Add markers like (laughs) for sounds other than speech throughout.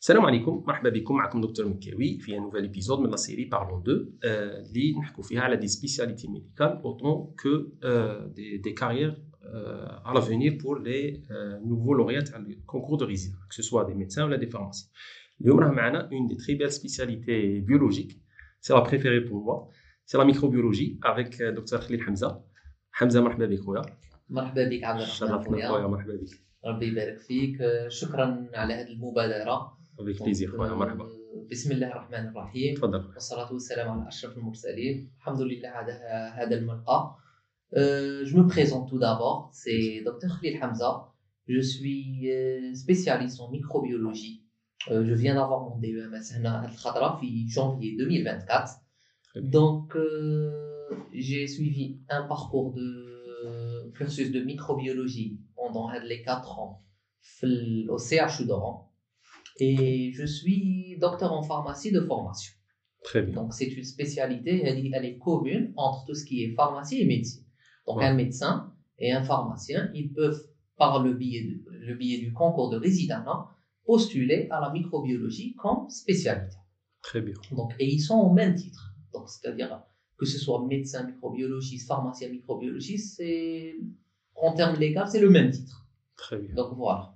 السلام عليكم مرحبا بكم معكم دكتور مكاوي في نوفيل ايبيزود من لا سيري بارلون دو اللي نحكوا فيها على دي سبيسياليتي ميديكال اوتون كو دي دي كارير à l'avenir pour les nouveaux lauréats تاع الكونكور دو ريزيدا que ce soit des médecins ou des pharmaciens اليوم راه معنا une des très belles spécialités biologiques c'est la préférée pour moi c'est la microbiologie avec دكتور خليل حمزه حمزه مرحبا بك خويا مرحبا بك عبد الرحمن شرفنا خويا خويا مرحبا بك ربي يبارك فيك شكرا على هذه المبادرة avec plaisir خويا مرحبا بسم الله الرحمن الرحيم تفضل والصلاة والسلام على أشرف المرسلين الحمد لله على هذا الملقى Euh, je me présente tout d'abord, c'est Dr Khalil Hamza. Je suis euh, spécialiste en microbiologie. Euh, je viens d'avoir mon DEMS هنا هاد الخطرة في janvier 2024. Très bien. Donc, euh, j'ai suivi un parcours de cursus de microbiologie pendant les 4 ans في- au CHU d'Oran. Et je suis docteur en pharmacie de formation. très bien Donc, c'est une spécialité, elle, est- elle est commune entre tout ce qui est pharmacie et médecine. Donc, Ouais. un médecin et un pharmacien, ils peuvent, par le biais, de- le biais du concours de résident, postuler à la microbiologie comme spécialité. très bien Donc, et ils sont au même titre. Donc, c'est-à-dire que ce soit médecin microbiologiste, pharmacien microbiologiste, c'est en termes légaux, c'est le même titre. très bien Donc voilà.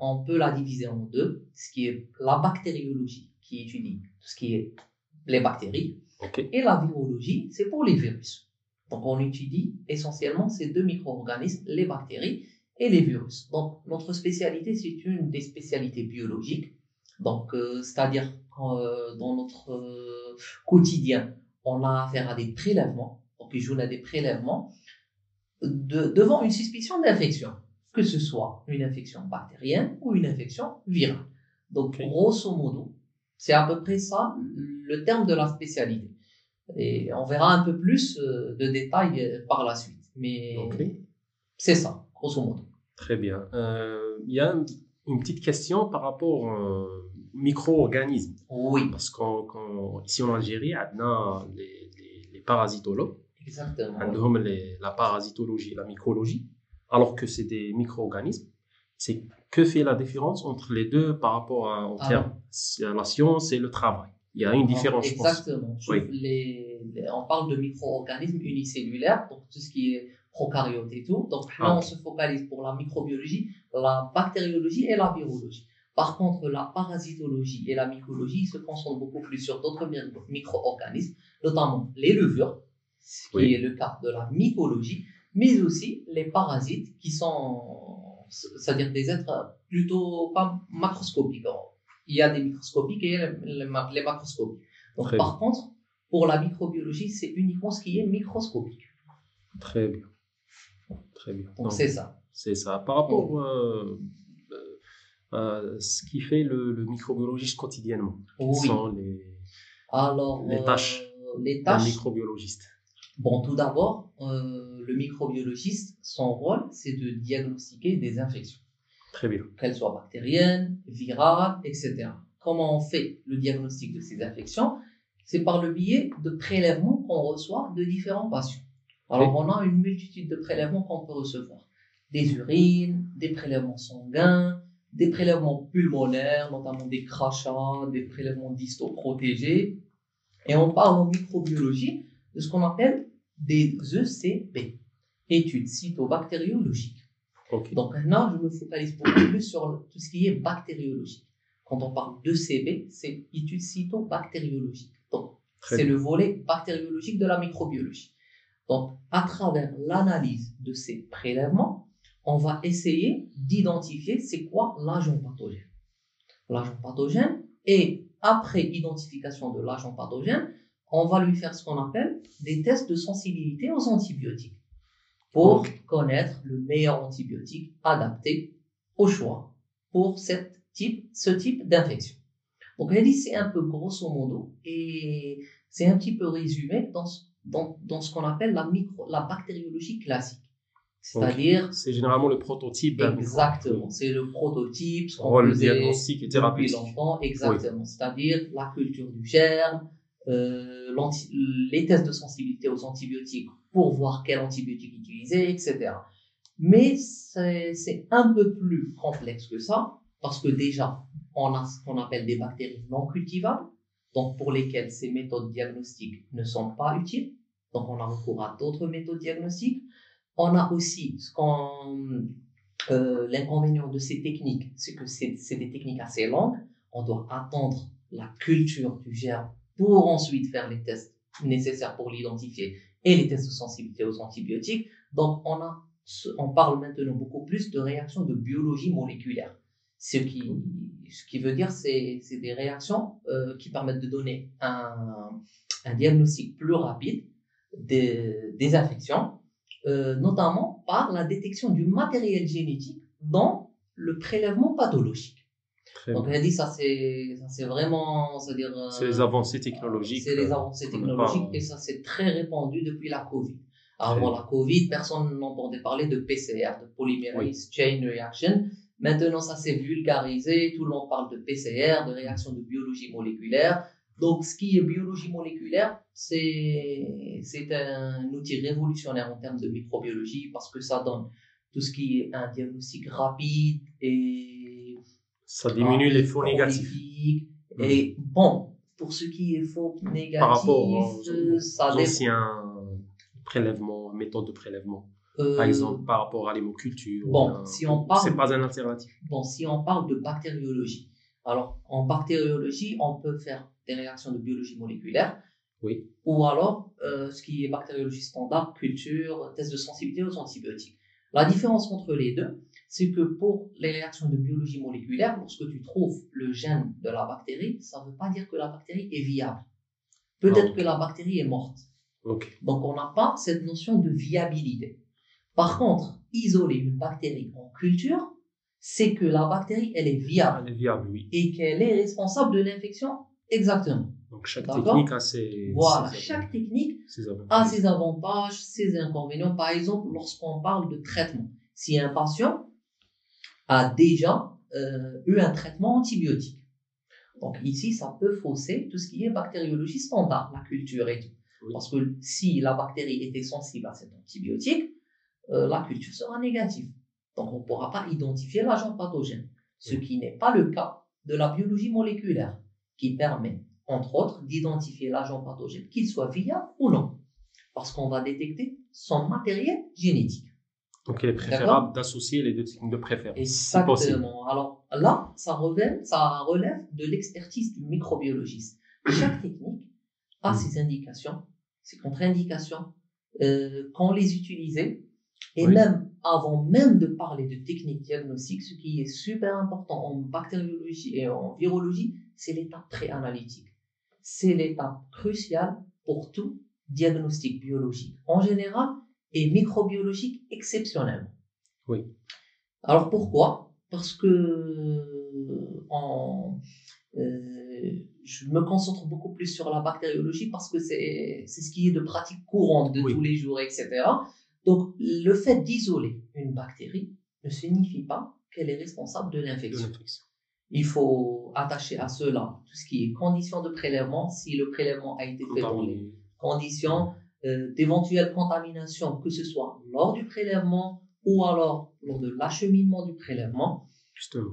On peut la diviser en deux, ce qui est la bactériologie, qui étudie tout ce qui est les bactéries, et la virologie, c'est pour les virus. Donc, on étudie essentiellement ces deux micro-organismes, les bactéries et les virus. Donc, notre spécialité, c'est une des spécialités biologiques. Donc, euh, c'est-à-dire euh, dans notre euh, quotidien, on a affaire à des prélèvements. Donc, ils jouent à des prélèvements devant une suspicion d'infection que ce soit une infection bactérienne ou une infection virale. Donc, grosso modo, c'est à peu près ça le terme de la spécialité. Et on verra un peu plus euh, de détails euh, par la suite. Mais c'est ça, grosso modo. Très bien. Euh, il y a une petite question par rapport aux micro-organismes. Oui. Parce qu'ici en Algérie, on a les, parasitologues. Exactement. On a la parasitologie, la micrologie alors que c'est des micro-organismes. C'est que fait la différence entre les deux par rapport à, en Ah. termes c'est la science et le travail Il y a une différence, je pense. Exactement. Oui. Les- les- on parle de micro-organismes unicellulaires, donc tout ce qui est procaryotes et tout. Donc là, Ah, on se focalise pour la microbiologie, la bactériologie et la virologie. Par contre, la parasitologie et la mycologie se concentrent beaucoup plus sur d'autres mi- micro-organismes, notamment les levures, ce qui Oui. est le cas de la mycologie, mais aussi les parasites qui sont, c'est-à-dire des êtres plutôt pas macroscopiques. Il y a des microscopiques et les, ma- les macroscopiques. Donc, Très par contre, pour la microbiologie, c'est uniquement ce qui est microscopique. Très bien. Très bien. Donc, c'est ça. C'est ça. Par rapport euh, euh, ce qui fait le, le microbiologiste quotidiennement, Oui. sont les, Alors, Les euh, tâches d'un tâches. microbiologiste Bon, tout d'abord, euh, le microbiologiste, son rôle, c'est de diagnostiquer des infections, Très bien. qu'elles soient bactériennes, virales, etc. Comment on fait le diagnostic de ces infections? C'est par le biais de prélèvements qu'on reçoit de différents patients. Alors, on a une multitude de prélèvements qu'on peut recevoir. Des urines, des prélèvements sanguins, des prélèvements pulmonaires, notamment des crachats, des prélèvements distaux protégés. Et on parle en microbiologie de ce qu'on appelle des ECB, études cytobactériologiques. Donc là, je me focalise beaucoup plus sur tout ce qui est bactériologie. Quand on parle d'ECB, c'est études cytobactériologiques. Donc, c'est le volet bactériologique de la microbiologie. Donc, à travers l'analyse de ces prélèvements, on va essayer d'identifier c'est quoi l'agent pathogène. L'agent pathogène, et après identification de l'agent pathogène, on va lui faire ce qu'on appelle des tests de sensibilité aux antibiotiques pour connaître le meilleur antibiotique adapté au choix pour cette type, ce type d'infection. Donc, elle dit c'est un peu grosso modo et c'est un petit peu résumé dans ce, dans, dans ce qu'on appelle la, micro, la bactériologie classique. C'est-à-dire. C'est généralement le prototype. Exactement. C'est le prototype, ce qu'on le diagnostic et thérapeutique. l'enfant, exactement. C'est-à-dire la culture du germe, euh, les tests de sensibilité aux antibiotiques pour voir quel antibiotique utiliser, etc. Mais c'est un peu plus complexe que ça, parce que déjà, on a ce qu'on appelle des bactéries non cultivables, donc pour lesquelles ces méthodes diagnostiques ne sont pas utiles. Donc on a recours à d'autres méthodes diagnostiques. On a aussi euh, l'inconvénient de ces techniques, c'est que c'est des techniques assez longues. On doit attendre la culture du germe pour ensuite faire les tests nécessaires pour l'identifier et les tests de sensibilité aux antibiotiques. Donc, on a, on parle maintenant beaucoup plus de réactions de biologie moléculaire. Ce qui, ce qui veut dire, c'est, des réactions euh, qui permettent de donner un, diagnostic plus rapide des, des infections euh, notamment par la détection du matériel génétique dans le prélèvement pathologique. Donc, elle dit ça, c'est, c'est vraiment, c'est-à-dire. Euh, c'est les avancées technologiques. C'est les euh, avancées technologiques et ça, c'est très répandu depuis la Covid. Avant la Covid, personne n'entendait parler de PCR, de polymerase chain reaction. Maintenant, ça s'est vulgarisé. Tout le monde parle de PCR, de réaction de biologie moléculaire. Donc, ce qui est biologie moléculaire, c'est, c'est un outil révolutionnaire en termes de microbiologie parce que ça donne tout ce qui est un diagnostic rapide et. Ça diminue les faux négatifs. Et bon, pour ce qui est faux négatifs, Par rapport aux, euh, ça anciens prélèvements, méthodes de prélèvement. Euh, par exemple, par rapport à l'hémoculture. Bon, si on parle. C'est pas un alternative. Bon, si on parle de bactériologie. Alors, en bactériologie, on peut faire des réactions de biologie moléculaire. Oui. Ou alors, euh, ce qui est bactériologie standard, culture, test de sensibilité aux antibiotiques. La différence entre les deux, c'est que pour les réactions de biologie moléculaire, lorsque tu trouves le gène de la bactérie, ça ne veut pas dire que la bactérie est viable. Peut-être que la bactérie est morte. Okay. Donc, on n'a pas cette notion de viabilité. Par contre, isoler une bactérie en culture, c'est que la bactérie, elle est viable. Elle est viable, oui. Et qu'elle est responsable de l'infection Exactement. Donc chaque technique a ses, voilà, chaque technique a ses avantages, ses inconvénients. Par exemple, lorsqu'on parle de traitement, si un patient a déjà euh, eu un traitement antibiotique, donc ici, ça peut fausser tout ce qui est bactériologie standard, la culture et tout. Parce que si la bactérie était sensible à cet antibiotique, euh, la culture sera négative. Donc on ne pourra pas identifier l'agent pathogène, ce qui n'est pas le cas de la biologie moléculaire qui permet, entre autres, d'identifier l'agent pathogène, qu'il soit viable ou non, parce qu'on va détecter son matériel génétique. Donc, il est préférable d'associer les deux techniques de préférence. Exactement. Alors là, ça relève, ça relève de l'expertise du microbiologiste. Chaque technique a hmm. ses indications, ses contre-indications, euh, quand les utiliser, et même avant même de parler de techniques diagnostiques, ce qui est super important en bactériologie et en virologie, c'est l'étape préanalytique. C'est l'étape cruciale pour tout diagnostic biologique en général et microbiologique exceptionnellement. Oui. Alors pourquoi? Parce que en, euh, je me concentre beaucoup plus sur la bactériologie parce que c'est ce qui est de pratique courante de tous les jours, etc. Donc le fait d'isoler une bactérie ne signifie pas qu'elle est responsable de l'infection il faut attacher à cela tout ce qui est conditions de prélèvement, si le prélèvement a été fait dans les conditions euh, d'éventuelle contamination, que ce soit lors du prélèvement ou alors lors de l'acheminement du prélèvement.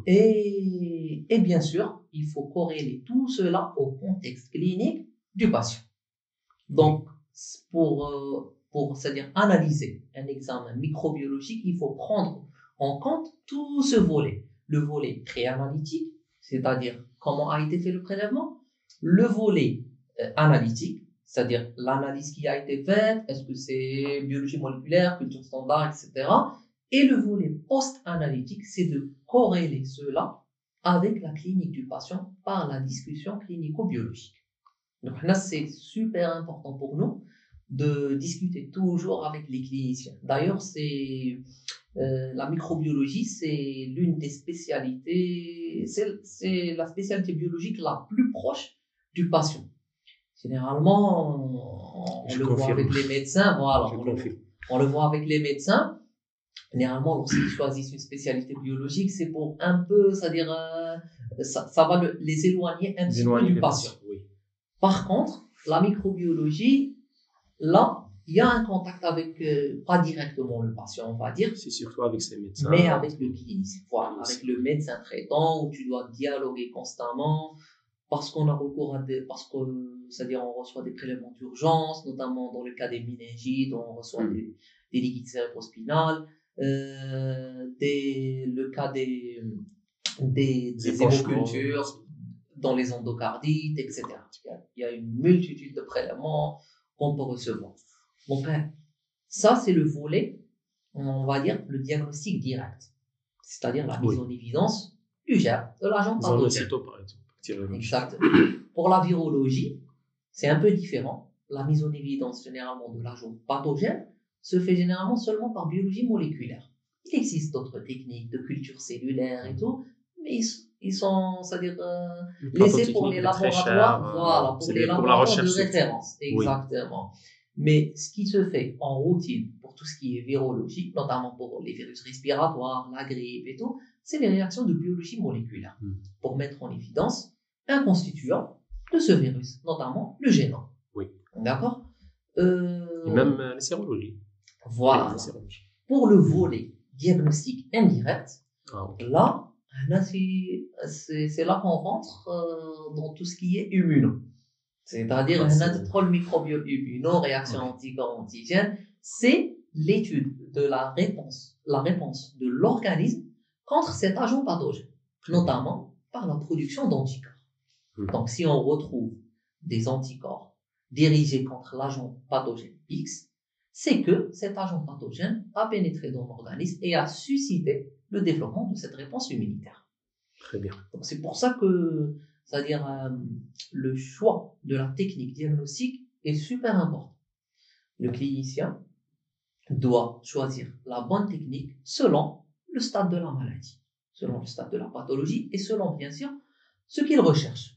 Et, et bien sûr, il faut corréler tout cela au contexte clinique du patient. Donc, pour, euh, pour c'est-à-dire analyser un examen microbiologique, il faut prendre en compte tout ce volet le volet préanalytique, c'est-à-dire comment a été fait le prélèvement, le volet euh, analytique, c'est-à-dire l'analyse qui a été faite, est-ce que c'est biologie moléculaire, culture standard, etc. Et le volet post-analytique, c'est de corréler cela avec la clinique du patient par la discussion clinico-biologique. Donc là, c'est super important pour nous de discuter toujours avec les cliniciens. D'ailleurs, c'est euh, la microbiologie, c'est l'une des spécialités, c'est c'est la spécialité biologique la plus proche du patient. Généralement, on, le voit avec les médecins, voilà, on le, confirme. on le voit avec les médecins. Généralement, lorsqu'ils choisissent une spécialité biologique, c'est pour un peu, c'est-à-dire, euh, ça, ça va le- les éloigner un petit peu du patient. Oui. Par contre, la microbiologie, là, il y a un contact avec, euh, pas directement le patient, on va dire, C'est surtout avec ces médecins. mais avec le clinicien, voilà, avec le médecin traitant, où tu dois dialoguer constamment, parce qu'on a recours à des, parce que, c'est-à-dire, on reçoit des prélèvements d'urgence, notamment dans le cas des méningites, on reçoit Mm. des, des liquides cérébrospinales, euh, des, le cas des, des, des hémocultures, dans les endocardites, etc. Il y a- une multitude de prélèvements qu'on peut recevoir. Donc, hein, ça, c'est le volet, on va dire, le diagnostic direct. C'est-à-dire la mise Oui. en évidence du germe, de l'agent pathogène. Exact. Pour la virologie, c'est un peu différent. La mise en évidence généralement de l'agent pathogène se fait généralement seulement par biologie moléculaire. Il existe d'autres techniques de culture cellulaire et tout, mais ils, ils sont, c'est-à-dire, euh, laissés pour les laboratoires, cher, euh, voilà, pour les pour la laboratoires recherche. de référence. Exactement. Mais ce qui se fait en routine pour tout ce qui est virologie, notamment pour les virus respiratoires, la grippe et tout, c'est les réactions de biologie moléculaire Hmm. pour mettre en évidence un constituant de ce virus, notamment le génome. Oui. D'accord? Euh, Et même euh, les sérologies. Voilà. Pour le volet diagnostic indirect, Ah. Là, là c'est là qu'on rentre euh, dans tout ce qui est immuno. C'est-à-dire, un c'est- contrôle microbiome immuno, réaction anticorps-antigène, c'est l'étude de la réponse, la réponse de l'organisme contre cet agent pathogène, notamment par la production d'anticorps. Hmm. Donc, si on retrouve des anticorps dirigés contre l'agent pathogène X, c'est que cet agent pathogène a pénétré dans l'organisme et a suscité le développement de cette réponse immunitaire. Très bien. Donc c'est pour ça que, c'est-à-dire euh, le choix de la technique diagnostique est super important. Le clinicien doit choisir la bonne technique selon le stade de la maladie, selon le stade de la pathologie et selon bien sûr ce qu'il recherche.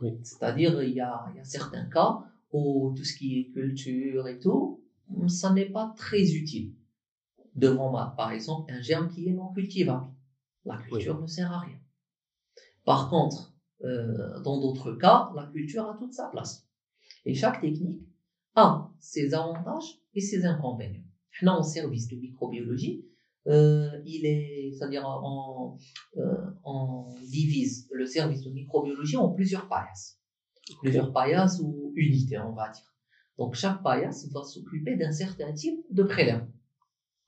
Oui. C'est-à-dire il y a, il y a certains cas où tout ce qui est culture et tout, ça n'est pas très utile. Devant moi, par exemple, un germe qui est non cultivable. La culture ne sert à rien. Par contre, euh, dans d'autres cas, la culture a toute sa place. Et chaque technique a ses avantages et ses inconvénients. Là, en service de microbiologie, euh, il est, c'est-à-dire on, euh, on divise le service de microbiologie en plusieurs paillasses, plusieurs paillasses ou unités, on va dire. Donc chaque paillasse va s'occuper d'un certain type de prélèvement.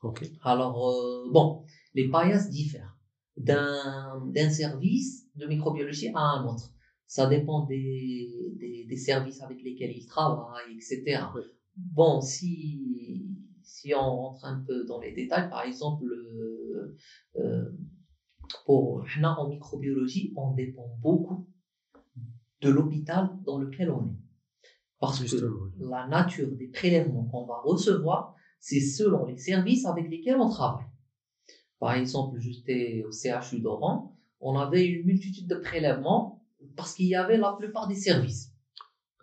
Ok. Alors, euh, bon, les paillasses diffèrent d'un d'un service de microbiologie à un autre. Ça dépend des, des, des services avec lesquels ils travaillent, etc. Oui. Bon, si, si on rentre un peu dans les détails, par exemple, euh, euh, pour, en microbiologie, on dépend beaucoup de l'hôpital dans lequel on est. Parce que Justement. la nature des prélèvements qu'on va recevoir, c'est selon les services avec lesquels on travaille. Par exemple, j'étais au CHU d'Oran, on avait une multitude de prélèvements parce qu'il y avait la plupart des services.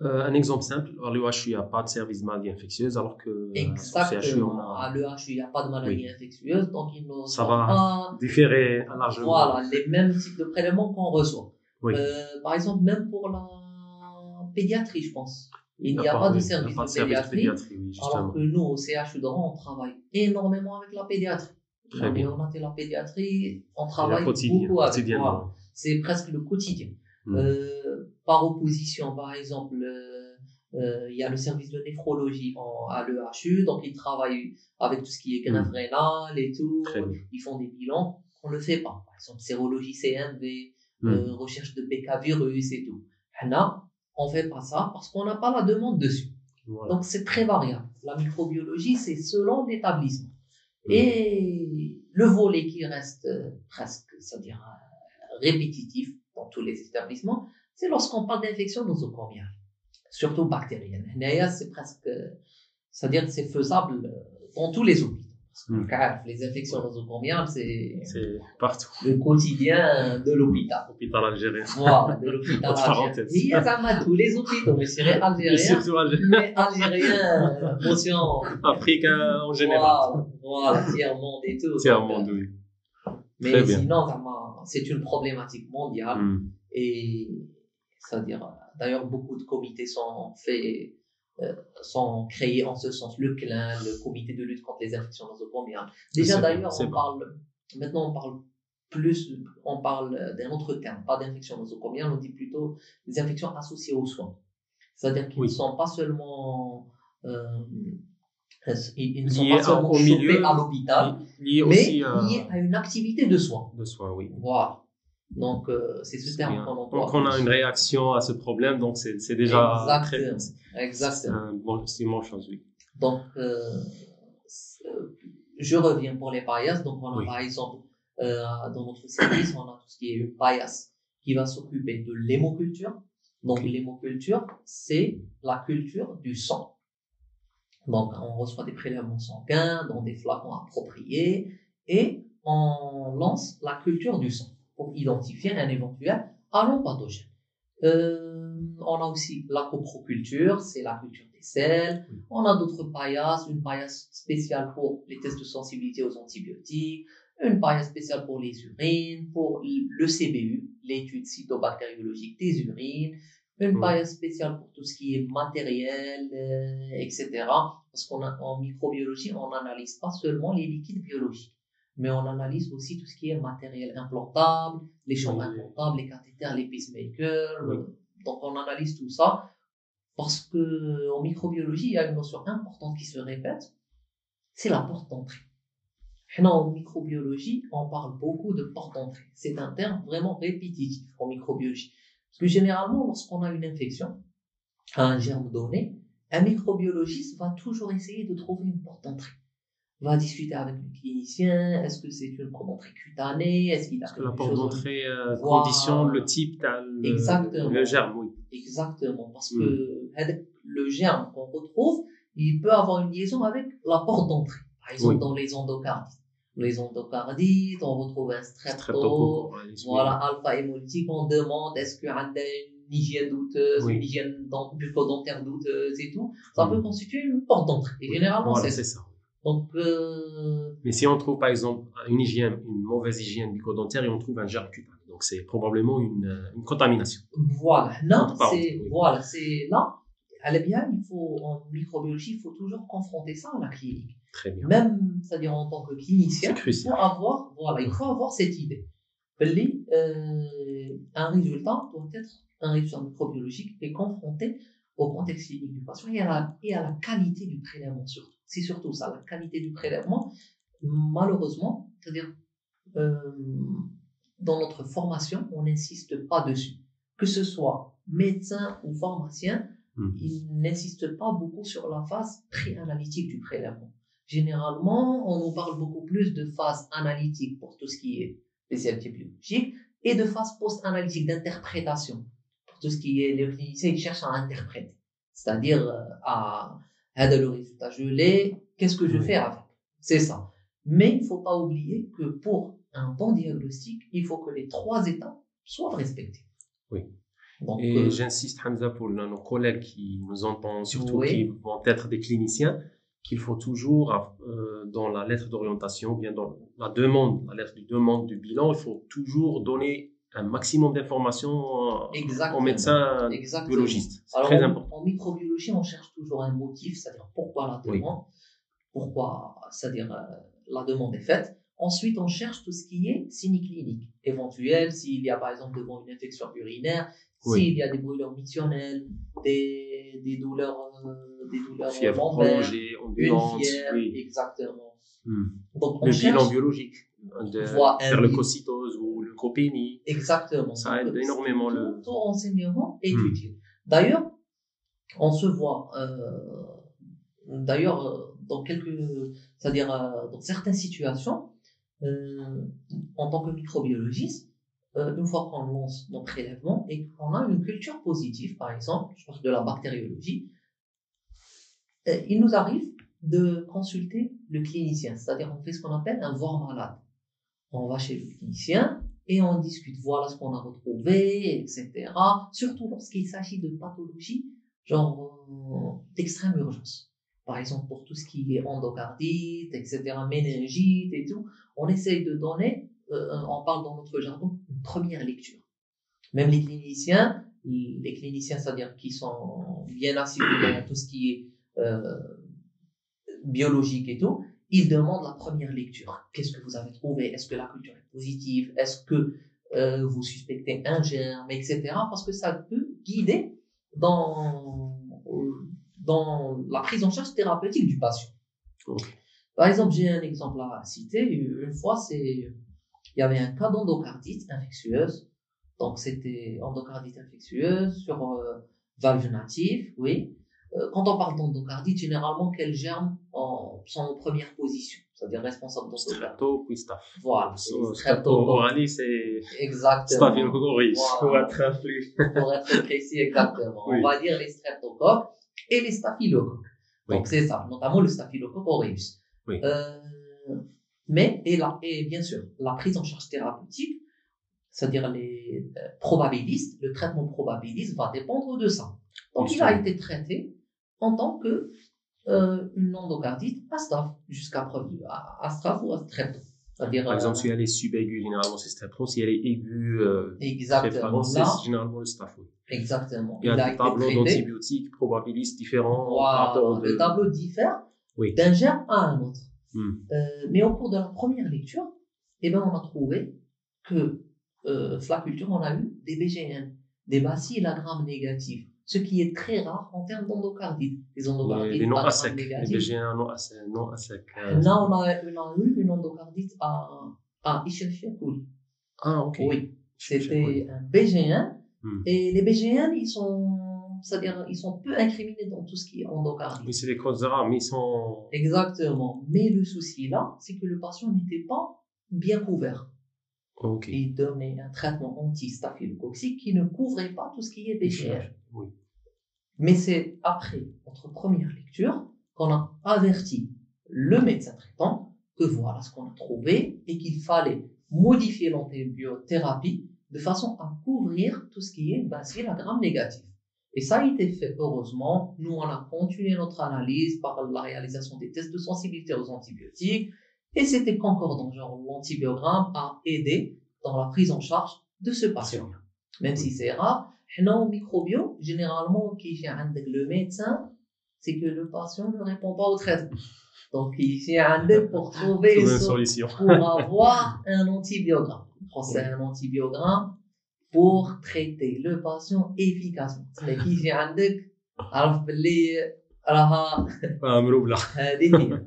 Euh, un exemple simple, à l'EHU, il n'y a pas de service maladie infectieuse, alors que euh, au CHU, on Exactement. a À l'EHU, il n'y a pas de maladie infectieuse, donc ils ne Ça va pas différé largement. voilà, les mêmes types de prélèvements qu'on reçoit. Oui. Euh, par exemple, même pour la pédiatrie, je pense. Il n'y a Ah, pas de oui, service pas de de service pédiatrie. pédiatrie, oui, Alors que nous, au CHU d'Oran, on travaille énormément avec la pédiatrie. Très La bien. la pédiatrie, on travaille beaucoup avec. C'est presque le quotidien. Hmm. Euh, par opposition, par exemple, euh, euh, il y a le service de néphrologie en, à l'EHU, donc ils travaillent avec tout ce qui est Hmm. rénale et tout. Ils font des bilans, on ne le fait pas. Par exemple, sérologie CMV, Hmm. euh, recherche de BK virus et tout. Là, on fait pas ça parce qu'on n'a pas la demande dessus. Voilà. Donc c'est très variable. La microbiologie, c'est selon l'établissement. Mm. Et le volet qui reste presque, c'est-à-dire répétitif dans tous les établissements, c'est lorsqu'on parle d'infection nosocomiale, surtout bactérienne. C'est presque, c'est-à-dire que c'est faisable euh, dans tous les hôpitaux. Hmm. Car les infections nosocomiales, c'est C'est partout. le quotidien de l'hôpital. Hôpital algérien. Voilà, de l'hôpital algérien. Il y a ça, tous les hôpitaux, mais c'est (laughs) Et algérien. surtout algérien. Mais algérien, motion. Africain en général. Voilà, voilà, tiers-monde et tout. Tiers-monde, oui. Mais Très sinon, c'est une problématique mondiale. Hmm. Et c'est-à-dire, euh, d'ailleurs, beaucoup de comités sont faits, euh, sont créés en ce sens. Le CLIN, le comité de lutte contre les infections nosocomiales. Déjà, d'ailleurs, on bon. parle, maintenant, on parle plus, on parle d'un autre terme, pas d'infection nosocomiale, on dit plutôt des infections associées aux soins. C'est-à-dire qu'ils Oui. ne sont pas seulement, euh, ils, ne sont Liés pas seulement au milieu, à l'hôpital, mais aussi à liés à une activité de soins. de soins, oui. Voilà. Donc, euh, c'est ce terme qu'on emploie. Donc on a une réaction à ce problème, donc c'est c'est déjà très Exactement. C'est Exactement. un bon, c'est une bonne chose, oui. Donc, euh, je reviens pour les paillasse. Donc, on a Oui. par exemple, euh, dans notre service, on a tout ce qui est une paillasse qui va s'occuper de l'hémoculture. Donc, Ok. l'hémoculture, c'est la culture du sang. Donc, on reçoit des prélèvements sanguins dans des flacons appropriés et on lance la culture du sang pour identifier un éventuel agent pathogène. Euh, on a aussi la coproculture, c'est la culture des. Oui. On a d'autres paillasses, une paillasse spéciale pour les tests de sensibilité aux antibiotiques, une paillasse spéciale pour les urines, pour le CBU, l'étude cytobactériologique des urines, une paillasse spéciale pour tout ce qui est matériel, euh, etc. Parce qu'on a en microbiologie, on n'analyse pas seulement les liquides biologiques, mais on analyse aussi tout ce qui est matériel implantable, les Oui. implantables, les cathéters, les pacemakers. Oui. Donc on analyse tout ça parce que en microbiologie, il y a une notion importante qui se répète, c'est la porte d'entrée. Maintenant, en microbiologie, on parle beaucoup de porte d'entrée. C'est un terme vraiment répétitif en microbiologie. Parce que généralement, lorsqu'on a une infection, un germe donné, un microbiologiste va toujours essayer de trouver une porte d'entrée. On va discuter avec le clinicien. Est-ce que c'est une commande cutanée? Est-ce qu'il a Parce que la porte d'entrée euh, conditionne euh, le type, le, Exactement. le germe, oui. Exactement. Parce hmm. que le germe qu'on retrouve, il peut avoir une liaison avec la porte d'entrée. Par exemple, dans les endocardites. Les endocardites, on retrouve un strepto, voilà, alpha hémolytique. On demande est-ce qu'il y a une hygiène douteuse, une hygiène bucco-dentaire douteuse et tout? Ça hmm. peut constituer une porte d'entrée. Et généralement, c'est ça. Donc, euh, Mais si on trouve par exemple une hygiène, une mauvaise hygiène bucco-dentaire et on trouve un germe cutané, donc c'est probablement une, euh, une contamination. Voilà, non, parenthèses, c'est, oui. voilà, c'est là. Elle est bien, il faut, en microbiologie, il faut toujours confronter ça à la clinique. Très bien. Même, c'est-à-dire en tant que clinicien, faut avoir, voilà, il faut avoir cette idée. Euh, un résultat doit être un résultat microbiologique et confronté au contexte clinique du patient et à la, et à la qualité du prélèvement surtout. C'est surtout ça, la qualité du prélèvement. Malheureusement, c'est-à-dire, euh, dans notre formation, on n'insiste pas dessus. Que ce soit médecin ou pharmacien, Mhm. ils n'insistent pas beaucoup sur la phase pré-analytique du prélèvement. Généralement, on nous parle beaucoup plus de phase analytique pour tout ce qui est spécialité biologique et de phase post-analytique d'interprétation pour tout ce qui est les cliniciens ils cherchent à interpréter, c'est-à-dire euh, à هذا le résultat je l'ai, qu'est-ce que je Oui. fais avec C'est ça. Mais il faut pas oublier que pour un bon diagnostic, il faut que les trois étapes soient respectées. Oui. Donc, Et euh, j'insiste, Hamza, pour nos collègues qui nous entendent, surtout Oui. qui vont être des cliniciens, qu'il faut toujours, euh, dans la lettre d'orientation, ou bien dans la demande, la lettre de demande du bilan, il faut toujours donner un maximum d'informations euh, aux médecins Exactement. biologistes. C'est très en, important. en microbiologie, on cherche toujours un motif, c'est-à-dire pourquoi la Oui. demande, pourquoi, c'est-à-dire euh, la demande est faite. Ensuite, on cherche tout ce qui est signe clinique éventuel, s'il y a par exemple devant une infection urinaire, Oui. s'il y a des brûlures missionnelles, des, des douleurs, euh, des douleurs Fièvre prolongée, une fièvre, oui. exactement. Hmm. Donc, on Le cherche bilan biologique, de faire le cocytose ou le copénie, exactement. ça aide énormément tout, le... tout renseignement est utile. D'ailleurs, on se voit, euh, d'ailleurs, euh, dans quelques, c'est-à-dire euh, dans certaines situations, euh, en tant que microbiologiste, euh, une fois qu'on lance nos prélèvements et qu'on a une culture positive, par exemple, je parle de la bactériologie, il nous arrive de consulter le clinicien. C'est-à-dire, on fait ce qu'on appelle un voir malade. On va chez le clinicien et on discute. Voilà ce qu'on a retrouvé, etc. Surtout lorsqu'il s'agit de pathologies, genre euh, d'extrême urgence. Par exemple, pour tout ce qui est endocardite, etc., méningite et tout, on essaye de donner, euh, on parle dans notre jargon, une première lecture. Même les cliniciens, les cliniciens, c'est-à-dire qui sont bien assidus dans tout ce qui est euh, biologique et tout, ils demandent la première lecture. Qu'est-ce que vous avez trouvé? Est-ce que la culture est positive? Est-ce que euh, vous suspectez un germe, etc. Parce que ça peut guider dans, dans la prise en charge thérapeutique du patient. Par exemple, j'ai un exemple à citer. Une fois, c'est il y avait un cas d'endocardite infectieuse. Donc, c'était endocardite infectieuse sur euh, valve native, oui. Euh, quand on parle d'endocardite, généralement, quels germes en, sont en première position C'est-à-dire responsables d'endocardite. Strepto, puis staph. Voilà. Strepto orali, c'est Exactement. staphylococcus, pour Voilà. être plus. (laughs) Pour être précis, exactement. Oui. On va dire les streptocoques et les staphylocoques. Oui. Donc, c'est ça, notamment le staphylocoque aureus. Oui. Euh, mais, et, et bien sûr, la prise en charge thérapeutique, c'est-à-dire les euh, probabilistes, le traitement probabiliste va dépendre de ça. Donc, il a été traité en tant que euh, une endocardite à staph, jusqu'à preuve, de- à, à staph ou à strepto. C'est-à-dire, Par exemple, euh, si elle est subaiguë, généralement c'est strepto. Si elle est aiguë, euh, exactement, c'est généralement le staph. oui. exactement. Il y a des tableaux d'antibiotiques probabilistes différents rapport aux le tableau diffère Oui. d'un germe à un autre. Hmm. Euh, mais au cours de la première lecture, eh ben, on a trouvé que euh, sur la culture, on a eu des BGN, des bacilles à grammes négatifs, ce qui est très rare en termes d'endocardite. Les endocardites les non à sec, les. BG1 non à sec. Euh, Là, on a, on a eu une endocardite à, à coli. Ah, ok. Oui, c'était un BG1. Hmm. Et les BG1, ils sont, c'est-à-dire, ils sont peu incriminés dans tout ce qui est endocardite. Oui, c'est des causes rares, mais ils sont. Exactement. Mais le souci là, c'est que le patient n'était pas bien couvert. Ok. Il donnait un traitement anti-staphylococcique qui ne couvrait pas tout ce qui est BGR. Oui. Mais c'est après notre première lecture qu'on a averti le médecin traitant que voilà ce qu'on a trouvé et qu'il fallait modifier l'antibiothérapie de façon à couvrir tout ce qui est bacille à gramme négatif. Et ça a été fait heureusement. Nous, on a continué notre analyse par la réalisation des tests de sensibilité aux antibiotiques et c'était concordant. Genre, l'antibiogramme a aidé dans la prise en charge de ce patient. Même si c'est rare, حنا au microbio, généralement, qui vient عندك le médecin, c'est que le patient ne répond pas au traitement. Donc, il vient عندك pour trouver (laughs) C'est une une solution. (laughs) pour avoir un antibiogramme. C'est un antibiogramme pour traiter le patient efficacement. Mais qui vient عندك عرف باللي راها Ah, ملوبلة. هذه هي.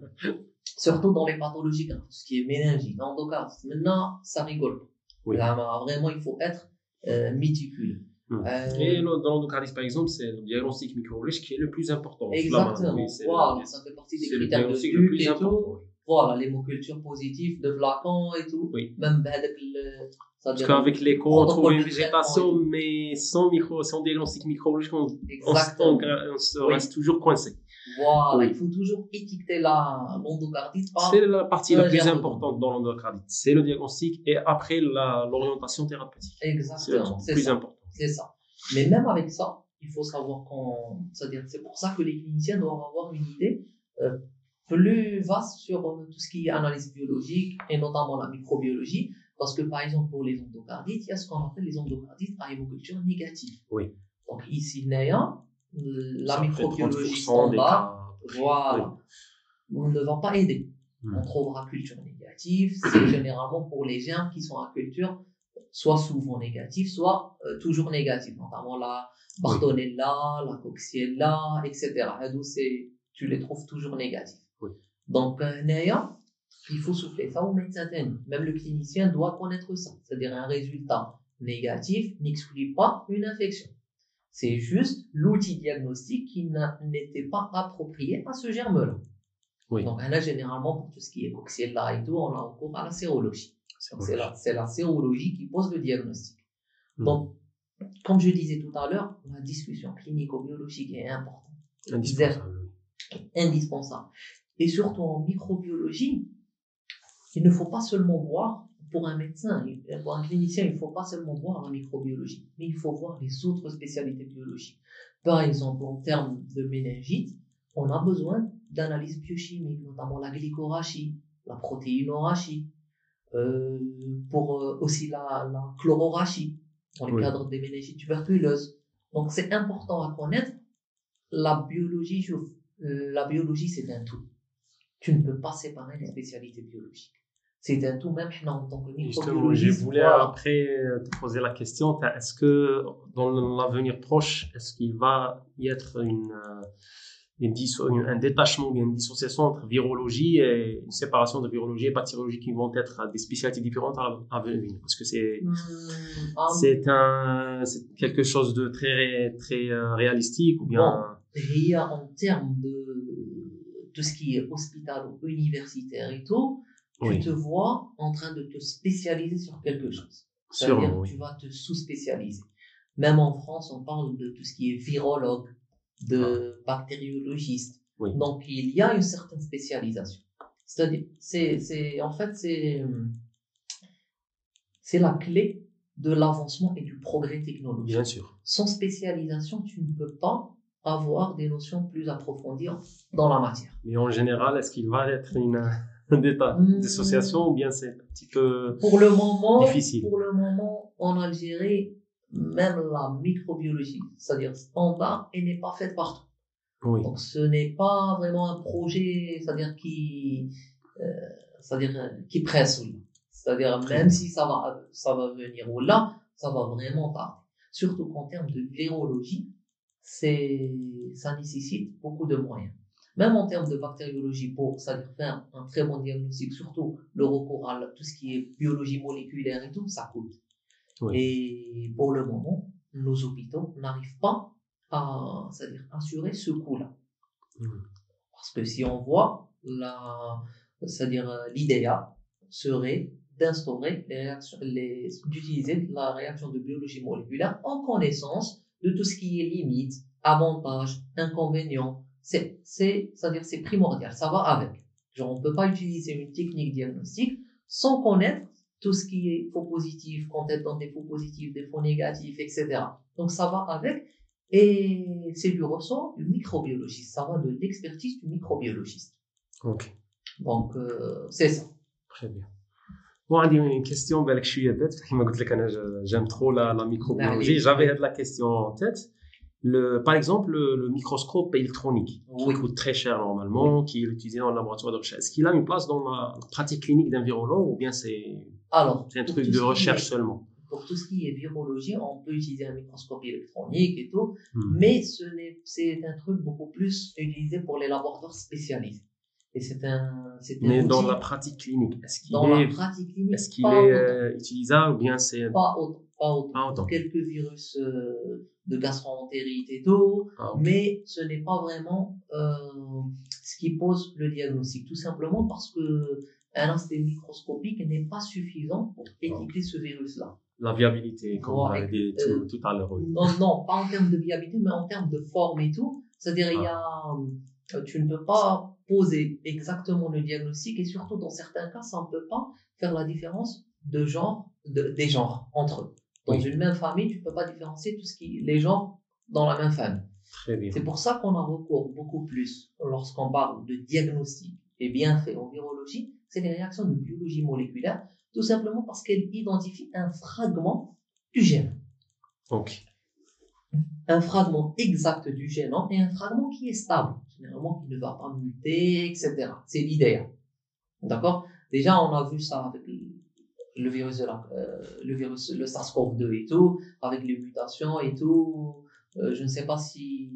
Surtout dans les pathologies graves, ce qui est méningite, endocardite. Maintenant, ça rigole pas. Oui. Là, vraiment, il faut être euh, méticuleux. Hmm. Euh, et dans l'endocardice, par exemple, c'est le diagnostic micro-riche qui est le plus important. Exactement. Oui, voilà, ça fait partie des critères de le plus et important. Tout. Voilà, l'hémoculture positive de flacons et tout. Oui. Même avec euh, le. Parce qu'avec l'écho, on trouve une végétation, mais sans, micro, sans diagnostic micro-riche, on, se reste toujours coincé. Voilà, il faut toujours étiqueter l'endocardite. C'est la partie la plus importante dans l'endocardite. C'est le diagnostic et après l'orientation thérapeutique. Exactement. C'est le plus important. C'est ça. Mais même avec ça, il faut savoir qu'on, c'est-à-dire, c'est pour ça que les cliniciens doivent avoir une idée euh, plus vaste sur euh, tout ce qui est analyse biologique et notamment la microbiologie, parce que par exemple pour les endocardites, il y a ce qu'on appelle les endocardites à hémoculture négative. Oui. Donc ici, Naya, la microbiologie 30% des standard, voilà, on ne va pas aider. Hmm. On trouvera culture négative, c'est généralement pour les germes qui sont à culture soit souvent négatifs, soit euh, toujours négatifs, notamment la Bartonella, la Coxiella, etc. C'est- tu les trouves toujours négatifs. Oui. Donc, euh, il faut souffler ça au médecin. Même le clinicien doit connaître ça. C'est-à-dire un résultat négatif n'exclut pas une infection. C'est juste l'outil diagnostique qui n'était pas approprié à ce germe-là. Oui. Donc, là, généralement, pour tout ce qui est Coxiella et tout, on a recours à la sérologie. C'est la, c'est la sérologie qui pose le diagnostic. Hmm. Donc, comme je disais tout à l'heure, la discussion clinico-biologique est importante, indispensable. indispensable. Et surtout en microbiologie, il ne faut pas seulement voir, pour un médecin, pour un clinicien, il ne faut pas seulement voir la microbiologie, mais il faut voir les autres spécialités biologiques. Par exemple, en termes de méningite, on a besoin d'analyses biochimiques, notamment la glycorachie, la protéinorachie, pour euh, aussi la, la chlororachie, dans le cadre des méningites tuberculeuses. Donc c'est important à connaître. La biologie, la biologie c'est un tout. Tu ne peux pas séparer les spécialités biologiques. C'est un tout, même en tant que Justement, je voulais après te poser la question, est-ce que dans l'avenir proche, est-ce qu'il va y être une, euh, un détachement ou une dissociation entre virologie et une séparation de virologie et bactériologie qui vont être des spécialités différentes à, venir. Parce que c'est hmm. ah c'est un quelque chose de très très euh, réalistique ou bien il y a en termes de tout ce qui est hospital ou universitaire et tout tu te vois en train de te spécialiser sur quelque chose. C'est-à-dire tu vas te sous-spécialiser. Même en France on parle de tout ce qui est virologue de bactériologistes. Donc, il y a une certaine spécialisation. C'est-à-dire, c'est, en fait, c'est, c'est la clé de l'avancement et du progrès technologique. Bien sûr. Sans spécialisation, tu ne peux pas avoir des notions plus approfondies dans la matière. Mais en général, est-ce qu'il va être une, (laughs) d'état hmm. d'association ou bien c'est un petit peu pour le moment, difficile? Pour le moment, en Algérie, même la microbiologie, c'est-à-dire standard, elle n'est pas faite partout. Donc ce n'est pas vraiment un projet, c'est-à-dire qui, euh, c'est-à-dire qui presse C'est-à-dire même si ça va, ça va venir ou là, ça va vraiment tarder. Surtout qu'en termes de virologie, c'est, ça nécessite beaucoup de moyens. Même en termes de bactériologie, pour ça faire un très bon diagnostic, surtout le recours à tout ce qui est biologie moléculaire et tout, ça coûte. Et pour le moment, nos hôpitaux n'arrivent pas à c'est-à-dire assurer ce coût-là. Mmh. Parce que si on voit, la, c'est-à-dire l'idéal serait d'instaurer les réactions, les, d'utiliser la réaction de biologie moléculaire en connaissance de tout ce qui est limite, avantages, inconvénients. C'est, c'est, c'est-à-dire c'est primordial, ça va avec. Genre, on peut pas utiliser une technique diagnostique sans connaître tout ce qui est faux positif, quand être dans des faux positifs, des faux négatifs, etc. Donc ça va avec. Et c'est du ressort du microbiologiste. Ça va de l'expertise du microbiologiste. Ok. Donc euh, c'est ça. Très bien. Bon, j'ai une question بالك شويه bête كما قلت لك انا j'aime trop la, la microbiologie j'avais la question en tête le, par exemple, le, microscope électronique, qui coûte très cher normalement, qui est utilisé dans le laboratoire de recherche, est-ce qu'il a une place dans la pratique clinique d'un virologue ou bien c'est un truc de recherche seulement? Pour tout ce qui est virologie, on peut utiliser un microscope électronique et tout, hmm. mais ce c'est un truc beaucoup plus utilisé pour les laboratoires spécialisés. Et c'est un, Mais dans la pratique clinique, est-ce qu'il est, est, qu'il est euh, utilisable ou bien c'est pas autant, pas autant. Quelques virus euh, de gastroentérite et tout, ah, mais ce n'est pas vraiment euh, ce qui pose le diagnostic, tout simplement parce que un microscopique n'est pas suffisant pour étiqueter ce virus-là. La viabilité, comme on l'a dit tout, tout, à l'heure. Non, non, pas en termes de viabilité, mais en termes de forme et tout. C'est-à-dire, il y a euh, tu ne peux pas poser exactement le diagnostic et surtout dans certains cas, ça ne peut pas faire la différence de genre, de, des genres entre eux. Dans une même famille, tu ne peux pas différencier tout ce qui, les genres dans la même famille. C'est pour ça qu'on a recours beaucoup plus lorsqu'on parle de diagnostic et bien fait en virologie, c'est les réactions de biologie moléculaire, tout simplement parce qu'elles identifient un fragment du gène. Ok un fragment exact du gène et un fragment qui est stable, généralement qui ne va pas muter, etc. C'est l'idéal. D'accord? Déjà, on a vu ça avec le virus de la, euh, le virus, le SARS-CoV-2 et tout, avec les mutations et tout. Euh, je ne sais pas si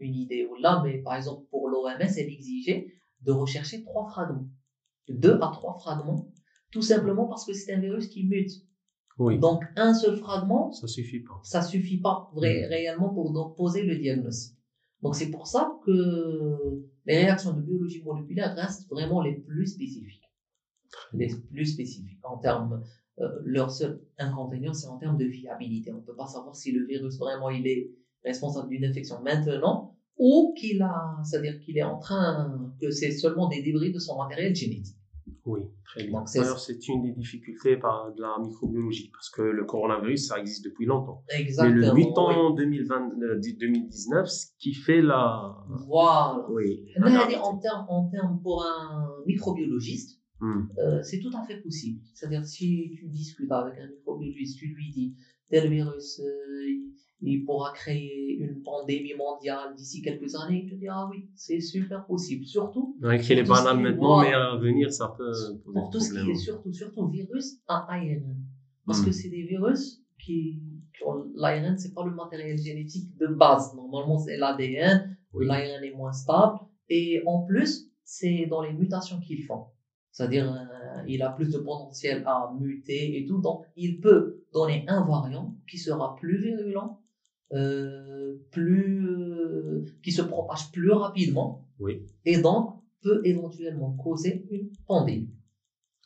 une idée ou là, mais par exemple pour l'OMS, elle exigeait de rechercher trois fragments, deux à trois fragments, tout simplement parce que c'est un virus qui mute. Donc, un seul fragment, ça suffit pas. Ça suffit pas mm. réellement pour donc, poser le diagnostic. Donc, c'est pour ça que les réactions de biologie moléculaire restent vraiment les plus spécifiques. Les plus spécifiques. En termes, euh, leur seul inconvénient, c'est en termes de viabilité. On ne peut pas savoir si le virus vraiment il est responsable d'une infection maintenant ou qu'il a, c'est-à-dire qu'il est en train, que c'est seulement des débris de son matériel génétique. Oui, très bien. D'ailleurs, c'est une des difficultés par de la microbiologie, parce que le coronavirus, ça existe depuis longtemps. Exactement. Mais le oui. mutant 2020, euh, 2019, ce qui fait la... Voilà. Oui. Termes, en termes pour un microbiologiste, Hmm. euh, c'est tout à fait possible. C'est-à-dire, si tu discutes avec un microbiologiste, tu lui dis tel virus, euh, il, pourra créer une pandémie mondiale d'ici quelques années, il te dit ah oui, c'est super possible. Surtout Donc, il est banal maintenant, mais à venir, ça peut poser pour tout ce qui est surtout, surtout virus à ARN. Parce Hmm. que c'est des virus qui, qui l'ARN, c'est pas le matériel génétique de base. Normalement, c'est l'ADN, Oui. l'ARN est moins stable. Et en plus, c'est dans les mutations qu'ils font. C'est-à-dire, euh, il a plus de potentiel à muter et tout. Donc, il peut donner un variant qui sera plus virulent, euh, plus, euh, qui se propage plus rapidement Oui. et donc peut éventuellement causer une pandémie.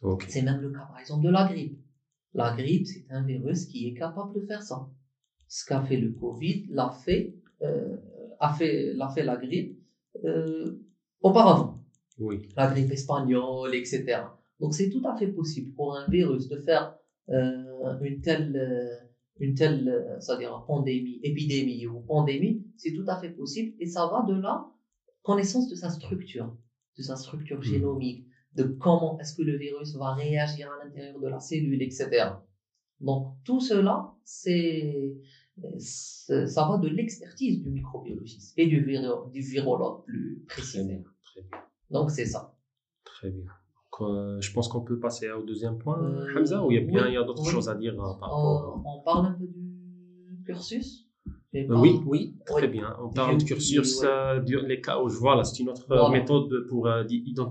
Ok. C'est même le cas, par exemple, de la grippe. La grippe, c'est un virus qui est capable de faire ça. Ce qu'a fait le Covid l'a fait, euh, a fait, l'a fait la grippe euh, auparavant. Oui. La grippe espagnole, etc. Donc c'est tout à fait possible pour un virus de faire euh, une telle, euh, une telle, euh, c'est-à-dire pandémie, épidémie ou pandémie, c'est tout à fait possible et ça va de la connaissance de sa structure, de sa structure génomique, de comment est-ce que le virus va réagir à l'intérieur de la cellule, etc. Donc tout cela, c'est, ça va de l'expertise du microbiologiste et du, viro- du virologue plus précisément. bien. Très bien. Donc c'est ça. Très bien. Donc, euh, je pense qu'on peut passer au deuxième point, Euh, Hamza, ou il y a bien oui, il y a d'autres oui. choses à dire euh, par rapport. On, on parle un peu du cursus? Euh, oui, oui, très Oui. bien. On parle de J'ai cursus, euh, du- les cas où je vois là, c'est une autre euh, Voilà. méthode pour euh,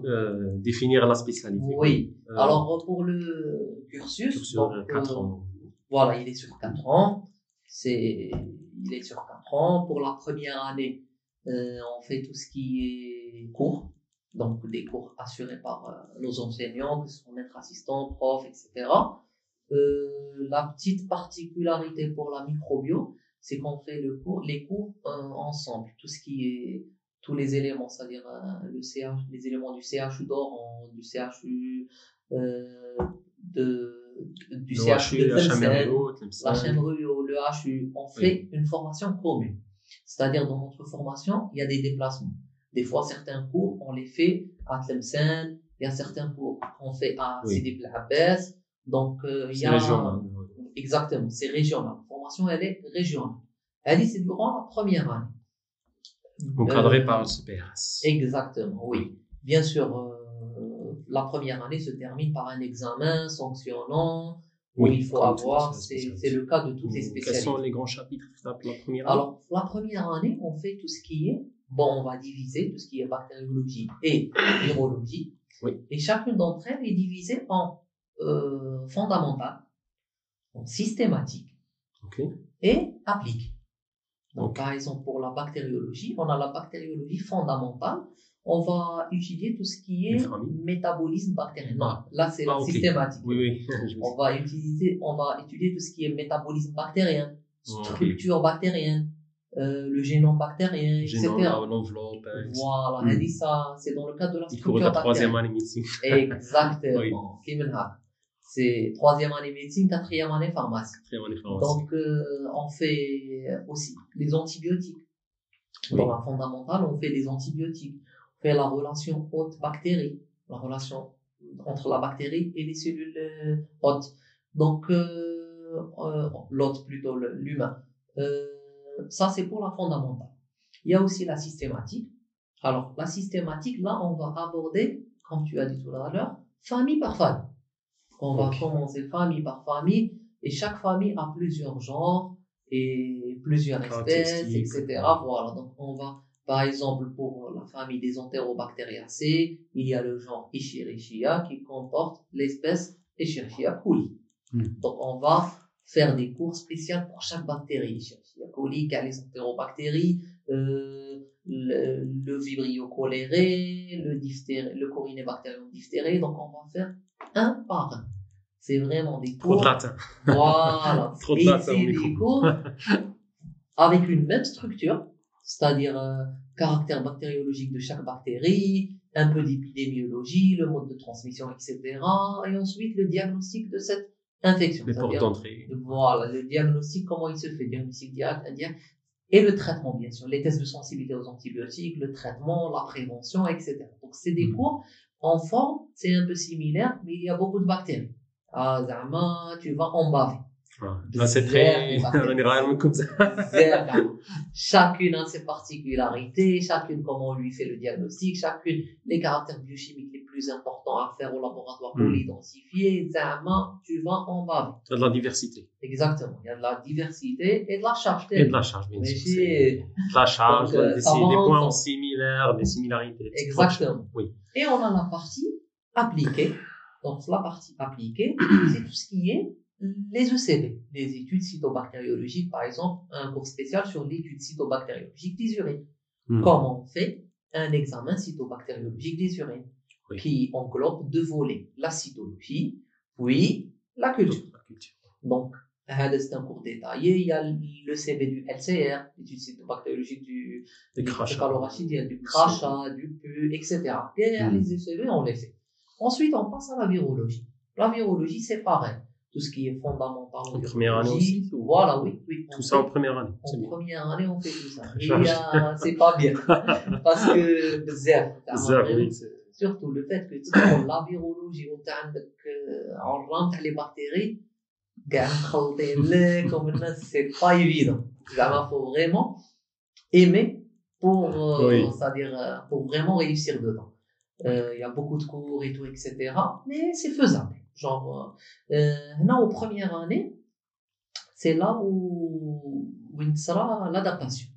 euh, définir la spécialité. Oui. Euh, Alors pour le cursus, cursus donc, euh, quatre euh, ans. Voilà, il est sur 4 ans. C'est, il est sur 4 ans. Pour la première année, euh, on fait tout ce qui est cours. Donc, des cours assurés par euh, nos enseignants, que ce soit maîtres assistants, profs, etc. Euh, la petite particularité pour la microbio, c'est qu'on fait le cours, les cours euh, ensemble. Tout ce qui est, tous les éléments, c'est-à-dire le CH, les éléments du CHU d'Oran, du CHU, de, du Le CHU de Tlemcen, le HU, on fait une formation commune. C'est-à-dire, dans notre formation, il y a des déplacements. Des fois, certains cours, on les fait à Tlemcen, il y a certains cours qu'on fait à. Sidi Bel Abbas. Donc, euh, il y a. régional. Exactement, c'est régional. La formation, elle est régionale. Elle dit, c'est durant la première année. Encadré Euh, par le CPRS. Exactement, oui. Bien sûr, euh, la première année se termine par un examen sanctionnant où Oui, il faut avoir, c'est le cas de toutes les Quels spécialités. sont les grands chapitres de la première année? Alors, la première année, on fait tout ce qui est, bon, on va diviser tout ce qui est bactériologie et virologie. Oui. Et chacune d'entre elles est divisée en euh, fondamentale, en systématique Ok. et appliquée. Donc, par exemple, pour la bactériologie, on a la bactériologie fondamentale. On va étudier tout ce qui est métabolisme bactérien. Non, Ah. là, c'est Ah, systématique. Oui, oui. (laughs) On va utiliser, on va étudier tout ce qui est métabolisme bactérien, Ok. structure bactérienne, euh, le génome bactérien, etc. Génome, l'enveloppe. hein, Voilà, Mm. elle dit ça, c'est dans le cadre de la Il court structure la troisième bactérienne. année médecine. (laughs) (laughs) Exactement. Kimenha. C'est troisième année médecine, quatrième année pharmacie. Quatrième année pharmacie. Donc, euh, on fait aussi les antibiotiques. Oui. Dans la fondamentale, on fait les antibiotiques. On fait la relation hôte-bactérie, la relation entre la bactérie et les cellules euh, hôtes. Donc, euh, l'hôte plutôt, l'humain. Euh, ça, c'est pour la fondamentale. Il y a aussi la systématique. Alors, la systématique, là, on va aborder, comme tu as dit tout à l'heure, famille par famille. On va commencer famille par famille, et chaque famille a plusieurs genres et plusieurs espèces, etc. Voilà, donc on va, par exemple, pour la famille des Enterobacteriaceae, il y a le genre Escherichia qui comporte l'espèce Escherichia coli. Hmm. Donc on va faire des cours spéciaux pour chaque bactérie. Escherichia coli, quelles les Enterobactéries, euh, le, le Vibrio cholerae, le diphtérie, le Corynebacterium diphtérie. Donc on va faire un par un. C'est vraiment des Trop cours. de latin. Voilà. (laughs) Trop de Et latin c'est au des cours (laughs) avec une même structure. c'est-à-dire euh, caractère bactériologique de chaque bactérie, un peu d'épidémiologie, le mode de transmission, etc. Et ensuite le diagnostic de cette infection. Les portes C'est-à-dire, d'entrée. Voilà, le diagnostic, comment il se fait, diagnostic, dia- dia- et le traitement, bien sûr, les tests de sensibilité aux antibiotiques, le traitement, la prévention, etc. Donc, c'est des Mhm. cours en forme, c'est un peu similaire, mais il y a beaucoup de bactéries. Ah, zama, tu vas en baver. Ah, Là, c'est très. (laughs) On est vraiment comme ça. Chacune a ses particularités, chacune comment on lui fait le diagnostic, chacune les caractères biochimiques plus importants à faire au laboratoire pour Mhm. l'identifier. Tu vas en baver. Il y a de la diversité. Exactement. Il y a de la diversité et de la charge Et de la charge, bien sûr. De la charge, Donc, euh, des, points similaires, des similarités. des Exactement. Oui. Et on a la partie appliquée. Donc, la partie appliquée, (coughs) c'est tout ce qui est les ECB, les études cytobactériologiques, par exemple, un cours spécial sur l'étude cytobactériologique des urines. Hmm. Comment on fait un examen cytobactériologique des urines? qui englobe deux volets, l'acidologie, puis la culture. La culture. Donc, c'est un cours détaillé. Il y a le CV du LCR, l'étude cytobactériologique du, du calorachidien, du crachat, du pu, etc. Et mm. les hmm. ECV, on les fait. Ensuite, on passe à la virologie. La virologie, c'est pareil. Tout ce qui est fondamental. En première année aussi Voilà, oui. oui tout ça en première année. En bien. première année, on fait tout ça. (laughs) Et euh, c'est pas bien. (laughs) Parce que, zéro. oui surtout le fait que la virologie ou on rentre les bactéries comme c'est pas évident. Il faut vraiment aimer pour euh, c'est à dire euh, pour vraiment réussir dedans. Euh, il y a beaucoup de cours et tout etc mais c'est faisable. Genre euh, euh, non aux premières années c'est là où où il sera l'adaptation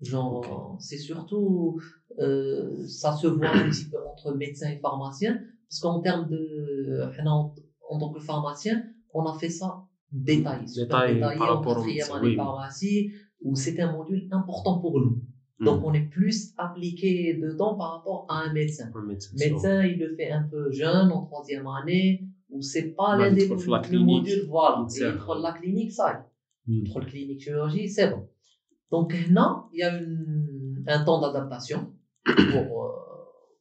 genre c'est surtout euh, ça se voit un petit peu entre médecins et pharmaciens, parce qu'en termes de, en, en tant que pharmacien, on a fait ça détaillé, Détaillé détaillé par en quatrième année oui. pharmacie, où c'est un module important pour nous. Hmm. Donc on est plus appliqué dedans par rapport à un médecin. Un médecin. Médecin, il le fait un peu jeune, en troisième année, où c'est pas l'un des trouve la le clinique, module, voilà. il Et il la clinique, ça y est. Entre le clinique chirurgie, c'est bon. Donc, non, il y a une- un temps d'adaptation, pour, euh,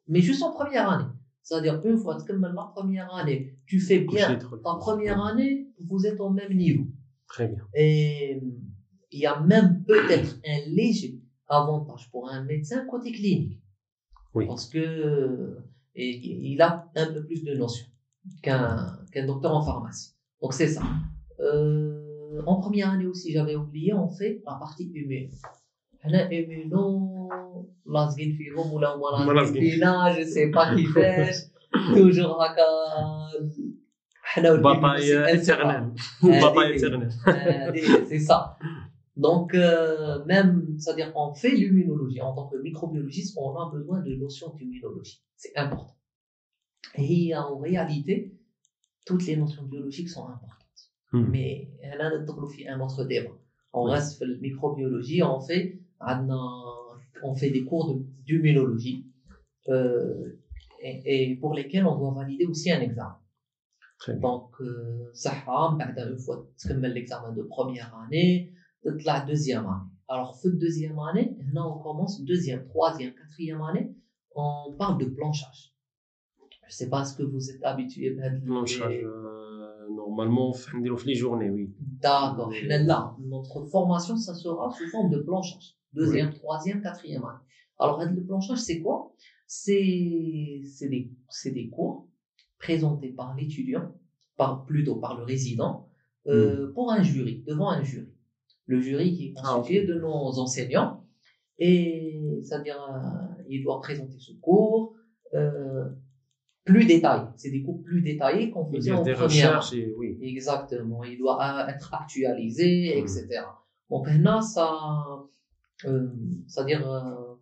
mais juste en première année. C'est-à-dire, une fois que la première année, tu fais bien ta première année, vous êtes au même niveau. Très bien. Et il y a même peut-être un léger avantage pour un médecin côté clinique. Oui. Parce que et, il a un peu plus de notions qu'un qu'un docteur en pharmacie. Donc c'est ça. Euh, en première année aussi, j'avais oublié, on fait la partie immuno. حنا immuno لازقين فيهم ولا هما هما لازقين لازقين. فينا je sais pas كيفاش توجور هكا حنا Bataille éternelle. Bataille éternelle. Euh, c'est ça. Donc, euh, même, c'est-à-dire qu'on fait l'immunologie. En tant que microbiologiste, on a besoin de notions d'immunologie. C'est important. Et en réalité, toutes les notions biologiques sont importantes. Hmm. Mais là, ندخلوا في un autre débat. On Oui. reste في microbiologie, on fait, عندنا- on fait des cours de- d'immunologie euh, et, et pour lesquels on doit valider aussi un examen. Très bien. Donc, euh, صحة من بعد une fois تكمل l'examen de première année تطلع deuxième année. Alors, في deuxième année, هنا on commence deuxième, troisième, quatrième année, on parle de blanchage. Je sais pas ce que vous êtes habitué بهاد ال- Blanchage, euh, normalement dans les journées, oui. D'accord. Là, notre formation, ça sera sous forme de planchage. Deuxième, troisième, quatrième année. Alors, le planchage, c'est quoi? C'est des, des cours présentés par l'étudiant, par, plutôt par le résident, euh, mm. pour un jury, devant un jury. Le jury qui est ah, constitué ah, de nos enseignants. Et c'est-à-dire, euh, il doit présenter ce cours. Euh, plus détaillé. C'est des cours plus détaillés qu'on faisait en des première recherches et oui. Exactement, il doit être actualisé, etc. Donc là, ça, euh, c'est-à-dire, euh,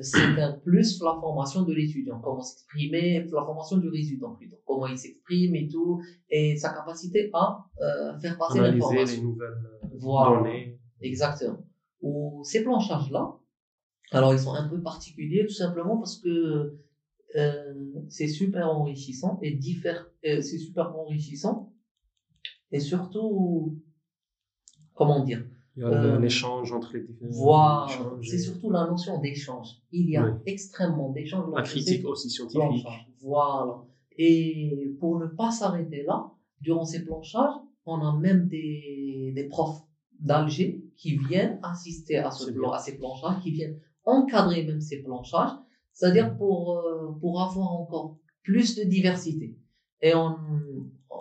c'est un plus pour la formation de l'étudiant, comment s'exprimer, pour la formation du résident plutôt, comment il s'exprime et tout, et sa capacité à euh, faire passer l'information. les nouvelles euh, Voilà. données. Exactement. Ou ces planchages-là, alors ils sont un peu particuliers tout simplement parce que euh, c'est super enrichissant et diffère, euh, c'est super enrichissant et surtout, comment dire, Il y a Euh, l'échange entre les différents. Voilà, c'est et surtout la notion d'échange. Il y a Oui. extrêmement d'échanges. La critique aussi scientifique. Voilà. Et pour ne pas s'arrêter là, durant ces planchages, on a même des, des profs d'Alger qui viennent assister à, ce plan, à ces planchages, qui viennent encadrer même ces planchages, c'est-à-dire pour, euh, pour avoir encore plus de diversité. Et on,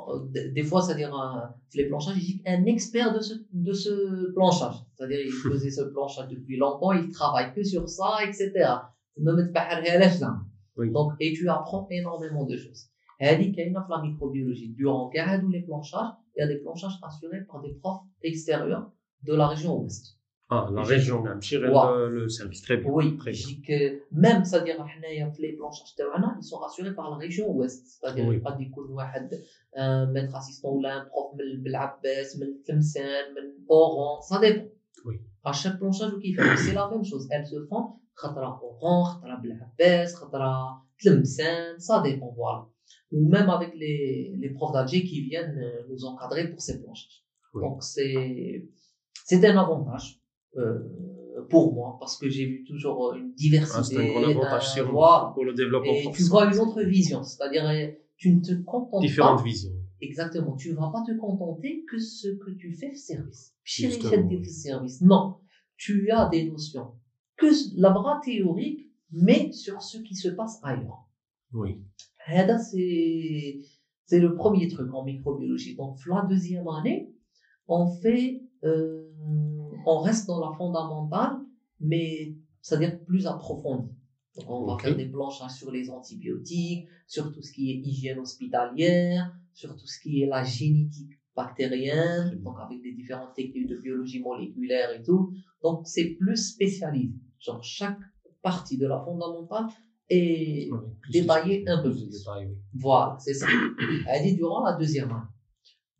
euh, des fois, c'est-à-dire, euh, les planchages, il dit un expert de ce, de ce planchage. C'est-à-dire, il (laughs) faisait ce planchage depuis longtemps, il travaille que sur ça, etc. Oui. Donc, et tu apprends énormément de choses. Elle dit qu'il y la microbiologie. Durant les planchages, il y a des planchages assurés par des profs extérieurs de la région ouest. Ah, la région Namchir et euh, le service. Très bien. Oui, très bien. Que même, c'est-à-dire, les planches ils sont assurés par la région ouest. C'est-à-dire, oui. pas un maître assistant ou un prof, mais le Blabès, mais Belabbas, Tlemcen, Oran, ça dépend. Oui. À chaque planchage qu'ils font, c'est la même chose. Elles se font, Khatra Oran, Khatra Belabbas, Khatra Tlemcen, ça dépend, voilà. Ou même avec les, les profs d'Alger qui viennent euh, nous encadrer pour ces planchages. Oui. Donc, c'est, c'est un avantage. Euh, pour moi, parce que j'ai vu toujours euh, une diversité. Ah, un ben, pour le développement. Et tu vois une autre vision, c'est-à-dire euh, tu ne te contentes pas Différentes visions. Exactement, tu ne vas pas te contenter que ce que tu fais service. service. Non, tu as des notions que la bras théorique, mais sur ce qui se passe ailleurs. Oui. c'est c'est le premier truc en microbiologie. Donc la deuxième année, on fait euh, on reste dans la fondamentale, mais c'est-à-dire plus approfondi. Donc on va faire des planchages sur les antibiotiques, sur tout ce qui est hygiène hospitalière, sur tout ce qui est la génétique bactérienne, donc avec des différentes techniques de biologie moléculaire et tout. Donc c'est plus spécialisé. Genre chaque partie de la fondamentale est Oui, de- un peu plus. oui. voilà, c'est ça. Elle dit durant la deuxième année.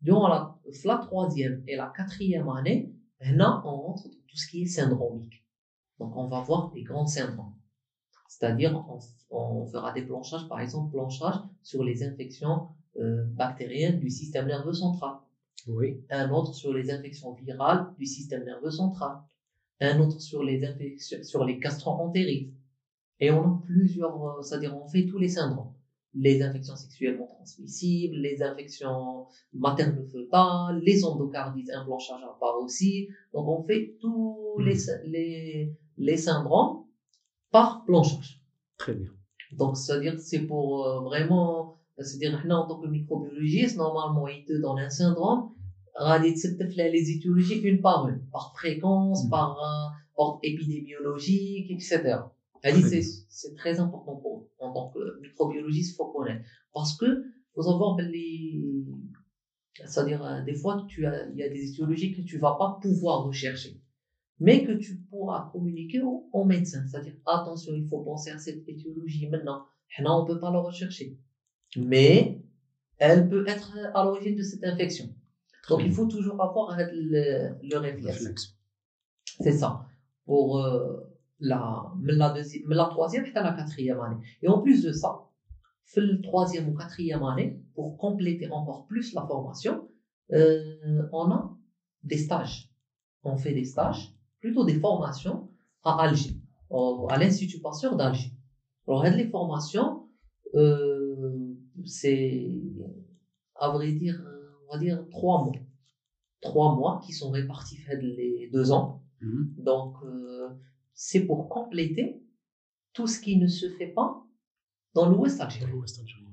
Durant la, la troisième et la quatrième année, là, on rentre dans tout ce qui est syndromique. Donc, on va voir les grands syndromes. C'est-à-dire, on, on fera des planchages, par exemple, planchage sur les infections euh, bactériennes du système nerveux central. Oui. Un autre sur les infections virales du système nerveux central. Un autre sur les infections, sur les gastro-entérites. Et on a plusieurs, euh, c'est-à-dire on fait tous les syndromes les infections sexuellement transmissibles, les infections maternofœtales, les endocardites implanchages à part aussi. Donc, on fait tous hmm. les, les, les syndromes par planchage. Très bien. Donc, c'est-à-dire c'est pour euh, vraiment, c'est-à-dire que en tant que microbiologiste, normalement, il te donne un syndrome, les étiologies une par une, par fréquence, hmm. par euh, ordre épidémiologique, etc. C'est très important pour nous. En tant que microbiologiste, faut connaître. Parce que, savoir, ben, les... c'est-à-dire, euh, des fois, tu as, il y a des étiologies que tu vas pas pouvoir rechercher. Mais que tu pourras communiquer au, au médecin. C'est-à-dire, attention, il faut penser à cette étiologie maintenant. Là, on peut pas la rechercher. Mais, elle peut être à l'origine de cette infection. Donc, il faut toujours avoir le, le réflexe. Réflexe. C'est ça. Pour euh, la, la, deuxième, la troisième à la quatrième année. Et en plus de ça, la troisième ou quatrième année, pour compléter encore plus la formation, euh, on a des stages. On fait des stages, plutôt des formations à Alger, à l'Institut Pasteur d'Alger. Alors, les formations, euh, c'est, à vrai dire, on va dire trois mois. Trois mois qui sont répartis fait les deux ans. Mhm. Donc, euh, c'est pour compléter tout ce qui ne se fait pas dans l'Ouest algérien.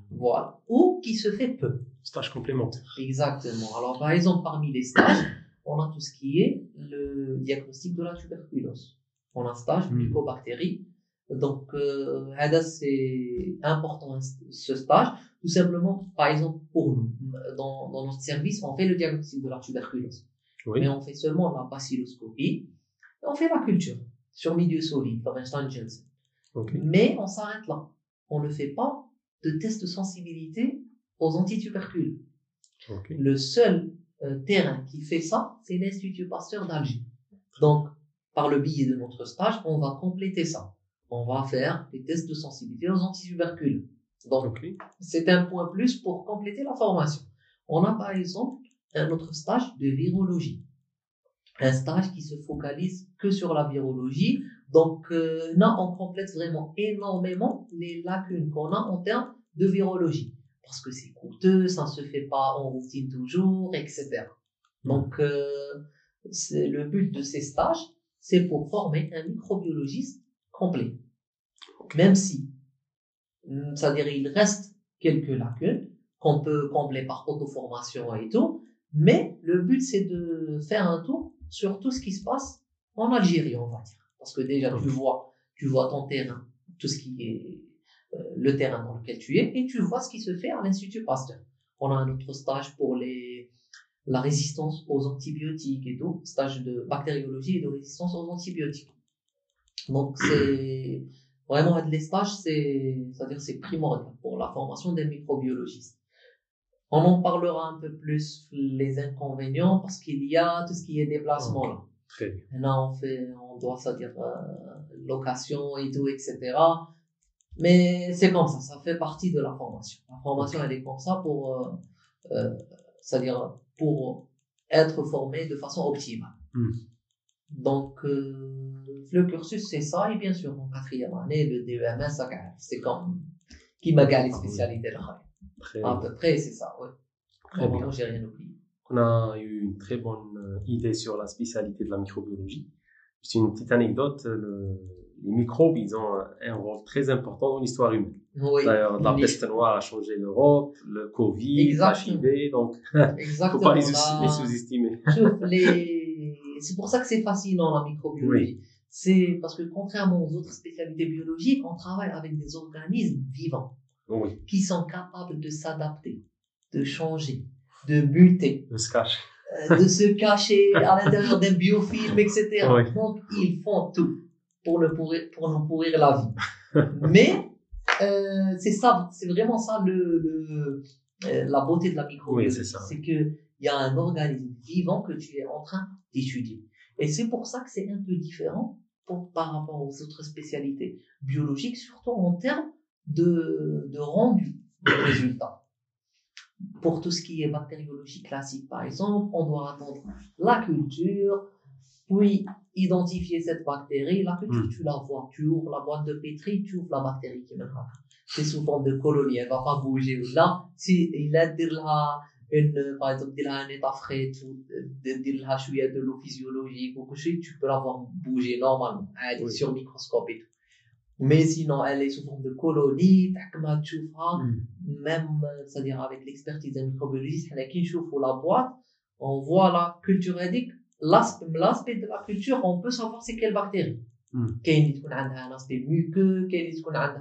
Voilà. Ou qui se fait peu. Stage complémentaire. Exactement. Alors, par exemple, parmi les stages, on a tout ce qui est le diagnostic de la tuberculose. On a un stage hmm. mycobactérie. Mmh. Donc, euh, c'est important hein, ce stage, tout simplement, par exemple, pour nous. Dans, notre service, on fait le diagnostic de la tuberculose. Mais on fait seulement la bacilloscopie et on fait la culture sur milieu solide, comme Einstein Jensen. Mais on s'arrête là. On ne fait pas de test de sensibilité aux antitubercules. Le seul euh, terrain qui fait ça, c'est l'Institut Pasteur d'Alger. Donc, par le biais de notre stage, on va compléter ça. On va faire des tests de sensibilité aux antitubercules. Donc, c'est un point plus pour compléter la formation. On a par exemple un autre stage de virologie. Un stage qui se focalise que sur la virologie. Donc euh, là, on complète vraiment énormément les lacunes qu'on a en termes de virologie. Parce que c'est coûteux, ça ne se fait pas en routine toujours, etc. Donc, euh, c'est le but de ces stages, c'est pour former un microbiologiste complet. Même si, hum, c'est-à-dire il reste quelques lacunes qu'on peut combler par auto-formation et tout, mais le but c'est de faire un tour sur tout ce qui se passe en Algérie, on va dire. Parce que déjà, tu vois, tu vois ton terrain, tout ce qui est euh, le terrain dans lequel tu es, et tu vois ce qui se fait à l'Institut Pasteur. On a un autre stage pour les, la résistance aux antibiotiques et tout, stage de bactériologie et de résistance aux antibiotiques. Donc, (coughs) c'est vraiment les stages, c'est, c'est-à-dire c'est primordial pour la formation des microbiologistes. On en parlera un peu plus les inconvénients parce qu'il y a tout ce qui est déplacement là. Très bien. Et là, on fait, on doit, c'est-à-dire euh, location et tout, etc. Mais c'est comme ça, ça fait partie de la formation. La formation, elle est comme ça pour, euh, euh, c'est-à-dire pour être formé de façon optimale. Hmm. Donc, euh, le cursus, c'est ça. Et bien sûr, en quatrième année, le DEMS, ça, c'est comme qui m'a gagné les spécialités là. Très À peu près, c'est ça, ouais. Très bien. Vraiment, j'ai rien oublié. On a eu une très bonne euh, idée sur la spécialité de la microbiologie. Juste une petite anecdote, le- les microbes, ils ont un- rôle très important dans l'histoire humaine. Oui, D'ailleurs, la peste noire a changé l'Europe, le Covid, l'HIV, donc (laughs) faut exactement. pas les, sous-estimer. Les... C'est pour ça que c'est fascinant la microbiologie. C'est parce que contrairement aux autres spécialités biologiques, on travaille avec des organismes vivants Oui, qui sont capables de s'adapter, de changer, de muter, le se cache. euh, de se cacher à l'intérieur d'un biofilm, etc. Oui. Donc ils font tout pour, le pourrir, pour nous pourrir la vie. (laughs) Mais euh, c'est ça, c'est vraiment ça le, le- euh, la beauté de la microbiologie. Oui, c'est ça. C'est que il y a un organisme vivant que tu es en train d'étudier. Et c'est pour ça que c'est un peu différent pour- par rapport aux autres spécialités biologiques, surtout en termes de, rendu de résultat. Pour tout ce qui est bactériologie classique, par exemple, on doit attendre la culture, puis identifier cette bactérie. La culture, hmm. tu la vois, tu ouvres la boîte de pétri, tu ouvres la bactérie qui est là. C'est souvent de colonies, elle ne va pas bouger. Là, si il a une, par exemple, il a un état frais, il a de l'eau physiologique ou tu peux la voir bouger normalement, sur microscope et tout. Mais sinon, elle est sous forme de colonie, hmm. même, c'est-à-dire avec l'expertise d'un microbiologiste, on la boîte, on voit la culture indique, l'aspect l'aspect de la culture, on peut savoir c'est quelle bactérie. Hmm. Quel est un aspect muqueux, quel est a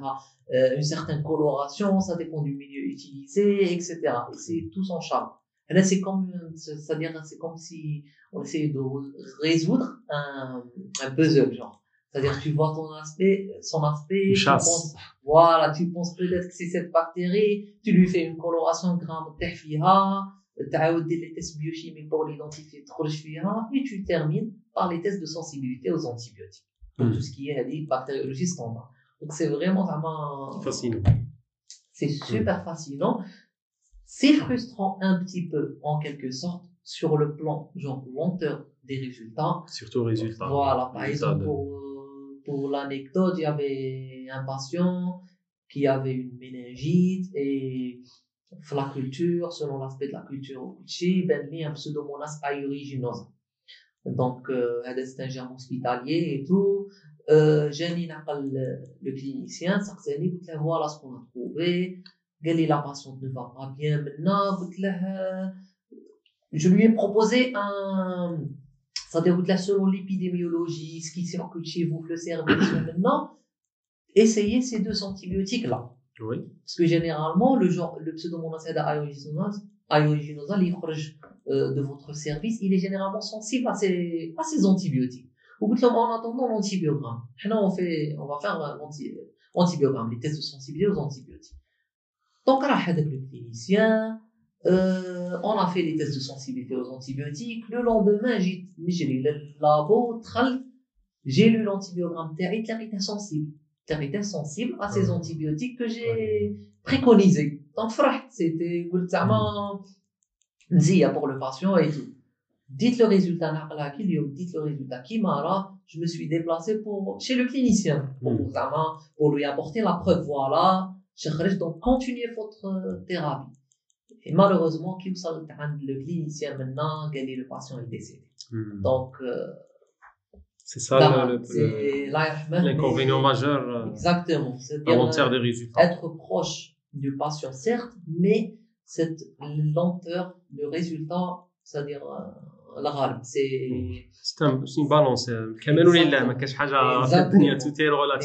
euh, une certaine coloration, ça dépend du milieu utilisé, etc. Et c'est tout son charme. Là, c'est comme, c'est-à-dire, c'est comme si on essayait de résoudre un, un puzzle, genre. C'est-à-dire, tu vois ton aspect, son aspect, Une tu chasse. penses, voilà, tu penses peut-être que c'est cette bactérie, tu lui fais une coloration gramme تحفيها, تعاود دير les tests biochimiques pour l'identifier, تخرج فيها, et tu termines par les tests de sensibilité aux antibiotiques. Pour Mm. tout ce qui est dit, bactériologie standard. Donc c'est vraiment, vraiment, Fascinant. c'est super fascinant. C'est frustrant un petit peu, en quelque sorte, sur le plan, genre, lenteur des résultats. Surtout résultat. Voilà, par Résultat exemple, de- pour, euh, pour l'anecdote, il y avait un patient qui avait une méningite et la culture, selon l'aspect de la culture ben, il y a un pseudomonas aeruginosa. Donc, euh, c'est un germe hospitalier et tout. Euh, j'ai dit le clinicien, ça que c'est lui, voilà ce qu'on a trouvé. Quelle la patiente ne va pas bien maintenant, je lui ai proposé un, ça déroute là selon l'épidémiologie, ce qui circule chez vous, le service maintenant, essayez ces deux antibiotiques-là. Oui. Parce que généralement, le, genre, le pseudomonas aeruginosa, l'hyphrage de votre service, il est généralement sensible à ces, à ces antibiotiques. Au bout de en attendant l'antibiogramme. Maintenant, on fait, on va faire l'antibiogramme, euh, les tests de sensibilité aux antibiotiques. Donc, là, le clinicien, euh, on a fait les tests de sensibilité aux antibiotiques. Le lendemain, j'ai le labo, j'ai lu l'antibiogramme Terry, Terry sensible. Terry sensible à ces antibiotiques que j'ai préconisés. Donc, c'était mm. pour le patient et tout. Dites le résultat, dites le résultat. Kimara, je me suis déplacé pour, chez le clinicien, mm. pour, pour lui apporter la preuve. Voilà, je donc continuer votre euh, thérapie. Et malheureusement, qui vous le clinicien maintenant, gagner le patient est décédé. Mmh. Donc, euh, c'est ça l'inconvénient majeur. Euh, Exactement. C'est-à-dire des euh, résultats. Être proche du patient, certes, mais cette lenteur de résultat, c'est-à-dire euh, la râle. C'est une balance. Euh, Exactement. Exactement.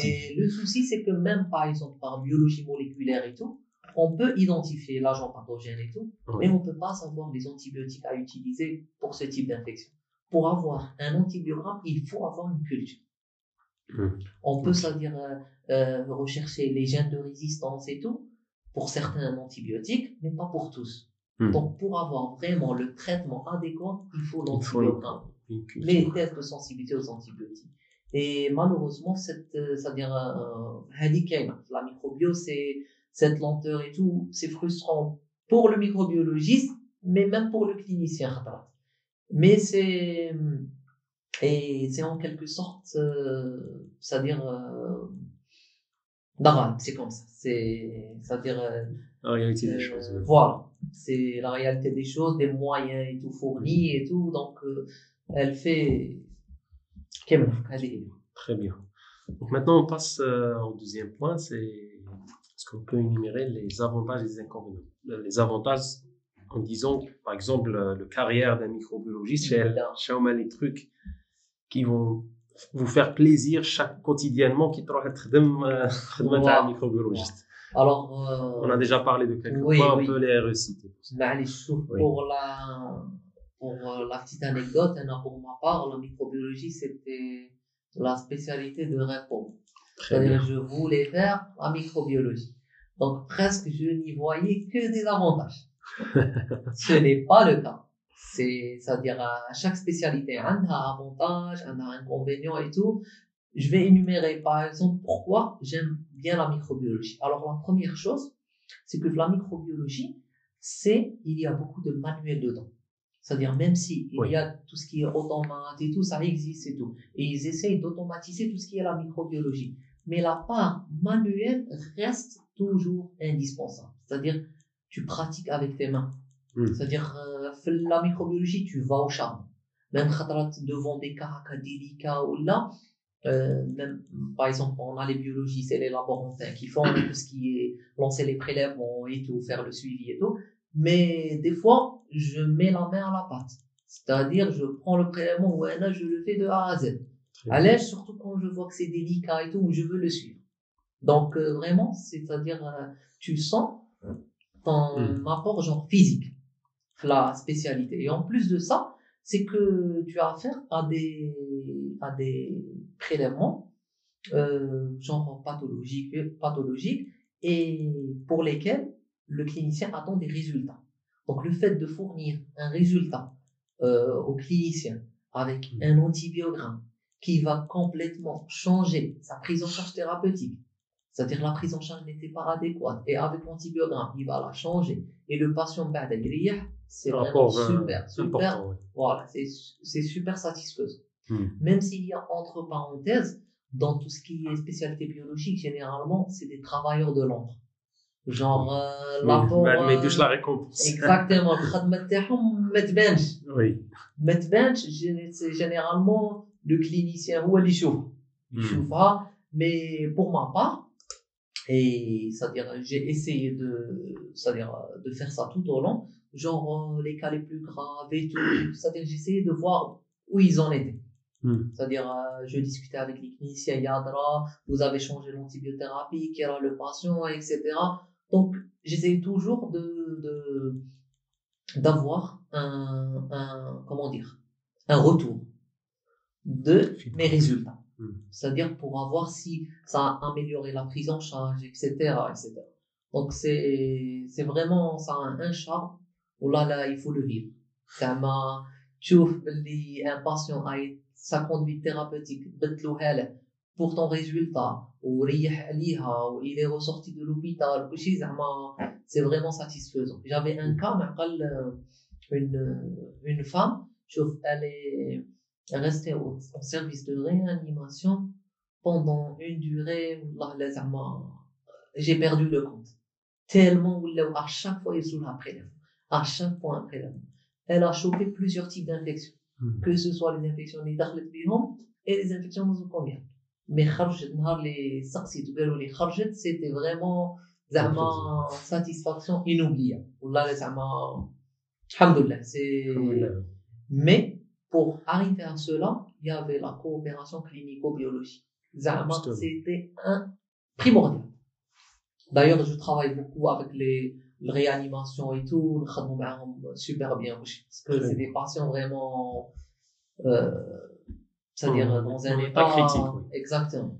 Et le souci, c'est que même par exemple par biologie moléculaire et tout, on peut identifier l'agent pathogène et tout, mais on ne peut pas savoir les antibiotiques à utiliser pour ce type d'infection. Pour avoir un antibiogramme, il faut avoir une culture. On peut, c'est-à-dire, euh, euh, rechercher les gènes de résistance et tout pour certains antibiotiques, mais pas pour tous. Donc, pour avoir vraiment le traitement adéquat, il faut l'antibiogramme, les tests de sensibilité aux antibiotiques. Et malheureusement, cette, euh, c'est-à-dire, euh, la microbiose, c'est cette lenteur et tout, c'est frustrant pour le microbiologiste, mais même pour le clinicien. Mais c'est et c'est en quelque sorte, euh, c'est-à-dire, euh, c'est comme ça. C'est, c'est-à-dire euh, la réalité des euh, choses. Voilà, c'est la réalité des choses, des moyens et tout fournis mm-hmm. et tout. Donc, elle fait. Très bien. Donc maintenant, on passe au deuxième point, c'est est-ce qu'on peut énumérer les avantages et les inconvénients euh, Les avantages, en disant, par exemple, euh, le carrière d'un microbiologiste, chez, chez les trucs qui vont vous faire plaisir chaque quotidiennement qui travaille à un microbiologiste. Alors, euh, on a déjà parlé de quelques oui, points, on oui. peut les reciter. Bah, pour, la, pour la petite anecdote, hein, pour ma part, la microbiologie, c'était la spécialité de répondre. Très bien. je voulais faire la microbiologie. Donc, presque, je n'y voyais que des avantages. (laughs) Ce n'est pas le cas. C'est, c'est-à-dire, à chaque spécialité, un a avantage, un a inconvénient et tout. Je vais énumérer, par exemple, pourquoi j'aime bien la microbiologie. Alors, la première chose, c'est que la microbiologie, c'est, il y a beaucoup de manuels dedans. C'est-à-dire, même si il Oui. y a tout ce qui est automate et tout, ça existe et tout. Et ils essayent d'automatiser tout ce qui est la microbiologie mais la part manuelle reste toujours indispensable. C'est-à-dire, tu pratiques avec tes mains. Hmm. C'est-à-dire, euh, la microbiologie, tu vas au charbon. Même devant des cas délicats ou là, euh, même, par exemple, on a les biologistes et les laborantins qui font tout ce qui est lancer les prélèvements et tout, faire le suivi et tout. Mais des fois, je mets la main à la pâte. C'est-à-dire, je prends le prélèvement ou un je le fais de A à Z. À l'aise, surtout quand je vois que c'est délicat et tout, où je veux le suivre. Donc, euh, vraiment, c'est-à-dire, euh, tu sens ton Mm. apport genre physique, la spécialité. Et en plus de ça, c'est que tu as affaire à des, à des prélèvements, euh, genre pathologiques, pathologiques, et pour lesquels le clinicien attend des résultats. Donc, le fait de fournir un résultat euh, au clinicien avec Mm. un antibiogramme qui va complètement changer sa prise en charge thérapeutique. C'est-à-dire la prise en charge n'était pas adéquate et avec l'antibiogramme, il va la changer et le patient بعد يريح, c'est vraiment Rapport, euh, super, super. important. oui. Voilà, c'est c'est super satisfaisant. Hmm. Même s'il y a entre parenthèses, dans tout ce qui est spécialité biologique, généralement, c'est des travailleurs de l'ombre. Genre, euh, l'apport, بعد ما euh, يدوش la récompense. Exactement, الخدمة تاعهم ما تبانش. Oui. ما تبانش جين- c'est généralement le clinicien ou l'ishouf. Hmm. Mais pour ma part, et c'est-à-dire j'ai essayé de, c'est-à-dire de faire ça tout au long, genre euh, les cas les plus graves et tout. (clears throat) C'est-à-dire j'ai essayé de voir où ils en étaient. Hmm. C'est-à-dire, euh, je discutais avec les cliniciens, Yadra, vous avez changé l'antibiothérapie, quel est le patient, etc. Donc, j'essaie toujours de, d'avoir un, un, comment dire, un retour de mes résultats Hmm. c'est-à-dire pour avoir si ça a amélioré la prise en charge, etc., etc. Donc c'est c'est vraiment ça a un charme. Oh là là, il faut le vivre. Ça m'a تشوف باللي un patient a sa conduite thérapeutique بدلوها له pour ton résultat وريح عليها و il est ressorti de l'hôpital وكلشي زعما c'est vraiment satisfaisant. J'avais un cas نعقل euh, une une femme Sauf, rester au, au, service de réanimation pendant une durée, euh, j'ai perdu le compte. Tellement, à chaque fois, ils sont après À chaque fois, après Elle a chopé plusieurs types d'infections. Que ce soit les infections des et les infections nosocomiales. Mais les les c'était vraiment, une satisfaction inoubliable. c'est, mais, pour arriver à cela, il y avait la coopération clinico-biologique. C'était un primordial. D'ailleurs, je travaille beaucoup avec les, réanimations et tout, super bien, parce que c'est des patients vraiment, euh, c'est-à-dire dans un état critique. Oui. Exactement.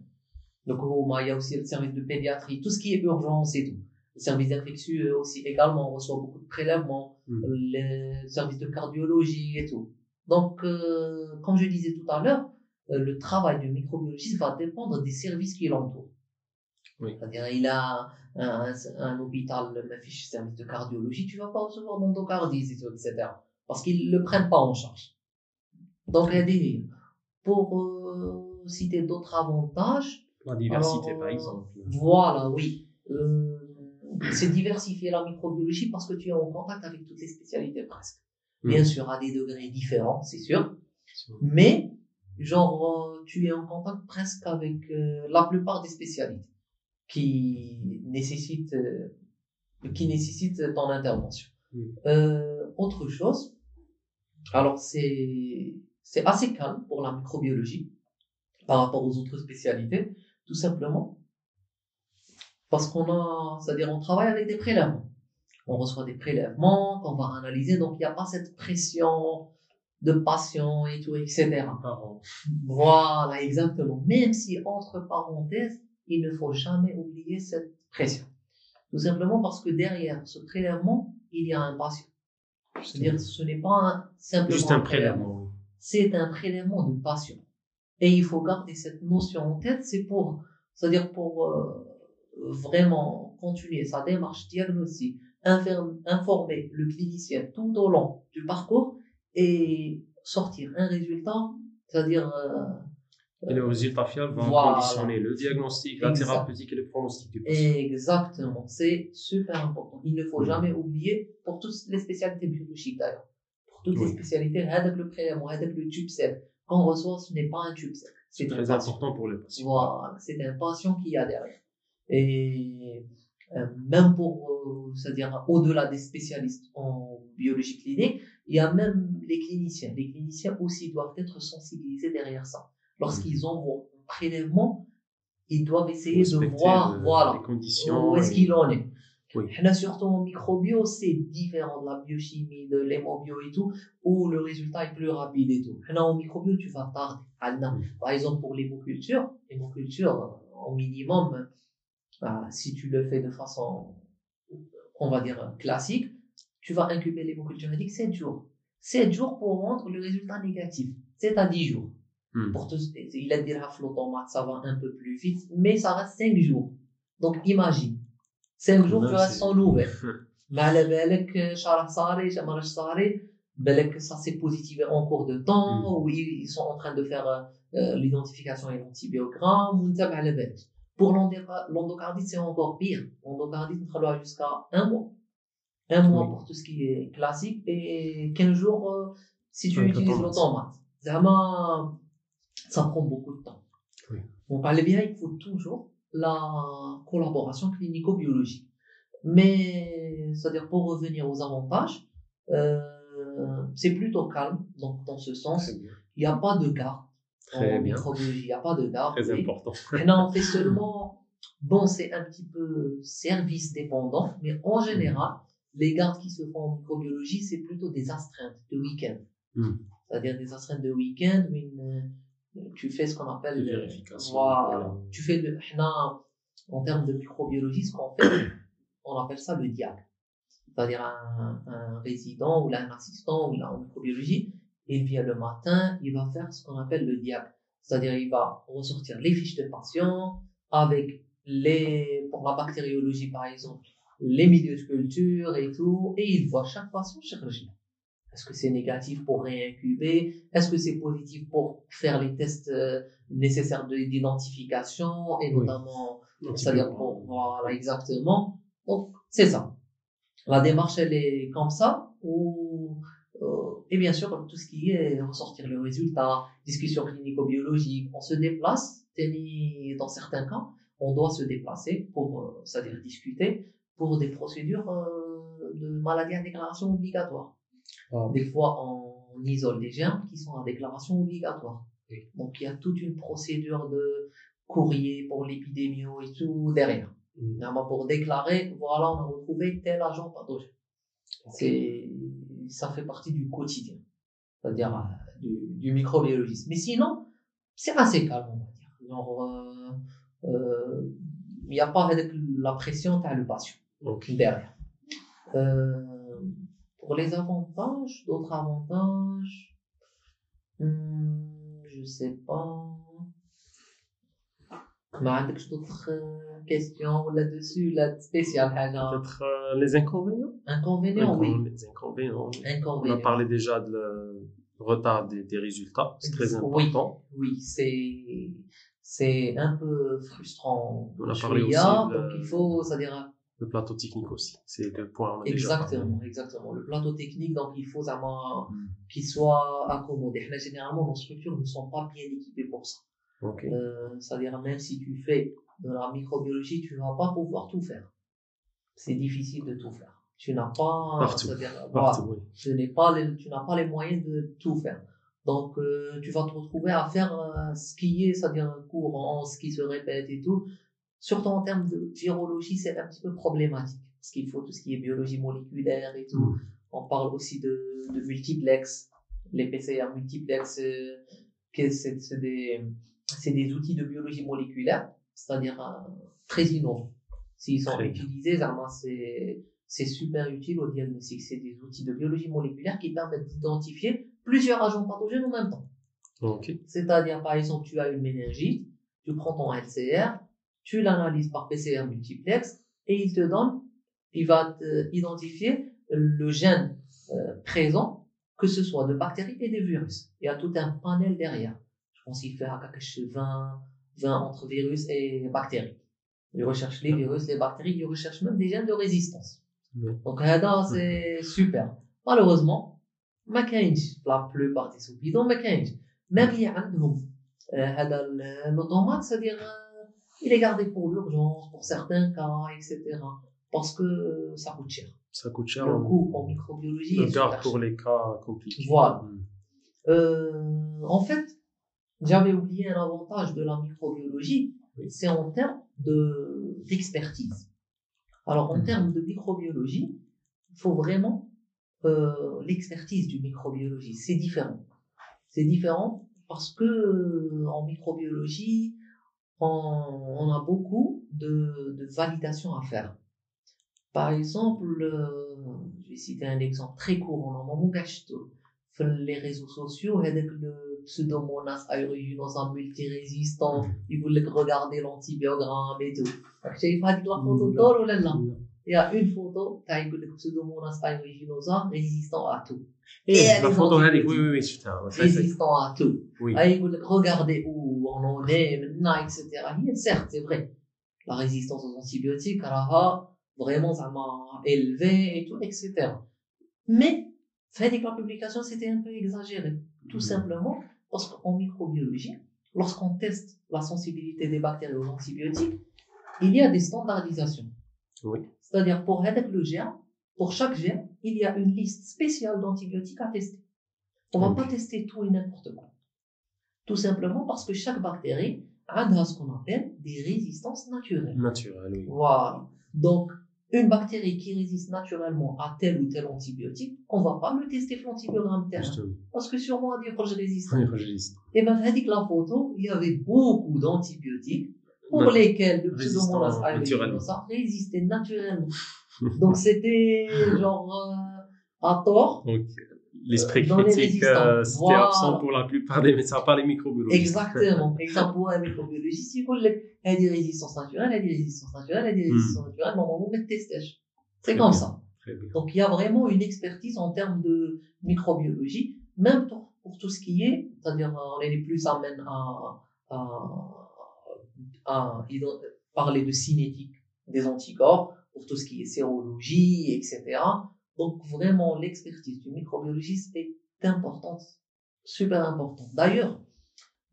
Donc, il y a aussi le service de pédiatrie, tout ce qui est urgence et tout. Le service d'infectieux aussi également, on reçoit beaucoup de prélèvements, le service de cardiologie et tout. Donc, euh, comme je disais tout à l'heure, euh, le travail du microbiologiste va dépendre des services qui l'entourent. Oui. C'est-à-dire, il a un, un- un hôpital, fiche service de cardiologie, tu vas pas recevoir d'endocardie, etc. Parce qu'ils le prennent pas en charge. Donc, il y a des- pour euh, citer d'autres avantages, La diversité, Alors, par euh, exemple. voilà, oui. Euh, c'est diversifier la microbiologie parce que tu es en contact avec toutes les spécialités presque. Mm. Bien sûr, à des degrés différents, c'est sûr. Mais, genre, euh, tu es en contact presque avec euh, la plupart des spécialités qui nécessitent, euh, qui nécessitent ton intervention. Mm. Euh, autre chose, alors c'est, c'est assez calme pour la microbiologie par rapport aux autres spécialités, tout simplement parce qu'on a, c'est-à-dire on travaille avec des prélèvements. On reçoit des prélèvements qu'on va analyser, donc il n'y a pas cette pression de patient et tout, etc. Parents. Voilà, exactement. Même si, entre parenthèses, il ne faut jamais oublier cette pression. Tout simplement parce que derrière ce prélèvement, il y a un patient. C'est-à-dire, ce n'est pas un, simplement Juste un prélèvement, c'est un prélèvement de patient. Et il faut garder cette notion en tête, c'est pour, c'est-à-dire pour euh, vraiment continuer sa démarche diagnostique, informer le clinicien tout au long du parcours et sortir un résultat, c'est-à-dire euh, Et le résultat fiable va Voilà. conditionner le diagnostic, la thérapeutique et le pronostic du patient. Exactement, c'est super important. Il ne faut jamais oublier, pour toutes les spécialités biologiques d'ailleurs, pour toutes les spécialités, avec le prélèvement, avec le tube sec, qu'on reçoit, ce n'est pas un tube sec. C'est très patient. important pour le patient. Voilà, c'est un patient qui y a derrière. Et même pour, euh, c'est-à-dire au-delà des spécialistes en biologie clinique, il y a même les cliniciens. Les cliniciens aussi doivent être sensibilisés derrière ça. Lorsqu'ils envoient un prélèvement, ils doivent essayer de voir, le- voilà, les conditions. où est-ce et- qu'il en est. Oui. Là, surtout en microbio, c'est différent de la biochimie, de l'hémobio et tout, où le résultat est plus rapide et tout. Là, en microbio, tu vas tarder. Par exemple, pour l'hémoculture, l'hémoculture, euh, au minimum, euh, si tu le fais de façon, on va dire, classique, tu vas incuber l'hémoculture médique 7 jours. 7 jours pour rendre le résultat négatif. 7 à 10 jours. Hmm. Pour tout, il a dit la l'automate, ça va un peu plus vite, mais ça reste 5 jours. Donc, imagine. 5 jours, Même tu restes c'est- sans nouvelles. Mais على بالك شرح صاري ما راهش صاري بالك ça s'est positivé en cours de temps Mm. ou ils ils sont en train de faire euh, l'identification et l'antibiogramme ونتابع على بالك pour l'endocardite, c'est encore pire. L'endocardite, on travaille jusqu'à un mois. Un mois pour tout ce qui est classique et 15 jours euh, si tu oui, utilises l'automate. Ça prend beaucoup de temps. Oui. On parlait bien, il faut toujours la collaboration clinico-biologique. Mais, c'est-à-dire pour revenir aux avantages, euh, c'est plutôt calme, donc dans ce sens, il n'y a pas de garde. En bien. Il n'y a pas de d'art. Très important. mais non, on fait seulement, bon, c'est un petit peu service dépendant, mais en hmm. général, les gardes qui se font en microbiologie, c'est plutôt des astreintes de week-end. Hmm. C'est-à-dire des astreintes de week-end où euh, tu fais ce qu'on appelle. Euh, Vérification. Voilà. Tu fais de. En termes de microbiologie, ce qu'on fait, on appelle ça le diable. C'est-à-dire un, résident ou là, un assistant ou là, en microbiologie il vient le matin, il va faire ce qu'on appelle le diag. C'est-à-dire il va ressortir les fiches de patients avec les, pour la bactériologie par exemple, les milieux de culture et tout, et il voit chaque patient chez le Est-ce que c'est négatif pour réincuber? Est-ce que c'est positif pour faire les tests euh, nécessaires de- d'identification et notamment, c'est-à-dire pour, voilà, exactement. Donc, c'est ça. La démarche, elle est comme ça. Ou, euh, et bien sûr, tout ce qui est ressortir le résultat, discussion clinico-biologique, on se déplace. Dans certains cas, on doit se déplacer pour, euh, c'est-à-dire discuter pour des procédures euh, de maladies à déclaration obligatoire. Ah. Des fois, on isole des germes qui sont à déclaration obligatoire. Oui. Donc, il y a toute une procédure de courrier pour l'épidémio et tout derrière. Mm. Pour déclarer, voilà, on a retrouvé tel agent pathogène. C'est, ça fait partie du quotidien, c'est-à-dire euh, du, du microbiologiste. Mais sinon, c'est assez calme, on va dire. Genre, euh, euh, il n'y a pas avec la pression t'as le patient Ok. derrière. Euh, pour les avantages, d'autres avantages, hmm, je sais pas. ما عندكش d'autres euh, questions là-dessus, là spécial حاجة Peut-être euh, les inconvénients inconvénients oui Les inconvénients. On a inconvénients parlé déjà de le retard des, des résultats. C'est très Oui. important. oui c'est c'est un peu frustrant On a Je parlé suis aussi là, de- donc il faut c'est-à-dire Le plateau technique aussi. C'est deux points. on a déjà parlé. exactement exactement le plateau technique donc il faut vraiment Mm. qu'il soit accommodé Là, généralement nos structures ne sont pas bien équipées pour ça Ok. Euh, c'est-à-dire même si tu fais de la microbiologie, tu ne vas pas pouvoir tout faire. C'est difficile de tout faire. Tu n'as pas, Partout. Partout, voilà, oui. tu n'es pas, les- tu n'as pas les moyens de tout faire. Donc, euh, tu vas te retrouver à faire euh, ce qui est, c'est-à-dire un courant, ce qui se répète et tout. Surtout en termes de virologie, c'est un petit peu problématique. Parce qu'il faut tout ce qui est biologie moléculaire et tout. Mm. On parle aussi de, de multiplex. Les PCR multiplex, euh, que c'est des, c'est des outils de biologie moléculaire, c'est-à-dire euh, très innovants. S'ils sont Très utilisés, c'est c'est super utile au diagnostic. C'est des outils de biologie moléculaire qui permettent d'identifier plusieurs agents pathogènes en même temps. Ok. C'est-à-dire, par exemple, tu as une méningite, tu prends ton LCR, tu l'analyses par PCR multiplex et il te donne, il va identifier le gène euh, présent, que ce soit de bactéries et de virus. Il y a tout un panel derrière Je pense qu'il fait à quelque chose 20, 20 entre virus et bactéries. Il recherche les virus, les bactéries, il recherche même des gènes de résistance. Ouais. Donc, هذا, c'est super. Malheureusement, ما كاينش la plupart des hôpitaux ما كاينش même اللي عندهم آه، هذا ال- l'automate c'est-à-dire euh, il est gardé pour l'urgence pour certains cas etc parce que euh, ça coûte cher Ça coûte cher. le On, coût en microbiologie on est garde super pour cher. les cas compliqués. Voilà. Mm. Euh, en fait, j'avais oublié un avantage de la microbiologie, c'est en termes de d'expertise. Alors, en Mhm. termes de microbiologie, il faut vraiment euh, l'expertise du microbiologie. C'est différent. C'est différent parce que euh, en microbiologie, on, on a beaucoup de, de validations à faire. Par exemple, euh, je vais citer un exemple très courant, normalement, Gashto. les réseaux sociaux, avec le Pseudomonas aeruginosa en multirésistant, il voulait regarder l'antibiogramme et tout. J'ai pas dit la photo là Il y a une photo, t'as dit que Pseudomonas aeruginosa résistant à tout. Eh, et la photo, on a dit, oui, oui, oui, c'est ça. Résistant à tout. Oui. Il voulait regarder où on en est maintenant, etc. Certes, c'est vrai. La résistance aux antibiotiques, elle vraiment, ça m'a élevé et tout, etc. Mais, fait que la publication, c'était un peu exagéré. Tout mm. simplement, parce qu'en microbiologie, lorsqu'on teste la sensibilité des bactéries aux antibiotiques, il y a des standardisations. Oui. C'est-à-dire, pour le germe, pour chaque germe, il y a une liste spéciale d'antibiotiques à tester. On va Ok. pas tester tout et n'importe quoi. Tout simplement parce que chaque bactérie a ce qu'on appelle des résistances naturelles. Naturel, oui. Voilà. Donc, une bactérie qui résiste naturellement à tel ou tel antibiotique, on va pas le tester l'antibiogramme terrain. Justement. Parce que sûrement, on dit que je résiste. Oui, registre. Et dit que la photo, il y avait beaucoup d'antibiotiques pour Ouais. lesquels le pseudomonas aeruginosa résistait naturellement. Donc, c'était (laughs) genre euh, à tort. Donc, l'esprit critique, euh, c'était absent pour la plupart des médecins, pas les microbiologistes. Exactement. Exemple pour un microbiologiste, il a des résistances naturelles, a des résistances naturelles, a des Hmm. résistances naturelles, normalement, on met testage. C'est comme bien. ça. Donc, il y a vraiment une expertise en termes de microbiologie, même pour, pour tout ce qui est, c'est-à-dire, euh, on est les plus amène à, à, à parler de cinétique des anticorps, pour tout ce qui est sérologie, etc. Donc, vraiment, l'expertise du microbiologiste est importante, super importante. D'ailleurs,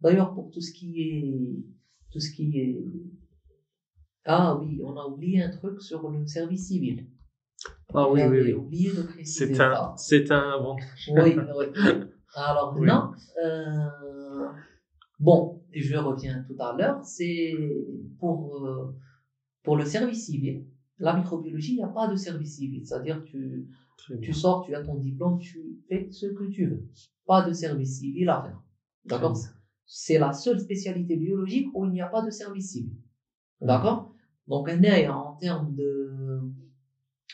d'ailleurs, pour tout ce qui est, tout ce qui est, ah oui, on a oublié un truc sur le service civil. Ah oui, oui, oublié de préciser C'est un, c'est un avantage. Oui, oui. Alors Oui. là, euh, bon, je reviens tout à l'heure, c'est pour, euh, pour le service civil. La microbiologie, il n'y a pas de service civil. C'est-à-dire, tu, tu sors, tu as ton diplôme, tu fais ce que tu veux. Pas de service civil à faire. D'accord. C'est la seule spécialité biologique où il n'y a pas de service civil. D'accord Donc, on est en termes de,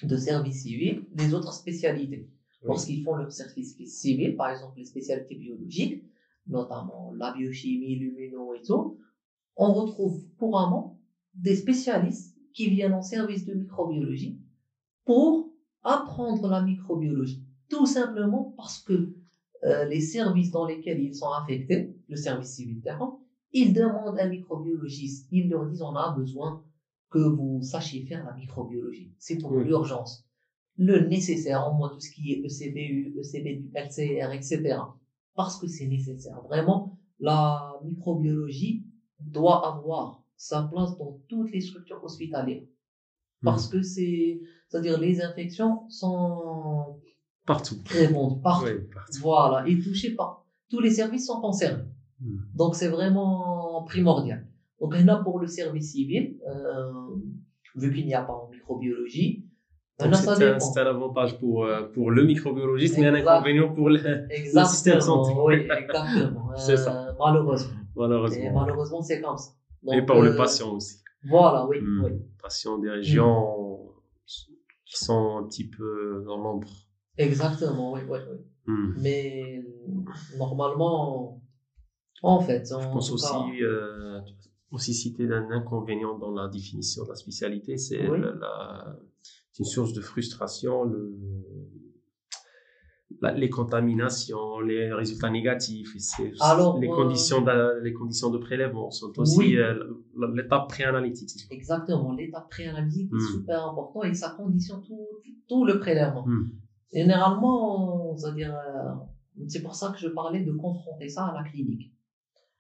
de service civil, les autres spécialités. Oui. Lorsqu'ils font leur service civil, par exemple les spécialités biologiques, notamment la biochimie, l'immuno et tout, on retrouve couramment des spécialistes qui viennent en service de microbiologie pour apprendre la microbiologie. Tout simplement parce que euh, les services dans lesquels ils sont affectés, le service civil terrain, ils demandent un microbiologiste. Ils leur disent on a besoin que vous sachiez faire la microbiologie. C'est pour Oui. l'urgence. Le nécessaire, en moins tout ce qui est ECBU, ECBU, LCR, etc. Parce que c'est nécessaire. Vraiment, la microbiologie doit avoir sa place dans toutes les structures hospitalières. Parce que c'est, c'est-à-dire les infections sont Partout. répandues partout. Oui, partout. Voilà, et touchées par tous les services sont concernés. Hmm. Donc c'est vraiment primordial. Donc a pour le service civil, euh, vu qu'il n'y a pas en microbiologie. Donc, Maintenant, c'est un, avantage pour, euh, pour le microbiologiste, mais un inconvénient pour le, Exactement. système santé. Oui, exactement. (laughs) C'est Euh, ça. Malheureusement. Et malheureusement. malheureusement, c'est comme ça. Et pour le euh, patient aussi. Voilà, oui, oui. Patients des régions qui sont un petit peu dans l'ombre. Exactement, oui, oui, oui. Hmm. Mais normalement, en fait, Je en pense tout aussi, cas, euh, aussi citer un inconvénient dans la définition de la spécialité, c'est Oui. la- une source de frustration, le, la- les contaminations, les résultats négatifs, Alors, les euh, conditions de, les conditions de prélèvement sont aussi Oui. euh, l'étape préanalytique. exactement, l'étape préanalytique Hmm. est super important et ça conditionne tout, tout le prélèvement. Hmm. Généralement, c'est-à-dire, euh, c'est pour ça que je parlais de confronter ça à la clinique.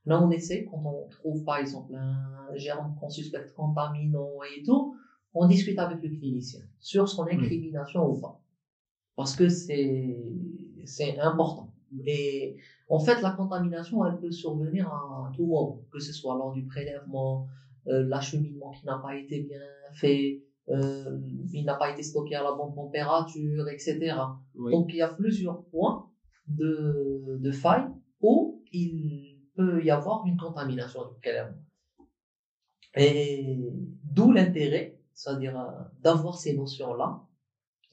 Là, on essaie, quand on trouve par exemple un germe qu'on suspecte contaminant et tout, on discute avec le clinicien sur son incrimination ou pas. Parce que c'est, c'est important. Et en fait, la contamination, elle peut survenir à tout moment, que ce soit lors du prélèvement, euh, l'acheminement qui n'a pas été bien fait, euh, il n'a pas été stocké à la bonne température, etc. Oui. Donc il y a plusieurs points de, de faille où il peut y avoir une contamination du prélèvement. Et d'où l'intérêt, c'est-à-dire euh, d'avoir ces notions-là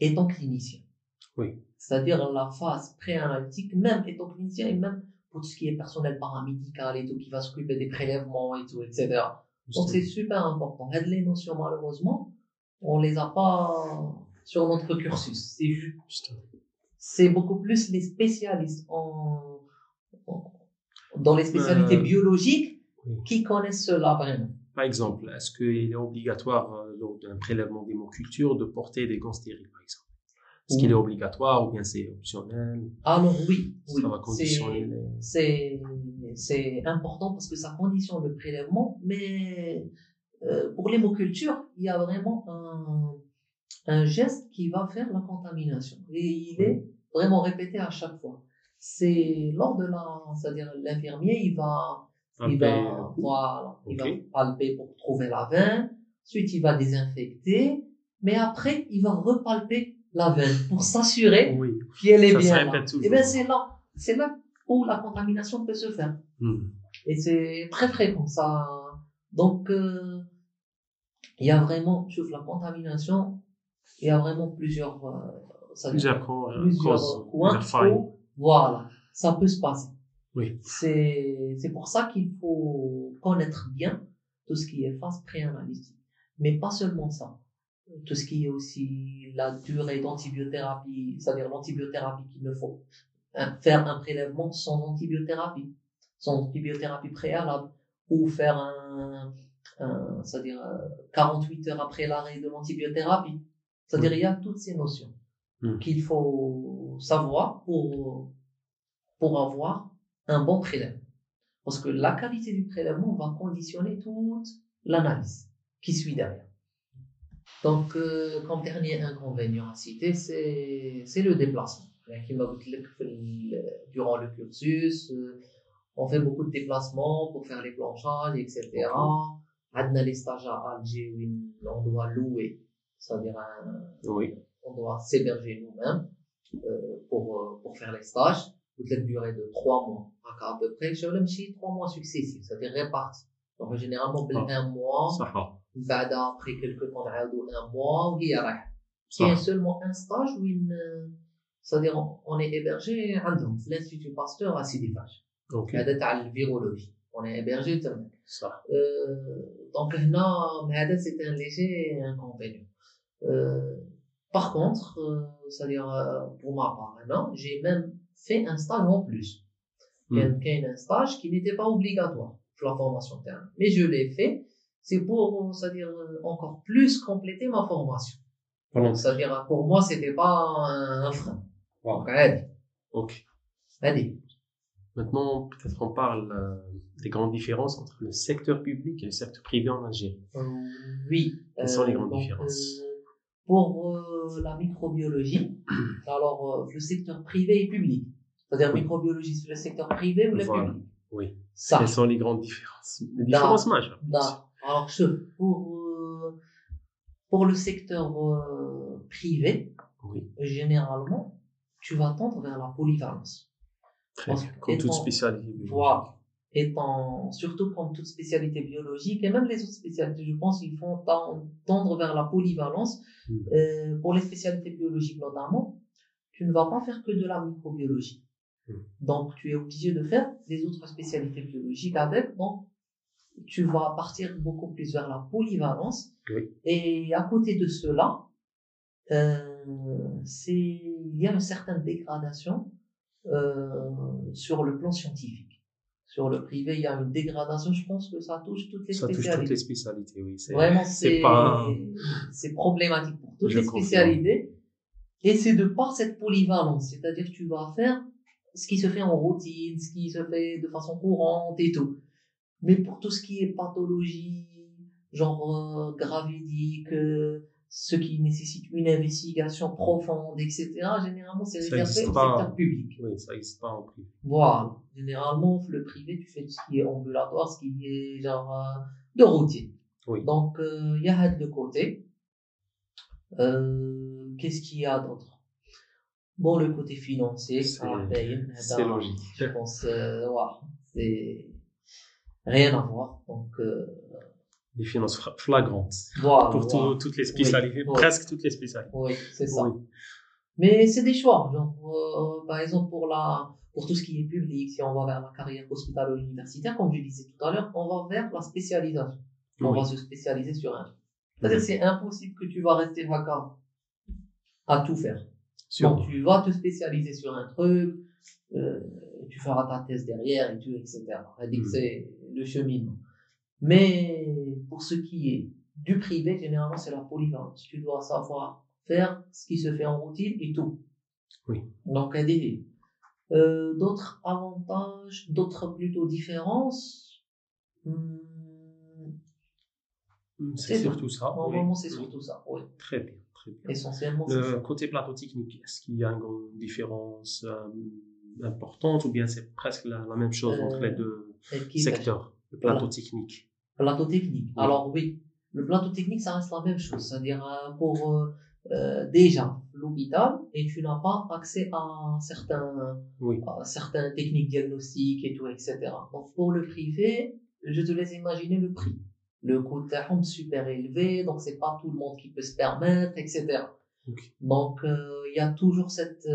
étant clinicien. Oui. C'est-à-dire la phase pré-analytique, même étant clinicien et même pour tout ce qui est personnel paramédical et tout, qui va s'occuper des prélèvements et tout, etc. Donc c'est super important. Et les notions, malheureusement, on les a pas sur notre cursus. C'est beaucoup plus les spécialistes en, en- dans les spécialités Euh, biologiques qui connaissent cela vraiment. Par exemple, est-ce qu'il est obligatoire euh, lors d'un prélèvement d'hémoculture de porter des gants stériles, par exemple? Est-ce qu'il est obligatoire ou bien c'est optionnel? Alors oui, oui, Ça va conditionner c'est- les... c'est c'est important parce que ça conditionne le prélèvement, mais euh, pour l'hémoculture, il y a vraiment un, un geste qui va faire la contamination. Et il est vraiment répété à chaque fois. C'est lors de la, c'est-à-dire l'infirmier, il va, il va, voilà, il va palper pour trouver la veine, ensuite il va désinfecter, mais après il va repalper la veine pour s'assurer Oui. qu'elle est Ça bien là. Et bien c'est là, c'est là où la contamination peut se faire. Hmm. Et c'est très fréquent ça. Donc euh, il y a vraiment, je trouve, la contamination, il y a vraiment plusieurs, euh, ça- Plusieurs, euh, plusieurs coins voilà, ça peut se passer. Oui. C'est, c'est pour ça qu'il faut connaître bien tout ce qui est phase pré-analytique. Mais pas seulement ça. Tout ce qui est aussi la durée d'antibiothérapie, c'est-à-dire l'antibiothérapie qu'il ne faut faire un prélèvement sans antibiothérapie, sans antibiothérapie préalable, ou faire un, c'est-à-dire 48 heures après l'arrêt de l'antibiothérapie. C'est-à-dire il y a toutes ces notions Mm. qu'il faut savoir pour, pour avoir un bon prélèvement. Parce que la qualité du prélèvement va conditionner toute l'analyse qui suit derrière. Donc, euh, comme dernier inconvénient à citer, c'est, le déplacement. Le- Durant le cursus, euh, on fait beaucoup de déplacements pour faire les planchages, etc. On a les stages à Alger où on doit louer, c'est-à-dire Oui. on doit s'héberger nous-mêmes euh, pour, euh, pour faire les stages. Toute la durée de trois mois, à peu près. Je vais me trois mois successifs, c'est-à-dire répartis. Donc, généralement, Ah. un mois, بعد après quelques temps, نعاودو un mois, وهي رايحة. Il y a صح seulement un stage où il, euh, c'est-à-dire on, on est hébergé عندهم في l'Institut Pasteur à Sidi Faj. اوكي هذا تاع الفيرولوجي. On est hébergé تما. صح Euh, donc هنا هذا c'est un léger inconvénient. Euh, par contre, euh, c'est-à-dire euh, pour ma part, maintenant, j'ai même fait un stage en plus. Hmm. كان كاين un stage qui n'était pas obligatoire pour la formation terme. Mais je l'ai fait, c'est pour, c'est-à-dire encore plus compléter ma formation. C'est-à-dire pour moi, c'était pas un, frein. Wow. Donc, allez, Ok. allez. Maintenant, peut-être on parle euh, des grandes différences entre le secteur public et le secteur privé en Algérie. Euh, oui. Quelles sont les Euh, grandes donc, différences? Pour euh, la microbiologie, (clears throat) alors le secteur privé et public. C'est-à-dire Oui. microbiologie, c'est le secteur privé ou le Voilà. public? Oui. Ça. Quelles sont les grandes différences? Les différences majeures. Alors, je, pour, euh, pour le secteur euh, privé, Oui, généralement, tu vas tendre vers la polyvalence. très bien. Comme toute étant- spécialité. biologique. Voilà. Étant, surtout comme toute spécialité biologique, et même les autres spécialités, je pense, ils font ten- tendre vers la polyvalence. Mm. Euh, pour les spécialités biologiques notamment, tu ne vas pas faire que de la microbiologie. Mm. Donc, tu es obligé de faire des autres spécialités biologiques avec. Donc, tu vas partir beaucoup plus vers la polyvalence. Oui. Et à côté de cela, euh, c'est, il y a une certaine dégradation euh, sur le plan scientifique. Sur le privé, il y a une dégradation. Je pense que ça touche toutes les Ça touche spécialités. toutes les spécialités, oui. Vraiment, c'est pas. problématique pour toutes Je les spécialités. Et c'est de par cette polyvalence, c'est-à-dire que tu vas faire ce qui se fait en routine, ce qui se fait de façon courante et tout. Mais pour tout ce qui est pathologie, genre euh, gravidique, euh, ce qui nécessite une investigation profonde, etc., généralement c'est réservé au secteur public. Oui, ça n'existe pas en privé. Voilà. Généralement, le privé, tu fais tout ce qui est ambulatoire, ce qui est genre euh, de routine. Oui. Donc, il y a de côté. Euh, Qu'est-ce qu'il y a d'autre? Bon, le côté financier, C'est- ben, logique. Je pense, voilà, c'est rien à voir. Donc, euh, Les finances flagrantes. voilà. Pour tout- toutes les spécialités, oui. presque toutes les spécialités. Oui, c'est ça. Oui. Mais c'est des choix. Genre, euh, par exemple, pour la, pour tout ce qui est public, si on va vers la carrière hospitalo-universitaire, comme je disais tout à l'heure, on va vers la spécialisation. On va se spécialiser sur un truc. C'est-à-dire, c'est impossible que tu vas rester vacant à tout faire. Donc, tu vas te spécialiser sur un truc, euh, tu feras ta thèse derrière et tout, etc. C'est le cheminement. Mais pour ce qui est du privé, généralement, c'est la polyvalence. Tu dois savoir faire ce qui se fait en routine et tout. Oui. Donc, un. Euh, d'autres avantages, d'autres plutôt différences. Hmm, C'est C'est surtout ça. oui. normalement, c'est surtout ça. Oui. Très bien, très bien. Essentiellement, Le ça. côté plateau technique, est-ce qu'il y a une grande différence euh, importante ou bien c'est presque la, la même chose entre les Euh, deux Secteurs Le plateau Voilà. technique. Plateau technique. Oui. Alors oui, le plateau technique, ça reste la même chose. C'est-à-dire euh, pour euh, euh, déjà l'hôpital et tu n'as pas accès à certains, Oui. à certaines techniques diagnostiques et tout, etc. Donc pour le privé, je te laisse imaginer le prix. Le coût de super élevé, donc c'est pas tout le monde qui peut se permettre, etc. Donc euh, il y a toujours cette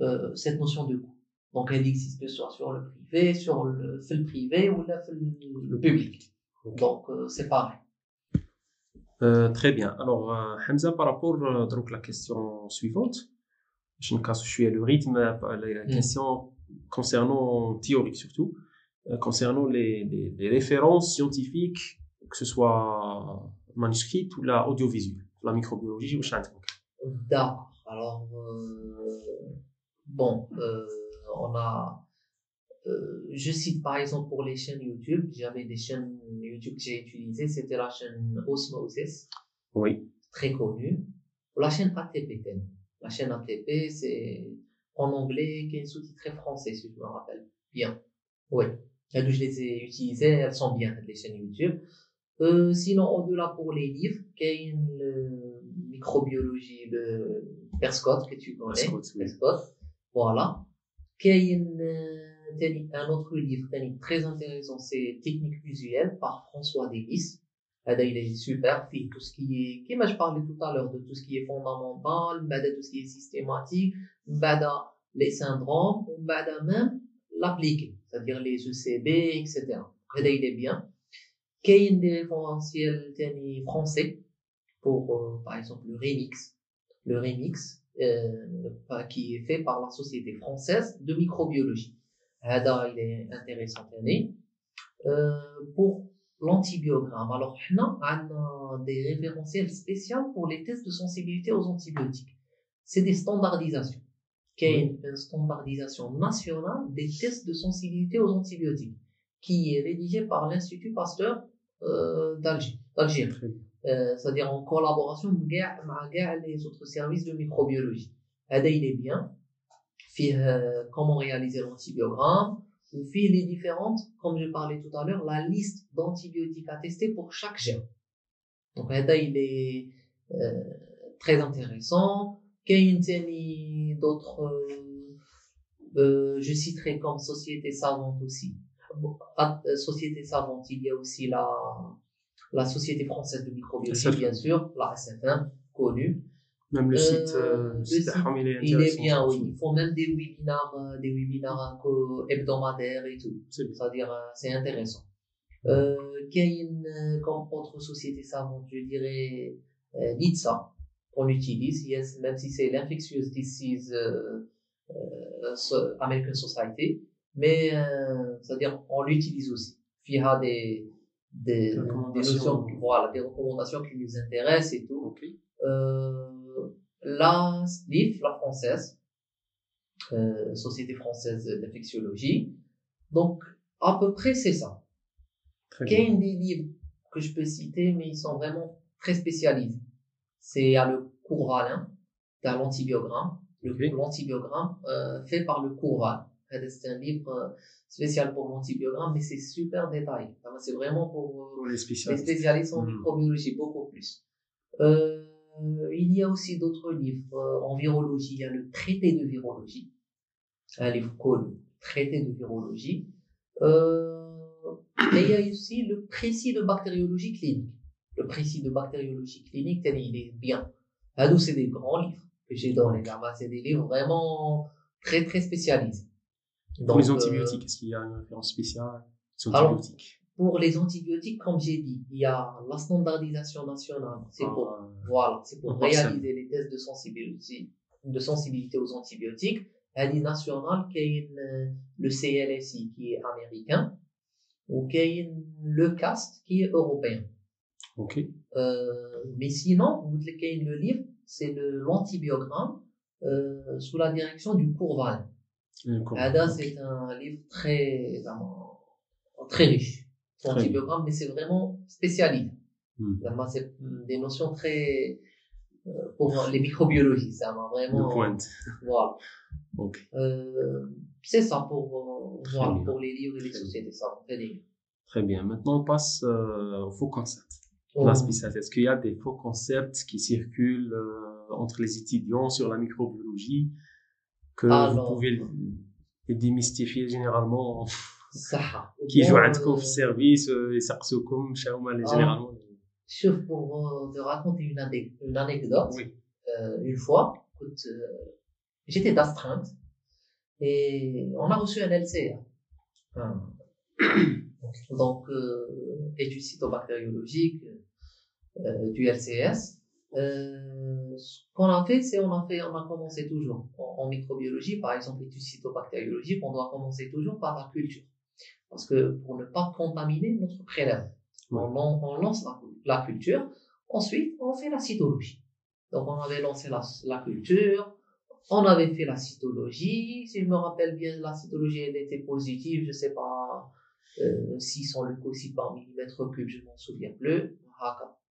euh, cette notion de coût. Donc elle existe soit sur le privé, sur le, le privé ou fait le, le public. Donc, euh, c'est pareil. Euh, très bien. Alors, euh, Hamza, par rapport à donc, la question suivante, je ne casse je suis le rythme, la Mm. question concernant théorique surtout, concernant les, les, les références scientifiques, que ce soit manuscrites ou la audiovisuelle, la microbiologie ou. D'accord. Alors, bon, euh, on a. euh, je cite par exemple pour les chaînes YouTube, j'avais des chaînes YouTube que j'ai utilisées, c'était la chaîne Osmosis, Oui, très connue, ou la chaîne ATP. La chaîne ATP, c'est en anglais, qui est sous-titré français, si je me rappelle bien. Oui. Elles, je les ai utilisées, elles sont bien, les chaînes YouTube. Euh, sinon, au-delà pour les livres, une euh, microbiologie de Perscott, que tu connais. Prescott, oui. Prescott. Voilà. Kayen, euh, un autre livre très intéressant, c'est Technique visuelle par François Delis. Il est super, fait tout ce qui est, comme je parlais tout à l'heure, de tout ce qui est fondamental, bada tout ce qui est systématique, bada les syndromes, ou même l'appliquer, c'est-à-dire les ECB, etc. Il est bien. Kayen des référentiels français pour, euh, par exemple, le remix. Le remix, euh, qui est fait par la Société française de microbiologie. Hada, il est intéressant. Euh, pour l'antibiogramme, alors on a des référentiels spéciaux pour les tests de sensibilité aux antibiotiques. C'est des standardisations. Qu'il y a une standardisation nationale des tests de sensibilité aux antibiotiques, qui est rédigée par l'Institut Pasteur euh, d'Alger, d'Algérie. Euh, c'est-à-dire en collaboration avec les autres services de microbiologie. Là, il est bien. Fait, euh, comment réaliser l'antibiogramme, ou fait les différentes, comme je parlais tout à l'heure, la liste d'antibiotiques à tester pour chaque germe. Donc là, il est euh, très intéressant. Qu'il y d'autres, je citerai comme Société Savante aussi. Société Savante, il y a aussi la la Société française de microbiologie, bien sûr, la SFM, connue. Même le Euh, site, euh, le site il est Il est bien, oui. Ils font même des webinaires, euh, des webinaires un peu hebdomadaires et tout. C'est-à-dire, euh, c'est intéressant. Euh, Kain, euh, comme autre société savante, je dirais euh, l'ITSA, qu'on utilise, yes, même si c'est l'infectious disease euh, euh, American Society, mais euh, c'est-à-dire on l'utilise aussi. Il y a des, des, des notions, voilà, des recommandations qui nous intéressent et tout. Euh, la SNIF, la française, euh, Société française d'infectiologie. Donc, à peu près, c'est ça. Il y a une des livres que je peux citer, mais ils sont vraiment très spécialisés. C'est a le Courvalin, t'as l'antibiogramme, le Ok. l'antibiogramme euh, fait par le Courval. C'est un livre euh, spécial pour l'antibiogramme, mais c'est super détaillé. C'est vraiment pour euh, Pour les les spécialistes. en Mhm. microbiologie, beaucoup plus. Euh, il y a aussi d'autres livres. En virologie, il y a le traité de virologie. Un livre connu, traité de virologie. Euh, et il y a aussi le précis de bactériologie clinique. Le précis de bactériologie clinique, tel, il est bien. À nous, c'est des grands livres que j'ai dans les gamins. C'est des livres vraiment très, très spécialisés. Pour les Donc, euh, antibiotiques, est-ce qu'il y a une référence spéciale Les Alors, antibiotiques? pour les antibiotiques, comme j'ai dit, il y a la standardisation nationale. C'est pour, Ah, voilà, c'est pour réaliser les tests de sensibilité, de sensibilité aux antibiotiques. Elle est nationale, qui est le CLSI, qui est américain, ou qui est le CAST, qui est européen. Ok. Euh, mais sinon, vous le livre, c'est l'antibiogramme, euh, sous la direction du Courval. Ada, c'est un livre très, vraiment, très riche. C'est un Très antibiogramme, mais c'est vraiment spécialisé. Hmm. C'est des notions très, euh, pour les microbiologies, ça m'a vraiment, De pointe. voilà. Euh, c'est ça pour, euh, voilà, pour les livres et les Très sociétés, ça, très bien. Très bien. Maintenant, on passe euh, au faux concept. Oh, La spécialité. Est-ce qu'il y a des faux concepts qui circulent entre les étudiants sur la microbiologie que Alors. vous pouvez les démystifier généralement (laughs) ça. qui Bon, jouent عندكم euh, في السيرفيس يسقسوكم شنو هما Ah. généralement Sauf pour euh, te raconter une, ane- une anecdote. Oui. Euh, une fois, écoute, euh, j'étais d'astreinte et on a reçu un LCR. (coughs) Un- donc, euh, étude cytobactériologique. euh, du LCS. euh, ce qu'on a fait, c'est on a fait, on a commencé toujours. En, microbiologie, par exemple, études cytobactériologiques, on doit commencer toujours par la culture, parce que pour ne pas contaminer notre prélèvement, on, lance la, culture, ensuite on fait la cytologie. Donc on avait lancé la, la culture, on avait fait la cytologie, si je me rappelle bien, la cytologie elle était positive, je sais pas, euh, 600 leucocytes par millimètre cube, je m'en souviens plus,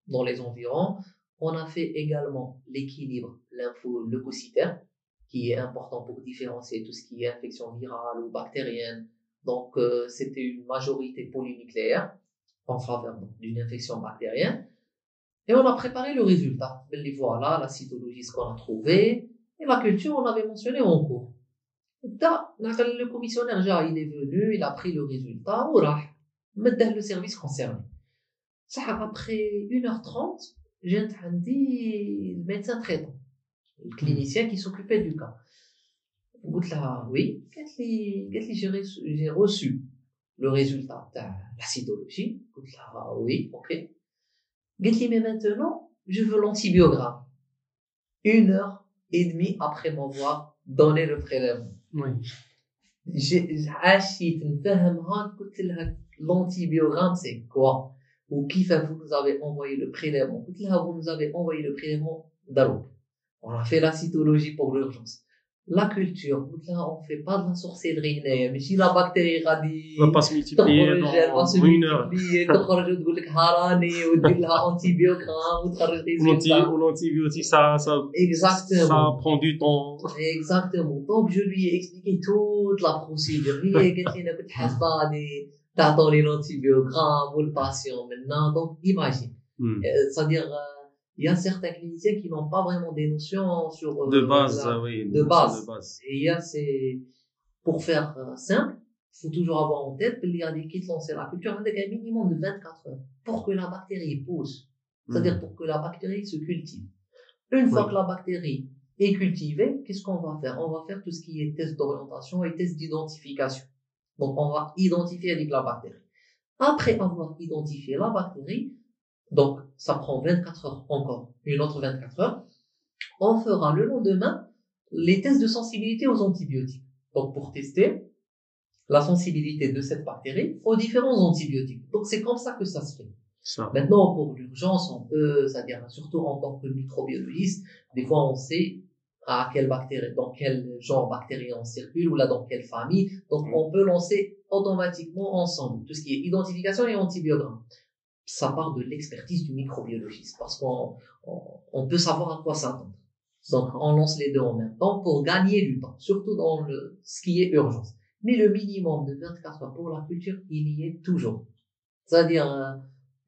dans les environs. On a fait également l'équilibre lympho-leucocytaire, qui est important pour différencier tout ce qui est infection virale ou bactérienne. Donc, euh, c'était une majorité polynucléaire en faveur d'une infection bactérienne. Et on a préparé le résultat. Les voilà, la cytologie, ce qu'on a trouvé. Et la culture, on avait mentionné en cours. Le commissionnaire, il est venu, il a pris le résultat, le service concerné. Ça, après 1h30, j'ai entendu le médecin traitant, le clinicien qui s'occupait du cas. là, oui, j'ai reçu? Le résultat de la cytologie. là, oui, ok. mais maintenant, je veux l'antibiogramme. Une heure et demie après m'avoir donné le prélèvement. Oui. J'ai acheté une l'antibiogramme, c'est quoi? Au pif, vous nous avez envoyé le prélèvement? Vous nous avez envoyé le prélèvement d'Arouk. On a fait la cytologie pour l'urgence. La culture, là, on fait pas de la sorcellerie, mais si la bactérie radie, va pas se multiplier dans une heure. Ou l'antibiotique, ça, ça, Exactement. ça prend du temps. Exactement. Donc, je lui ai expliqué toute la procédure. هي قالت لي انا كنت حاسباني تعطوني l'antibiogramme ou le patient maintenant. Donc, imagine. Hmm. Euh, C'est-à-dire, euh, il y a certains cliniciens qui n'ont pas vraiment des notions sur euh, de base, la, oui, de base. de base. Et il y a c'est pour faire euh, simple, il faut toujours avoir en tête qu'il y a des kits lancés la culture avec un minimum de 24 heures pour que la bactérie pousse, c'est-à-dire hmm. pour que la bactérie se cultive. Une fois que la bactérie est cultivée, qu'est-ce qu'on va faire On va faire tout ce qui est test d'orientation et test d'identification. donc, on va identifier la bactérie. Après avoir identifié la bactérie, donc ça prend 24 heures encore, une autre 24 heures, on fera le lendemain les tests de sensibilité aux antibiotiques. Donc, pour tester la sensibilité de cette bactérie aux différents antibiotiques. Donc, c'est comme ça que ça se fait. Maintenant, pour l'urgence, on peut, c'est-à-dire surtout en tant que microbiologiste, des fois on sait à quelle bactérie, dans quel genre bactérie on circule ou là dans quelle famille. Donc mm. on peut lancer automatiquement ensemble tout ce qui est identification et antibiogramme. Ça part de l'expertise du microbiologiste parce qu'on on, peut savoir à quoi s'attendre. Donc on lance les deux en même temps pour gagner du temps, surtout dans le ce qui est urgence. Mais le minimum de 24 heures pour la culture, il y est toujours. C'est-à-dire euh,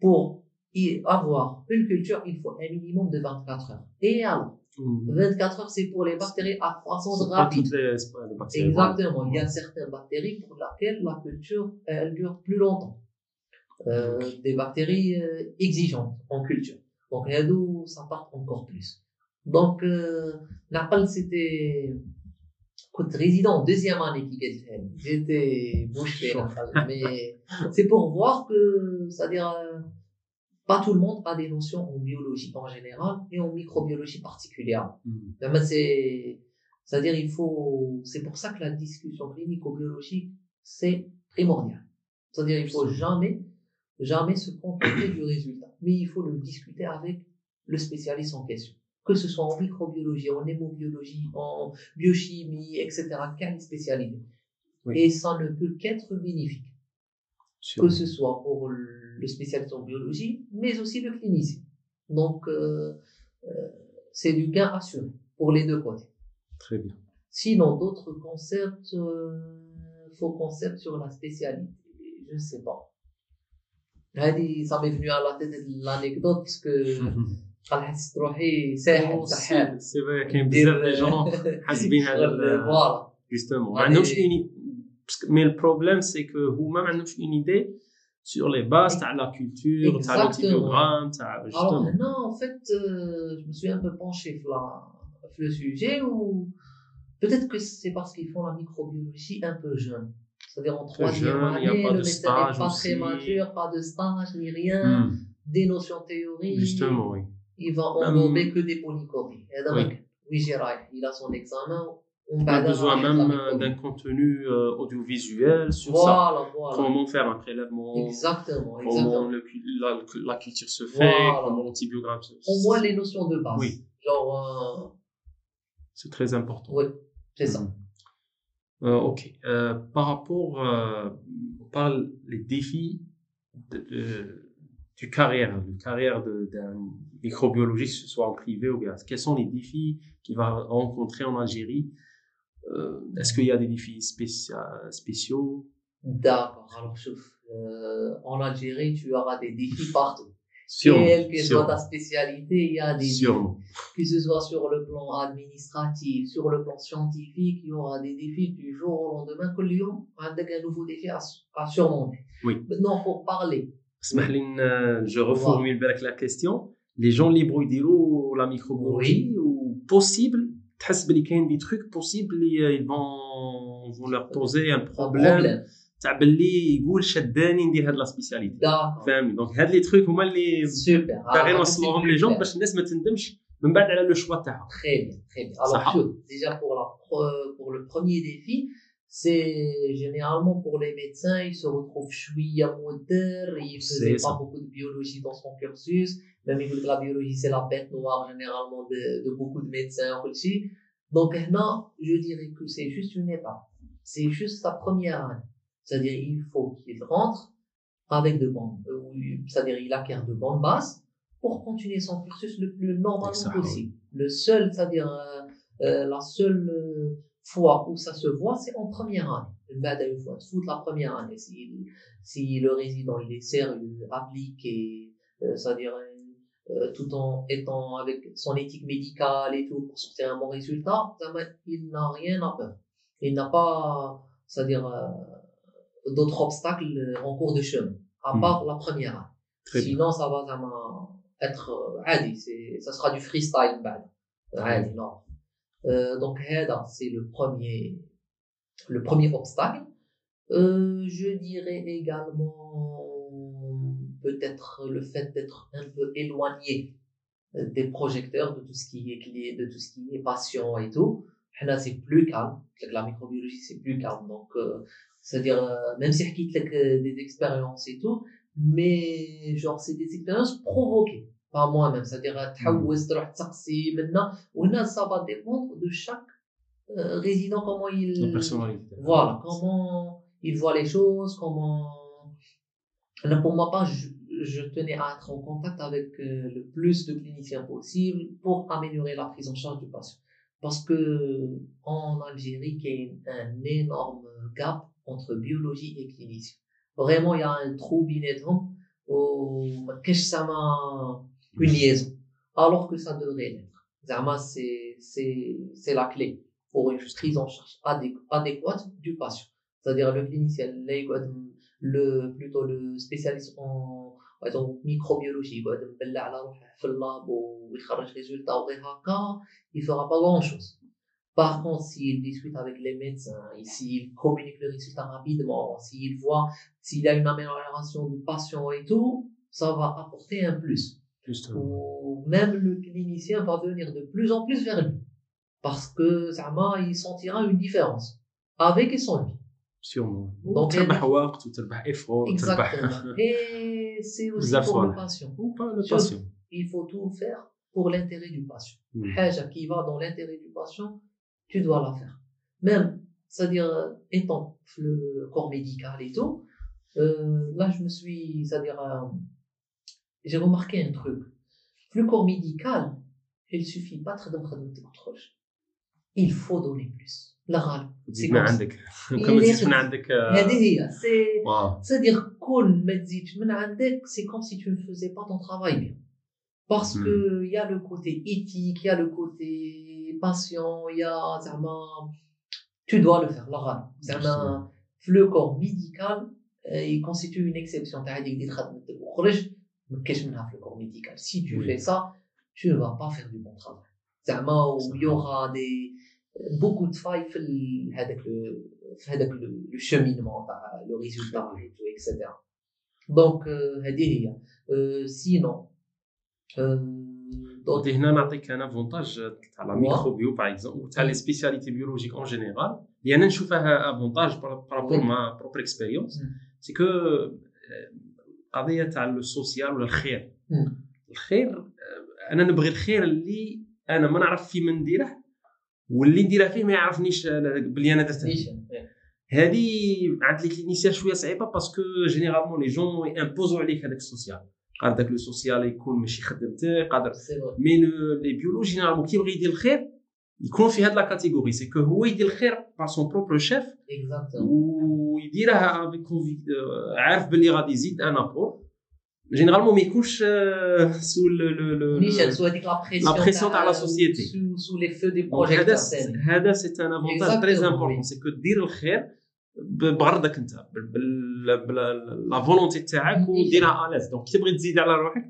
pour y avoir une culture, il faut un minimum de 24 heures. Et alors? 24 heures, c'est pour les bactéries à croissance rapide. Exactement. Il y a certaines bactéries pour lesquelles la culture, elle dure plus longtemps. Euh, des bactéries euh, exigeantes en culture. Donc, d'où ça part encore plus. Donc, euh, c'était, écoute, résident deuxième année qui J'étais bouche mais c'est pour voir que, c'est-à-dire, euh, pas tout le monde a des notions en biologie en général et en microbiologie particulièrement. Mm. C'est, c'est-à-dire, il faut, c'est pour ça que la discussion clinico-biologique, c'est primordial. C'est-à-dire, il faut jamais, jamais se contenter du résultat. Mais il faut le discuter avec le spécialiste en question. Que ce soit en microbiologie, en hémobiologie, en biochimie, etc. Quelle spécialité. Et ça ne peut qu'être bénéfique. Que ce soit pour le spécialiste en biologie, mais aussi le clinicien. Donc, euh, euh, c'est du gain assuré pour les deux côtés. Très bien. Sinon, d'autres concepts, euh, faux concepts sur la spécialité, je ne sais pas. Ça m'est venu à la tête l'anecdote parce que (laughs) c'est vrai qu'il y a des gens (laughs) voilà justement mais le problème c'est que vous même une idée sur les bases, tu la culture, tu as l'antibiogramme, tu as Alors maintenant, en fait, euh, je me suis un peu penché sur, le sujet ou peut-être que c'est parce qu'ils font la microbiologie un peu jeune. C'est-à-dire en Très troisième année, pas le de médecin n'est pas très aussi. mature, pas de stage ni rien, Hmm. des notions théoriques. Justement, oui. Il va Même- englober que des polychories. Et donc, Oui. oui. Il a son examen. On On a besoin même euh, d'un contenu euh, audiovisuel sur ça. Voilà. Comment faire un prélèvement, Exactement, comment le la, la culture se fait, Voilà. comment l'antibiogramme se Au moins les notions de base. Oui. Genre, C'est très important. euh, oui, c'est ça. Euh, ok. Euh, par rapport, euh, on parle les défis de, de- du carrière, du carrière d'un microbiologiste, que ce soit en privé ou bien. Quels sont les défis qu'il va rencontrer en Algérie? Euh, euh, est-ce qu'il y a des défis spéciaux? D'accord. Alors, euh, en Algérie, tu auras des défis partout. Quelle que soit ta spécialité, il y a des sûrement. défis. Que ce soit sur le plan administratif, sur le plan scientifique, il y aura des défis du jour au lendemain que Lyon a un nouveau défi à, à surmonter. Oui. Maintenant, pour parler. Euh, je reformule voilà. la question. Les gens libres diront la microbiologie oui. ou possible تحس بلي كاين دي تخيك بوسيبل لي فون فون لور بوزي ان بروبليم. تاع بلي يقول شداني ندير هاد لا سبيسياليتي. فاهمني دونك هاد لي تخيك هما اللي باغي نوصلوهم لي جون باش الناس ما تندمش من بعد على لو شوا تاعها تخي بيان تري بيان الوغ شوف ديجا بور بور لو بروميير ديفي c'est généralement pour les médecins, ils se retrouvent chouïa moteur, ils C'est faisaient pas beaucoup de biologie dans son cursus, même ils que la biologie c'est la bête noire généralement de, de beaucoup de médecins aussi. Donc maintenant, je dirais que c'est juste une étape. C'est juste sa première année. C'est-à-dire il faut qu'il rentre avec de bonnes, euh, c'est-à-dire il acquiert de bonnes bases pour continuer son cursus le plus normalement possible. Le seul, c'est-à-dire euh, euh, la seule fois où ça se voit, c'est en première année. une dernière fois, Toute la première année, si, si le résident il est sérieux, appliqué, euh, c'est-à-dire euh, euh, tout en étant avec son éthique médicale et tout pour sortir un bon résultat, il n'a rien à peur. Il n'a pas, c'est-à-dire euh, d'autres obstacles en cours de chemin, à hmm. part la première année. Sinon, bien. ça va être, euh, ça sera du freestyle, ben, non euh, donc, c'est le premier, le premier obstacle. Euh, je dirais également peut-être le fait d'être un peu éloigné euh, des projecteurs, de tout ce qui est clé, de tout ce qui est patient et tout. Là, c'est plus calme. La microbiologie, c'est plus calme. Donc, euh, c'est-à-dire, euh, même si je quitte euh, des expériences et tout, mais genre, c'est des expériences provoquées par moi-même. C'est-à-dire, تحوس تروح تسقسي منا وهنا ça va dépendre de chaque euh, résident, comment il... la personnalité Voilà, comment il voit les choses, comment... Là, pour ma part, je, je tenais à être en contact avec euh, le plus de cliniciens possible pour améliorer la prise en charge du patient. Parce que en Algérie, il y a un énorme gap entre biologie et clinicien. Vraiment, il y a un trou binédrum où ça m'a une liaison, alors que ça devrait l'être. Zama, c'est, c'est, c'est la clé pour une prise en charge adéquate du patient. C'est-à-dire le clinicien, le, plutôt le spécialiste en, exemple, microbiologie, il ne fera pas grand-chose. Par contre, s'il discute avec les médecins, s'il communique le résultat rapidement, s'il voit, s'il a une amélioration du patient et tout, ça va apporter un plus. Ou même le clinicien va venir de plus en plus vers lui. Parce que Zama, il sentira une différence avec et sans lui. Sûrement. Donc, Exactement. Et c'est aussi pour le patient. Il faut tout faire pour l'intérêt du patient. Haja qui va dans l'intérêt du patient, tu dois la faire. Même, c'est-à-dire, étant le corps médical et tout, euh, là, je me suis, c'est-à-dire, euh, j'ai remarqué un truc. Le corps médical, il suffit pas de Il faut donner plus. La râle. C'est comme si tu ne faisais pas ton travail. Parce que il y a le côté éthique, il y a le côté patient, il y a, tu dois le faire, la râle. Le corps médical, euh, il constitue une exception. Tu as des ما كاينش منها في le corps médical. Si tu Oui. fais ça, tu ne vas pas faire du bon travail. زعما, il y aura des, beaucoup de failles في ال- هذاك le- هذاك لو cheminement تاع لو ريزولتا etc دونك هذه هي سينون دونك هنا نعطيك انا افونتاج تاع لا ميكروبيو باغ اكزومبل تاع لي سبيسياليتي بيولوجيك اون جينيرال اللي انا نشوفها افونتاج بارابور مع بروبر اكسبيريونس سي كو قضية تاع السوسيال ولا الخير. الخير أنا نبغي الخير اللي أنا ما نعرف في من نديره واللي نديرها فيه ما يعرفنيش بلي أنا درتها هذه عند لي كلينيسيان شوية صعيبة باسكو جينيرالمون لي جون امبوزو عليك هذاك السوسيال قادر داك لو سوسيال يكون ماشي خدمتك قادر. مي لي بيولو جينيرالمون كي يبغي يدير الخير يكون في هاد لا كاتيجوري سي كو هو يدير الخير بار سون بروبر شيف ويديرها عارف بلي غادي يزيد ان ابور généralement ما يكونش سو نيشان سو هذيك لا بريسيون لا بريسيون تاع لا سوسيتي سو لي فو دي بروجيكتور هذا سي ان افونتاج تري امبورطون سي كو دير الخير بغرضك انت لا فولونتي تاعك وديرها الاز دونك كي تبغي تزيد على روحك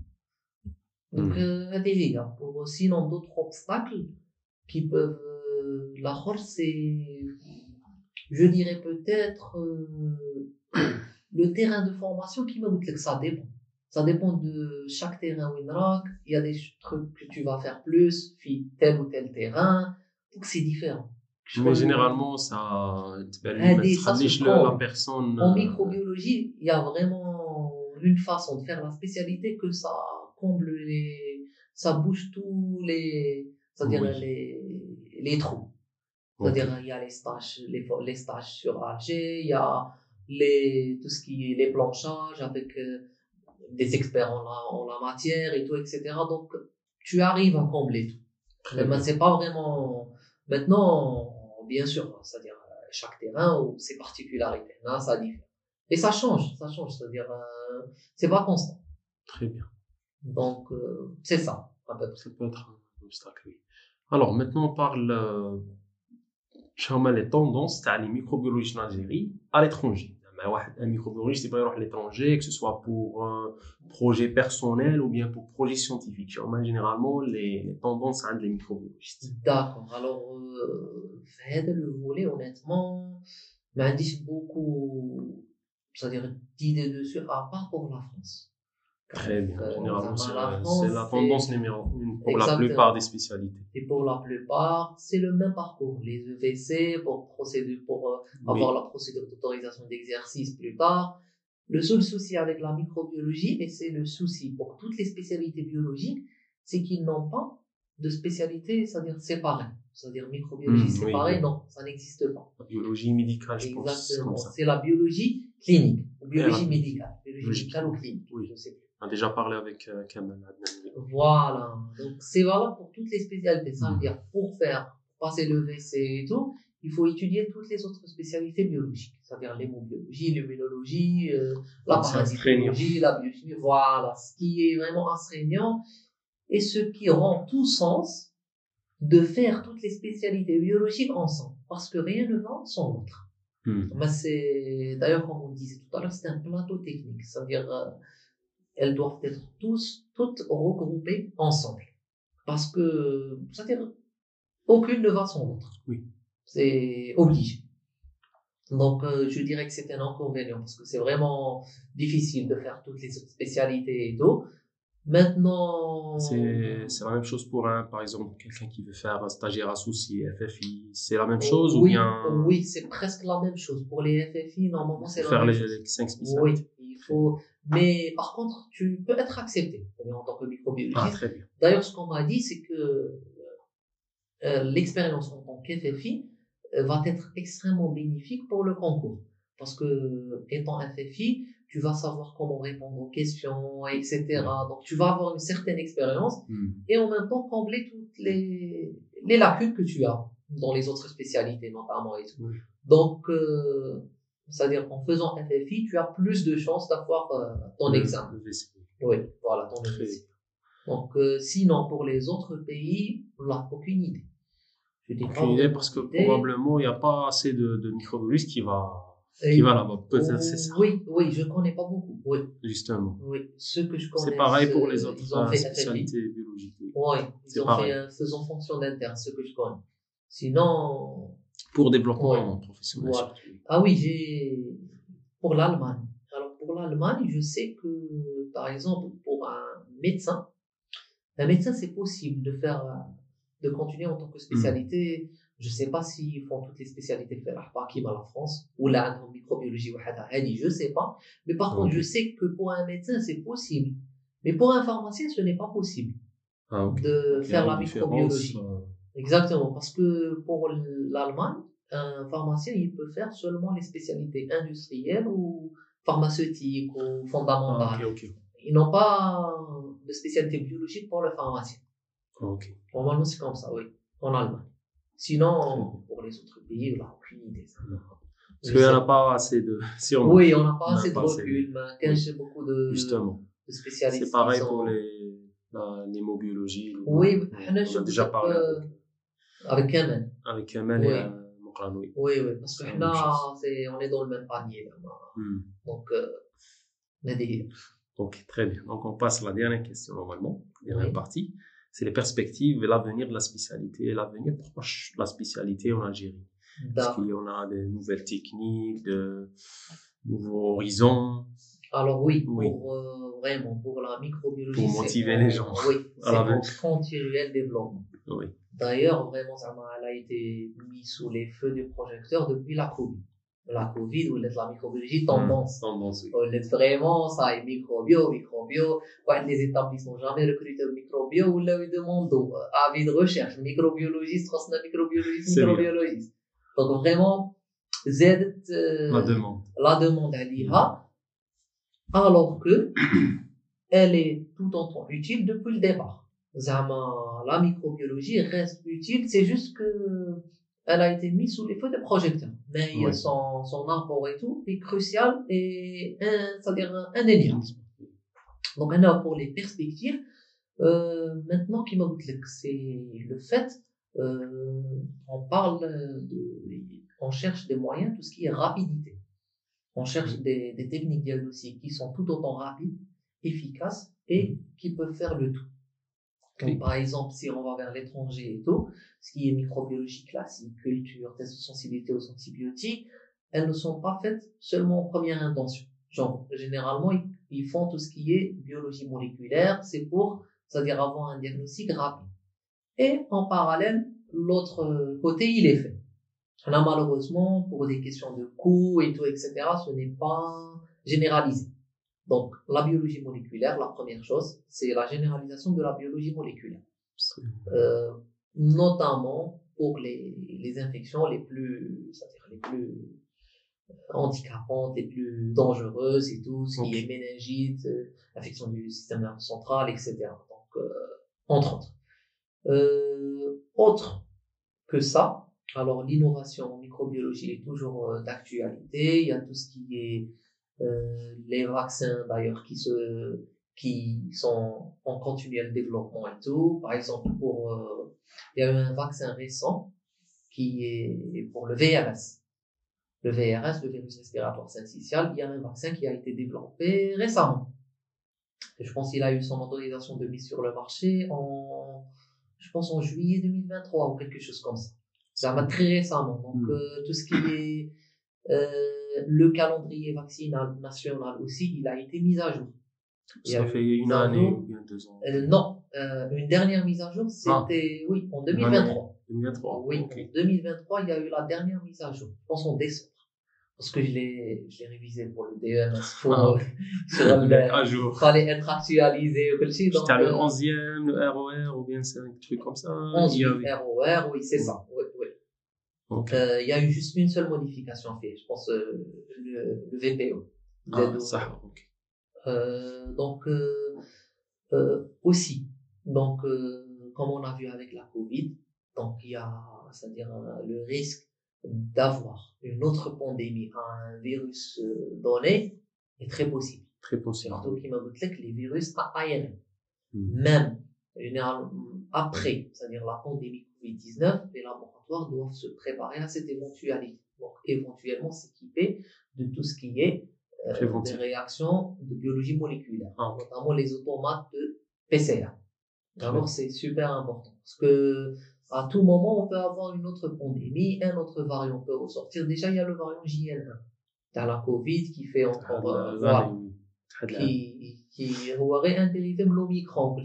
Donc, mm. euh, hein. pour, euh, sinon, d'autres obstacles qui peuvent. Euh, la force, c'est, je dirais peut-être, euh, le terrain de formation qui me goûte que ça dépend. Ça dépend de chaque terrain Winrock. Il y a des trucs que tu vas faire plus, puis tel ou tel terrain. Donc, c'est différent. Mais généralement, ça, ah, ça la personne. En microbiologie, il y a vraiment une façon de faire la spécialité que ça comble les, ça bouge tous les, c'est-à-dire Oui. les, les trous. C'est-à-dire, il y a les stages, les, les stages sur Alger, il y a les, tout ce qui est les planchages avec euh, des experts en la, en la matière et tout, etc. Donc, tu arrives à combler tout. Mais c'est pas vraiment. Maintenant, bien sûr, c'est-à-dire euh, chaque terrain ou ses particularités, là, ça diffère. Et ça change, ça change, c'est-à-dire euh, c'est pas constant. Très bien. Donc, euh, c'est ça. Ça peut être un obstacle, oui. Alors, maintenant, on parle, euh, les tendances, à les microbiologistes en Algérie, à l'étranger. Ben un microbiologiste, il va à l'étranger, que ce soit pour un projet personnel ou bien pour projet scientifique. Charmel, ben, généralement, les, tendances hein, à les microbiologistes. D'accord. Alors, euh, le volet, honnêtement, mais beaucoup, c'est-à-dire d'idées dessus, à part pour la France. Très bien. Euh, Généralement, c'est la tendance numéro une pour la plupart des spécialités. Et pour la plupart, c'est le même parcours. Les EVC pour procéder, pour euh, Oui. avoir la procédure d'autorisation d'exercice plus tard. Le seul souci avec la microbiologie, et c'est le souci pour toutes les spécialités biologiques, c'est qu'ils n'ont pas de spécialité, c'est-à-dire séparée. C'est-à-dire microbiologie Mm, oui, séparée, oui. non, ça n'existe pas. La biologie médicale, je pense, c'est Exactement. C'est la biologie clinique, ou biologie médicale. Biologie médicale ou clinique, Oui. je sais a déjà parlé avec euh, Adnan. Voilà. Donc, c'est valable pour toutes les spécialités. Ça veut Mhm. dire, pour faire passer le VC et tout, il faut étudier toutes les autres spécialités biologiques. C'est-à-dire l'hémobiologie, l'immunologie, euh, la parasitologie, la biochimie. Voilà. Ce qui est vraiment astreignant et ce qui rend tout sens de faire toutes les spécialités biologiques ensemble. Parce que rien ne va sans l'autre. Hmm. Mais c'est, d'ailleurs, comme on disait tout à l'heure, c'est un plateau technique. C'est-à-dire, euh, elles doivent être tous, toutes regroupées ensemble. Parce que, c'est-à-dire, aucune ne va sans l'autre. Oui. C'est obligé. Donc, euh, je dirais que c'est un inconvénient parce que c'est vraiment difficile de faire toutes les spécialités et tout. Maintenant, C'est c'est la même chose pour un, par exemple, quelqu'un qui veut faire un stagiaire associé, FFI, c'est la même chose ou oui, bien oui, c'est presque la même chose. Pour les FFI, normalement, c'est la faire même les, chose. les cinq Oui, spécialités il faut. Mais par contre, tu peux être accepté en tant que Ah, microbiologiste. très bien. D'ailleurs, ce qu'on m'a dit, c'est que euh, l'expérience en tant qu'FFI euh, va être extrêmement bénéfique pour le concours. Parce que, étant FFI, tu vas savoir comment répondre aux questions, etc. Donc, tu vas avoir une certaine expérience Hmm. et en même temps combler toutes les, les lacunes que tu as dans les autres spécialités, notamment et tout. Donc, euh, c'est-à-dire en faisant FFI, tu as plus de chances d'avoir euh, ton examen. Oui, voilà, ton examen. Donc, euh, sinon, pour les autres pays, on n'a aucune idée. Je dis Aucune idée parce que idée. probablement il n'y a pas assez de, de microbiologistes qui va, Et- va là-bas. Peut-être c'est ça, Oui, oui, je connais pas beaucoup. Oui, justement. oui. Ceux que je connais. C'est pareil pour euh, les autres Ils ont euh, fait FFI. spécialités biologiques. oui. Ils ont pareil. fait un faisant fonction d'interne, ceux que je connais. Sinon, pour développement ouais. professionnel. Ouais. Ah oui, j'ai pour l'Allemagne. Alors pour l'Allemagne, je sais que par exemple pour un médecin, un médecin c'est possible de faire de continuer en tant que spécialité. Hmm. Je ne sais pas s'ils font toutes les spécialités de par qui à la France ou là en microbiologie ou je ne sais pas. Mais par contre, je sais que pour un médecin c'est possible, mais pour un pharmacien ce n'est pas possible ah, de faire la microbiologie. Euh, Exactement, parce que pour l'Allemagne, un pharmacien, il peut faire seulement les spécialités industrielles ou pharmaceutiques ou ah, fondamentales. Ils n'ont pas de spécialité biologique pour le pharmacien. Ok. Normalement, c'est comme ça, oui, en Allemagne. Sinon, pour les autres pays, on n'a aucune idée. ça. Parce Je qu'il n'y en sais a pas assez de. (laughs) Oui, on n'a pas On assez de recul, mais quand j'ai beaucoup de, Justement. de spécialistes. C'est pareil sont- pour les, la, l'hémobiologie. Oui, on on a déjà parlé avec Kamen. avec Kamal Oui. et Moukran, oui. Oui, parce que là, on est dans le même panier. Là. Hmm. Donc, euh. Ok, très bien. Donc, on passe à la dernière question, normalement, dernière Oui. partie. C'est les perspectives et l'avenir de la spécialité, et l'avenir proche de la spécialité en Algérie. Est-ce D'accord. qu'il y en a des nouvelles techniques, de nouveaux horizons? Alors oui, Oui. pour euh, vraiment pour la microbiologie, Pour motiver les gens Oui, c'est veine. continuel développement. Oui. D'ailleurs, vraiment, elle a été mise sous les feux du projecteur depuis la Covid. La Covid, où la microbiologie tendance. Tendance, oui. Est vraiment, ça est microbio, microbio. Ouais, les établissements jamais recruté microbio ou là, ils demandent euh, avis de recherche, microbiologiste, transna microbiologiste, microbiologiste. Donc vraiment, Z, euh, La demande. la demande à l'IA, alors que elle est tout autant utile depuis le départ. Zama, la microbiologie reste utile, c'est juste que elle a été mise sous les feux des projecteurs. Mais Oui. son, son apport et tout est crucial et un- c'est-à-dire indéniable. Donc maintenant pour les perspectives, euh, maintenant qui m'a c'est le fait, euh, on parle de, on cherche des moyens, tout ce qui est rapidité. On cherche des, des techniques diagnostiques qui sont tout autant rapides, efficaces et qui peuvent faire le tout. Donc, par exemple, si on va vers l'étranger et tout, ce qui est microbiologie classique, culture, test de sensibilité aux antibiotiques, elles ne sont pas faites seulement en première intention. Genre, généralement, ils, ils font tout ce qui est biologie moléculaire, c'est pour, c'est-à-dire avoir un diagnostic rapide. Et en parallèle, l'autre euh, côté, il est fait. Là, malheureusement, pour des questions de coûts et tout, etc., ce n'est pas généralisé. Donc, la biologie moléculaire, la première chose, c'est la généralisation de la biologie moléculaire. Euh, notamment pour les, les infections les plus, c'est-à-dire les plus handicapantes, les plus dangereuses et tout, ce qui est méningite, euh, infection du système nerveux central, etc. Donc, euh, entre autres. Euh, autre que ça, alors l'innovation en microbiologie est toujours euh, d'actualité. Il y a tout ce qui est euh, les vaccins d'ailleurs qui se qui sont en continuel développement et tout. Par exemple, pour euh, il y a eu un vaccin récent qui est pour le VRS. Le VRS, le virus respiratoire syncytial, il y a un vaccin qui a été développé récemment. Et je pense qu'il a eu son autorisation de mise sur le marché en, je pense en juillet 2023 ou quelque chose comme ça. Ça va très récemment. Donc Mm. euh, tout ce qui est euh, le calendrier vaccinal national aussi, il a été mis à jour. Ça fait une un année ou bien deux ans. euh, non, euh, une dernière mise à jour, c'était oui en 2023. 2023. Oui, en 2023, il y a eu la dernière mise à jour. Je pense en décembre. Parce que je l'ai, je l'ai révisé pour le DEMS. Pour, Ah. euh, (laughs) sur le, (laughs) À jour. fallait être actualisé C'était le euh, 11e, le ROR ou bien c'est un truc comme ça. 11 il y avait- ROR, oui, c'est ça. Oui, Euh, il y a eu juste une seule modification faite, je pense, euh, le, le VPO. Ah, ça. Euh, donc, euh, aussi, donc, comme on a vu avec la Covid, donc il y a, c'est-à-dire le risque d'avoir une autre pandémie à un virus donné est très possible. Très possible. Surtout qui m'a dit que les virus à ARN, Hmm. même généralement, après, c'est-à-dire la pandémie Covid-19, les laboratoires doivent se préparer à cette éventualité. Donc, éventuellement s'équiper de tout ce qui est euh, des réactions de biologie moléculaire, Ah, ok. notamment les automates de PCR. Alors, c'est super important parce que à tout moment, on peut avoir une autre pandémie, un autre variant peut ressortir. Déjà, il y a le variant JN1. T'as la Covid qui fait encore, euh, voilà, Très bien. qui, qui aurait un dérivé de l'Omicron,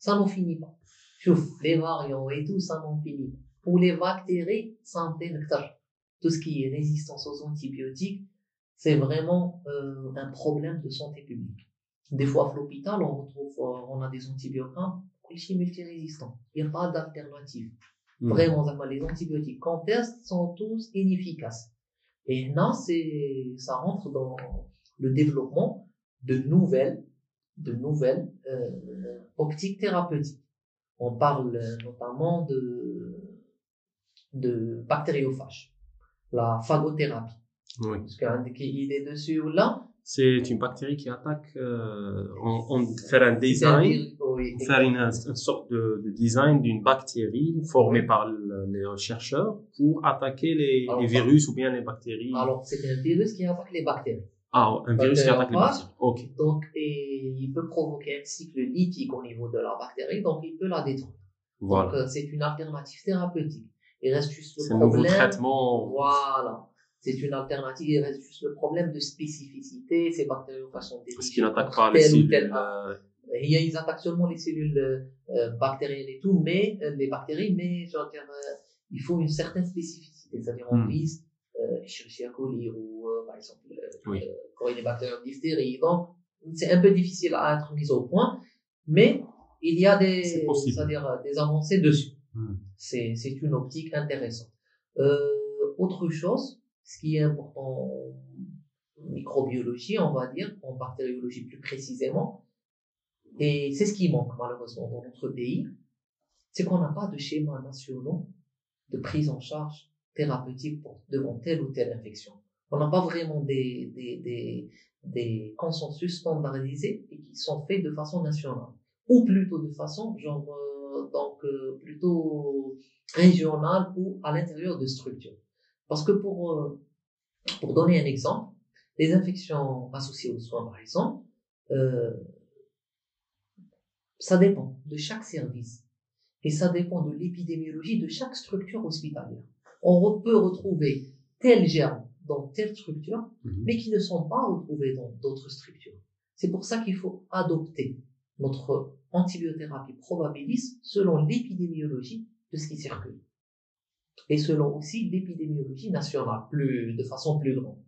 ça n'en finit pas. les variants et tout, ça n'en finit pas. Pour les bactéries, ça en Tout ce qui est résistance aux antibiotiques, c'est vraiment euh, un problème de santé publique. Des fois, à l'hôpital, on retrouve, euh, on a des antibiotiques, ah, clichés multirésistants. Il n'y a pas d'alternative. Mmh. Vraiment, les antibiotiques qu'on teste sont tous inefficaces. Et là, ça rentre dans le développement de nouvelles de nouvelles euh, optiques thérapeutiques. On parle euh, notamment de, de bactériophages, la phagothérapie. Oui. Parce qu'il y a dessus ou là. C'est une bactérie qui attaque, euh, on, on fait un design, oui, faire une, une sorte de, de design d'une bactérie formée par le- les chercheurs pour attaquer les, Alors, les virus ou bien les bactéries. Alors, c'est un virus qui attaque les bactéries. Ah, un virus qui bactéries attaque les bactéries. Ok. Donc, et il peut provoquer un cycle lytique au niveau de la bactérie, donc il peut la détruire. Donc, Voilà. euh, c'est une alternative thérapeutique. Il reste juste le C'est un nouveau problème. traitement. Voilà. C'est une alternative. Il reste juste le problème de spécificité. Ces bactériophages sont Parce dirigées qu'ils n'attaquent pas les cellules. euh, Il y a, ils attaquent seulement les cellules euh, bactériennes et tout, mais euh, les bactéries, mais je veux dire, euh, il faut une certaine spécificité. C'est-à-dire, on Hmm. vise euh, Escherichia coli ou, par exemple, euh, Oui. euh, Corynebacterium diphtérie. Donc, c'est un peu difficile à être mis au point, mais il y a des, c'est-à-dire euh, des avancées dessus. Hmm. C'est, c'est une optique intéressante. Euh, autre chose, ce qui est important en microbiologie, on va dire, en bactériologie plus précisément, et c'est ce qui manque malheureusement dans notre pays, c'est qu'on n'a pas de schéma nationaux de prise en charge thérapeutique pour, devant telle ou telle infection. On n'a pas vraiment des, des, des, des consensus standardisés et qui sont faits de façon nationale. Ou plutôt de façon, genre, euh, donc, euh, plutôt régionale ou à l'intérieur de structures. Parce que pour, euh, pour donner un exemple, les infections associées aux soins, par exemple, euh, ça dépend de chaque service et ça dépend de l'épidémiologie de chaque structure hospitalière. On peut retrouver tel germe dans telle structure, Mhm. mais qui ne sont pas retrouvés dans d'autres structures. C'est pour ça qu'il faut adopter notre antibiothérapie probabiliste selon l'épidémiologie de ce qui circule. Et selon aussi l'épidémiologie nationale, plus, de façon plus grande.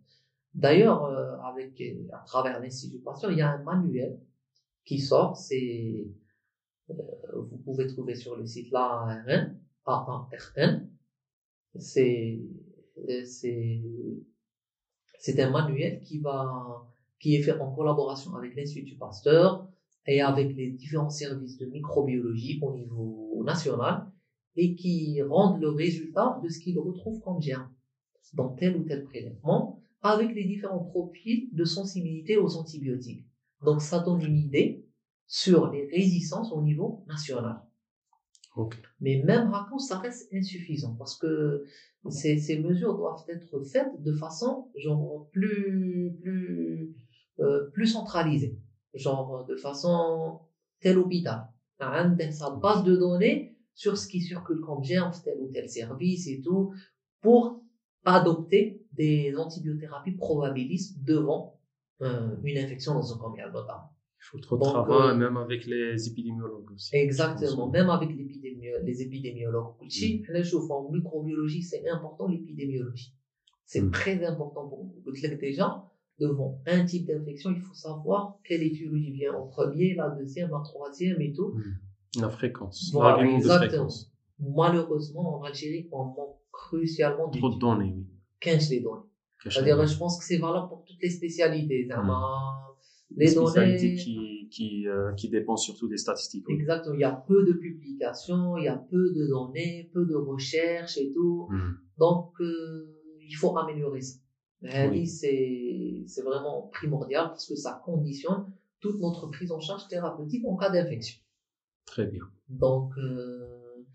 D'ailleurs, euh, avec, à travers l'Institut Pasteur, il y a un manuel qui sort, c'est, euh, vous pouvez trouver sur le site l'AARN, AARN. C'est, euh, c'est, c'est un manuel qui va, qui est fait en collaboration avec l'Institut Pasteur et avec les différents services de microbiologie au niveau national et qui rendent le résultat de ce qu'ils retrouvent comme germe dans tel ou tel prélèvement avec les différents profils de sensibilité aux antibiotiques. Donc ça donne une idée sur les résistances au niveau national. Mais même à quand ça reste insuffisant parce que ces, ces mesures doivent être faites de façon genre plus plus euh, plus centralisée, genre de façon tel hôpital, un sa base de données sur ce qui circule comme germe, tel ou tel service et tout, pour adopter des antibiothérapies probabilistes devant euh, une infection nosocomiale notamment. Il faut trop de travail, euh, même avec les épidémiologues aussi. Exactement, même avec épidémiologues, les épidémiologues. Mm. En microbiologie, c'est important l'épidémiologie. C'est mm. très important pour nous. Déjà, devant un type d'infection, il faut savoir quelle étiologie vient en premier, la deuxième, la troisième et tout. Mm. La fréquence, voilà, de fréquence. Malheureusement, en Algérie, on manque crucialement Trop de données, 15 les données. C'est-à-dire, je pense que c'est valable pour toutes les spécialités. Les spécialités données, qui, qui, euh, qui dépendent surtout des statistiques. oui. Exactement. Il y a peu de publications, il y a peu de données, peu de recherches et tout. Mhm. Donc, euh, il faut améliorer ça. Oui. C'est c'est vraiment primordial parce que ça conditionne toute notre prise en charge thérapeutique en cas d'infection. Très bien. Donc, euh,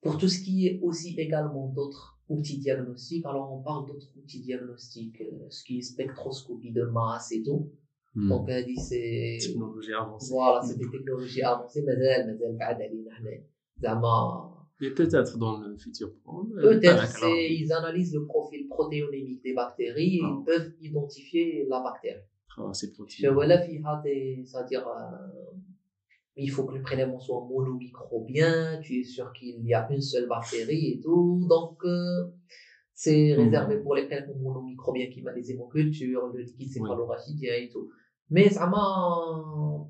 pour tout ce qui est aussi également d'autres outils diagnostiques, alors on parle d'autres outils diagnostiques, euh, ce qui est spectroscopie de masse et tout. Hmm. Donc, elle dit c'est Technologie avancée. voilà, c'est des technologies avancées, mais elles, mais elles بعد علينا حنا. زعما Et peut-être dans le futur. euh, Peut-être, alors, c'est, ils analysent le profil protéonémique des bactéries et Ah. ils peuvent identifier la bactérie. ah, c'est Je protéines. voilà, فيها des- c'est-à-dire, euh, il faut que le prélèvement soit monomicrobien, tu es sûr qu'il y a une seule bactérie et tout. Donc, euh, c'est Mhm. réservé pour les prélèvements monomicrobiens qui m'a des hémocultures, le liquide Oui. céphalorachidien et tout. Mais ça m'a,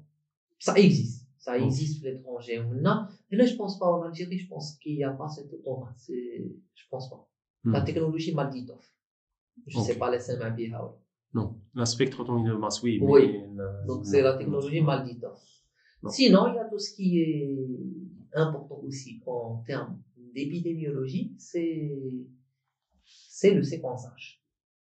ça existe. Ça existe à l'étranger. Maintenant, Et là, je pense pas en Algérie, je pense qu'il n'y a pas cette automate. C'est, je pense pas. La Hmm. technologie Malditov. Je Ok. sais pas ma vie. hein. Non, la spectrotomie de masse, oui. Oui. mais la- Donc, c'est la technologie Malditov. Non. Sinon, il y a tout ce qui est important aussi en termes d'épidémiologie, c'est, c'est le séquençage.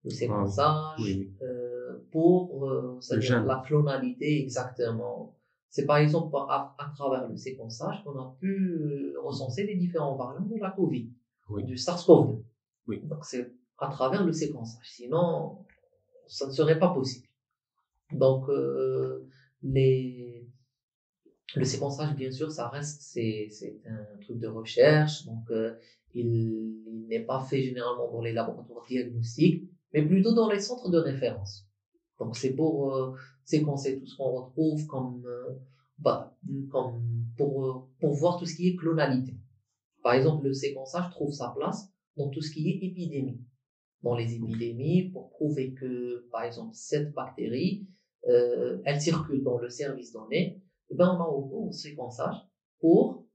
Le séquençage, Ah Oui, euh, pour euh, la clonalité exactement. C'est par exemple à, à travers le séquençage qu'on a pu euh, recenser les différents variants de la Covid, Oui. du SARS-CoV-2. Oui. Donc c'est à travers le séquençage. Sinon, ça ne serait pas possible. Donc euh, les le séquençage, bien sûr, ça reste c'est c'est un truc de recherche. Donc euh, il, il n'est pas fait généralement dans les laboratoires diagnostiques, mais plutôt dans les centres de référence. Donc c'est pour euh, séquencer tout ce qu'on retrouve comme, euh, bah, comme pour, euh, pour voir tout ce qui est clonalité. Par exemple, le séquençage trouve sa place dans tout ce qui est épidémie. Dans les épidémies, pour prouver que, par exemple, cette bactérie, euh, elle circule dans le service donné, eh ben, on a recours au séquençage pour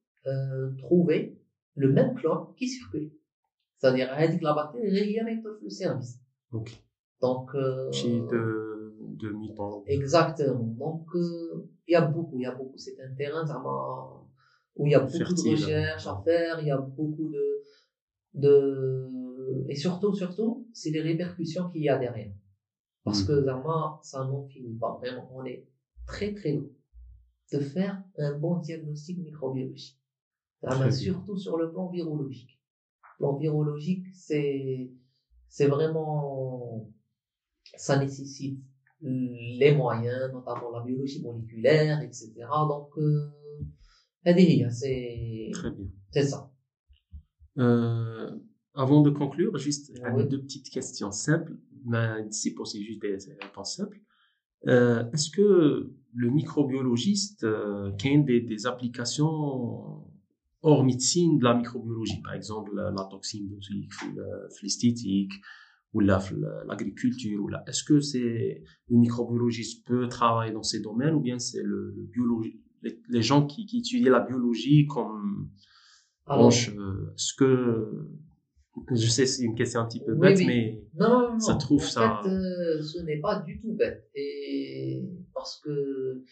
trouver le même clone qui circule. C'est-à-dire, la bactérie réagit le service. Donc, euh, de, de mi-temps. Exactement. Donc, euh, il y a beaucoup, il y a beaucoup. C'est un terrain zama, où il y a beaucoup Fertile. de recherches à faire, il y a beaucoup de, de, et surtout, surtout, c'est les répercussions qu'il y a derrière. Parce Mhm. que zama, ça n'en finit pas. Vraiment, on est très, très loin de faire un bon diagnostic microbiologique. Bien. surtout sur le plan virologique. Le plan virologique, c'est, c'est vraiment, ça nécessite les moyens, notamment la biologie moléculaire, etc. Donc, euh, c'est, c'est ça. Euh, avant de conclure, juste oui. deux petites questions simples, mais c'est pour c'est juste des réponses simples. Euh, est-ce que le microbiologiste, euh, a des applications hors médecine de la microbiologie, par exemple la, toxine botulique, la- l'esthétique, ou la- la- l'agriculture, ou est-ce que c'est le microbiologiste peut travailler dans ces domaines, ou bien c'est le, le biologie, les, les gens qui, qui étudient la biologie comme Alors, Branche, euh, est-ce que je sais c'est une question un petit peu bête, oui. mais non, non, non, ça non. trouve en ça- fait, euh, ce n'est pas du tout bête. Et parce que,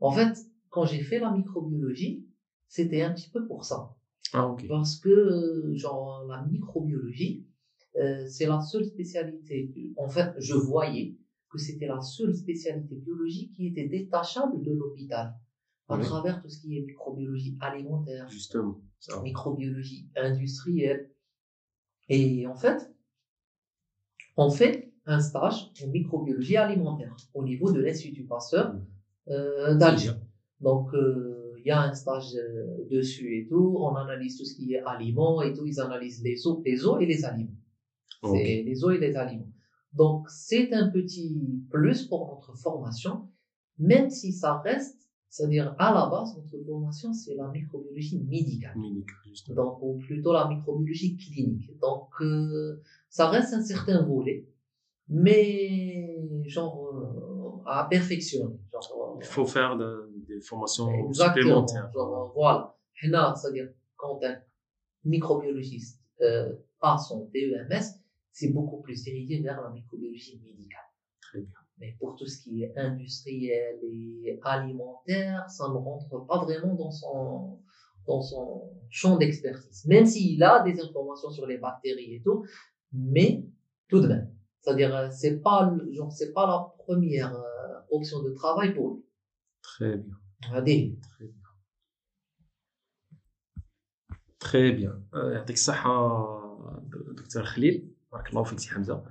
en fait, quand j'ai fait la microbiologie, c'était un petit peu pour ça. ah Parce que, euh, genre, la microbiologie, euh, c'est la seule spécialité. En fait, je voyais que c'était la seule spécialité biologique qui était détachable de l'hôpital. À Oui. travers tout ce qui est microbiologie alimentaire, justement. Ça. microbiologie industrielle. Et en fait, on fait un stage en microbiologie alimentaire au niveau de l'Institut Pasteur euh, d'Alger. Donc, euh, y a un stage euh, dessus et tout. On analyse tout ce qui est aliments et tout. Ils analysent les eaux, les eaux et les aliments. Ok. C'est les eaux et les aliments. Donc, c'est un petit plus pour notre formation, même si ça reste, c'est-à-dire à la base, notre formation, c'est la microbiologie médicale Médical, donc ou plutôt la microbiologie clinique. Donc euh, ça reste un certain volet, mais genre euh, à perfectionner. Genre, Il faut faire de- des formations euh, exactement. supplémentaires. Genre, voilà. Là, c'est-à-dire quand un microbiologiste euh, a son DEMS, c'est beaucoup plus dirigé vers la microbiologie médicale. Très bien. Mais pour tout ce qui est industriel et alimentaire, ça ne rentre pas vraiment dans son, dans son champ d'expertise. Même s'il a des informations sur les bactéries et tout, mais tout de même. C'est-à-dire, euh, c'est pas, genre, c'est pas la première euh, option de travail pour lui. Très bien. هذه Très bien. Très bien. آه، يعطيك الصحة دكتور خليل بارك الله فيك سي حمزة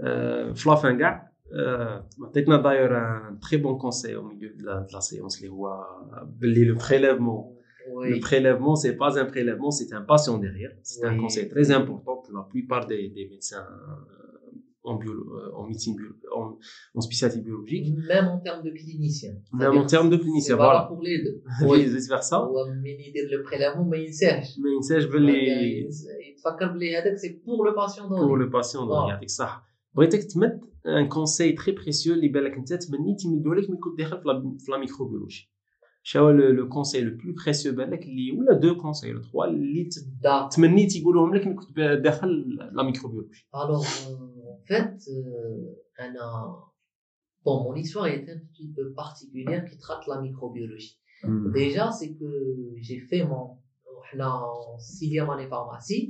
آه، في لافان كاع آه، عطيتنا داير ان تري بون كونساي او ميليو دو لا دو لا سيونس اللي هو باللي لو بريلèvement Le Oui. prélèvement, c'est pas un prélèvement, c'est un patient derrière. C'est un Oui. conseil très important pour la plupart des, des médecins euh, en, biolo- euh, en médecine bio- en, en spécialité biologique. Même en termes de clinicien. Même en termes de C'est clinicien, valable voilà. pour les deux. Oui, vice versa. هو من يدير le prélèvement ما ينساش. ما ينساش يعني باللي يتفكر بلي هذاك سي pour le patient pour donné. le patient آه. دونك يعطيك الصحة بغيتك تمد ان كونساي تري بريسيو اللي بالك انت تمنيتي تمدو لك ملي كنت داخل في لا- في لا ميكروبيولوجي شنو لو كونساي لو بلو بريسيو بالك اللي ولا دو كونساي ولا تخوا اللي ت- D'accord. تمنيتي يقولوهم لك ملي كنت داخل لا ميكروبيولوجي Alors, euh, en fait, euh, un, euh, bon, mon histoire est un petit peu particulière qui traite la microbiologie. Déjà, c'est que j'ai fait mon, là, en sixième année pharmacie,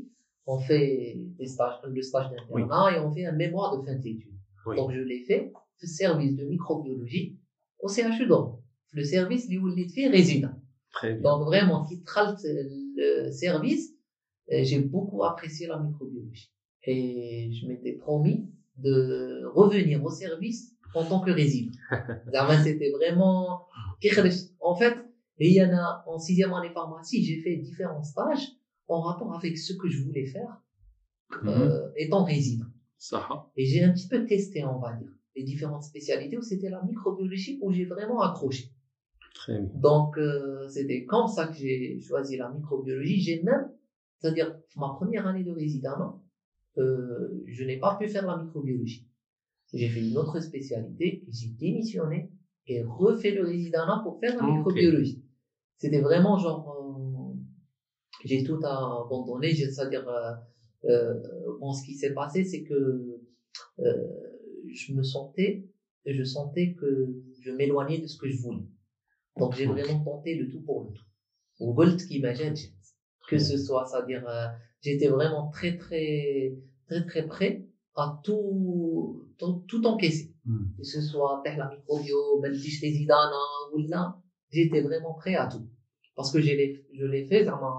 on fait des stages, le stage d'internat et on fait un mémoire de fin d'études. Oui. Donc, je l'ai fait, le service de microbiologie au CHU d'Or. Le service, il est fait résident. Très bien. Donc vraiment, qui traite le service, euh, j'ai beaucoup apprécié la microbiologie. Et je m'étais promis de revenir au service en tant que résident. (laughs) Zama, C'était vraiment... En fait, et il y en a en sixième année pharmacie, j'ai fait différents stages en rapport avec ce que je voulais faire Mhm. euh, étant résident. Et j'ai un petit peu testé, on va dire, les différentes spécialités où c'était la microbiologie où j'ai vraiment accroché. Très bien Donc, euh, c'était comme ça que j'ai choisi la microbiologie. J'ai même, c'est-à-dire, ma première année de résident, euh, je n'ai pas pu faire la microbiologie. J'ai fait une autre spécialité, j'ai démissionné et refait le résident pour faire la microbiologie. C'était vraiment genre, euh, j'ai tout abandonné, c'est-à-dire, euh, euh, bon, ce qui s'est passé, c'est que euh, je me sentais, je sentais que je m'éloignais de ce que je voulais. Donc j'ai Ok. vraiment tenté le tout pour le tout. Au Bolt qui imagine, que ce soit, c'est-à-dire, euh, j'étais vraiment très très très très prêt à tout tout, tout encaisser. Hmm. Que ce soit تاع la microbio, même si je résidana ou là, j'étais vraiment prêt à tout. Parce que je l'ai je l'ai fait, زعما,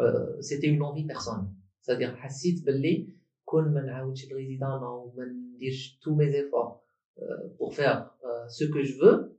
euh, c'était une envie personnelle. C'est-à-dire حسيت باللي كون ما نعاودش الريزيدانا وما نديرش tous mes efforts euh, pour faire euh, ce que je veux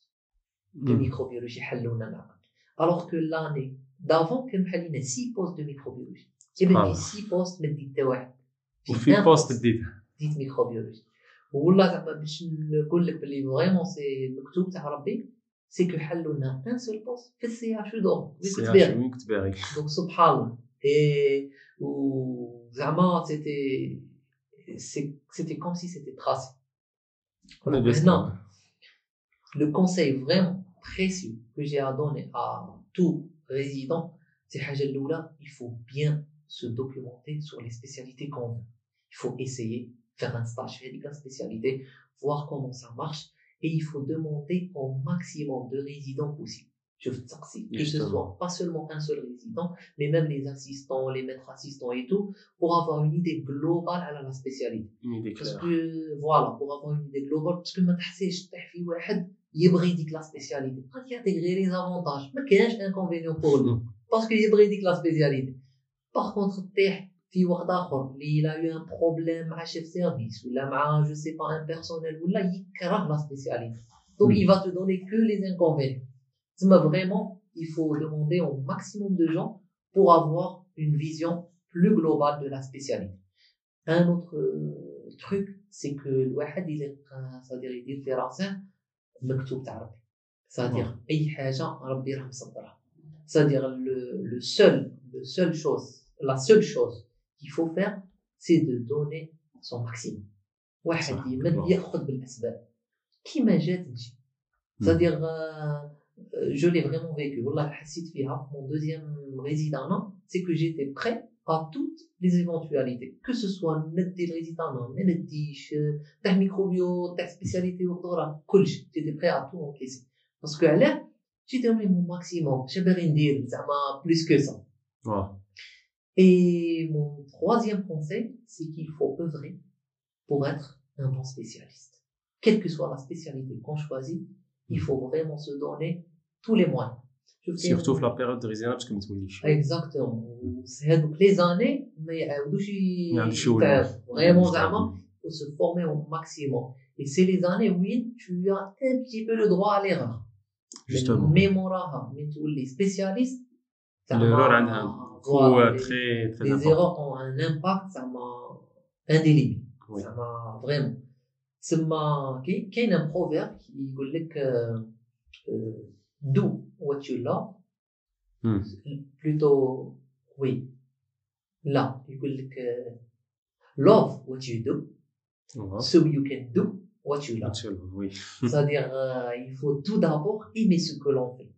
de Hmm. microbiologie حلونا معنا alors que l'année d'avant كان محل لنا 6 postes de microbiologie سبحان كيما الله. في 6 postes ما ديت حتى واحد وفي un بوست poste جديد ديت ميكروبيولوجي والله زعما باش نقول لك بلي فريمون سي مكتوب تاع ربي سي كو حلوا لنا ان سول بوست في السي اش دور سي كنت اش باغي وين كنت باغي دونك سبحان الله اي وزعما سيتي سيتي كوم سي سيتي تراسي On est bien Maintenant, le conseil vraiment précieux que j'ai à donner à tout résident, c'est Hajaloula, il faut bien se documenter sur les spécialités qu'on veut. Il faut essayer, faire un stage, faire la spécialité, voir comment ça marche, et il faut demander au maximum de résidents possible. Je veux dire, que ce soit pas seulement un seul résident, mais même les assistants, les maîtres assistants et tout, pour avoir une idée globale à la spécialité. Parce que, voilà, pour avoir une idée globale, parce que ma tahsej, tahfi wahed, يبغي يديك لا سبيسياليتي غادي يعطيك les avantages ما كاينش انكونفينيون بور لو باسكو يبغي يديك لا سبيسياليتي باغ كونتر تطيح في واحد اخر اللي لا يو ان بروبليم مع شيف سيرفيس ولا مع جو سي با ان بيرسونيل ولا يكره لا سبيسياليتي دونك Mm. il va te donner que les inconvénients تما vraiment il faut demander au maximum de gens pour avoir une vision plus globale de la spécialité un autre euh, truc c'est que الواحد يلقى c'est-à-dire يدير في راسه مكتوب تاع ربي c'est-à-dire اي حاجه ربي راه مصدرها c'est-à-dire le, le seul le seule chose la seule chose qu'il faut faire c'est de donner son maximum واحد صح، يمد الله. ياخذ بالاسباب كيما جات تجي c'est-à-dire euh, euh, je l'ai vraiment vécu والله حسيت فيها mon deuxième résident c'est que j'étais prêt à toutes les éventualités que ce soit ندي الريزيدان ما نديش تاع ميكروبيو تاع سبيسياليتي ودورة كلشي j'étais prêt à tout encaisser parce que علاه جيت donné mon maximum اش باغي ندير زعما plus que ça Ouais. Et mon troisième conseil, c'est qu'il faut œuvrer pour être un bon spécialiste. Quelle que soit la spécialité qu'on choisit, il faut vraiment se donner tous les moyens. Je fais- Surtout في la période de résidence comme tu dis. Exactement. C'est donc les années, mais يعاودوش ي- يعاودوا يشولوا. يتعرفوا. Vraiment, زعما, il faut se former au maximum. Et c'est les années où tu as un petit peu le droit à l'erreur. Justement. Mais موراها من تولي spécialiste, L'erreur عندها Voilà, هو les- très très les important. erreurs ont un impact ça m'a indélébile Oui. ça m'a vraiment تسمى كاين كاين un proverbe qui يقول لك euh, euh, do what you love. Plutôt, oui. Là, il que love what you do, so you can do what you love. Oui. (laughs) C'est-à-dire, euh, il faut tout d'abord aimer ce que l'on fait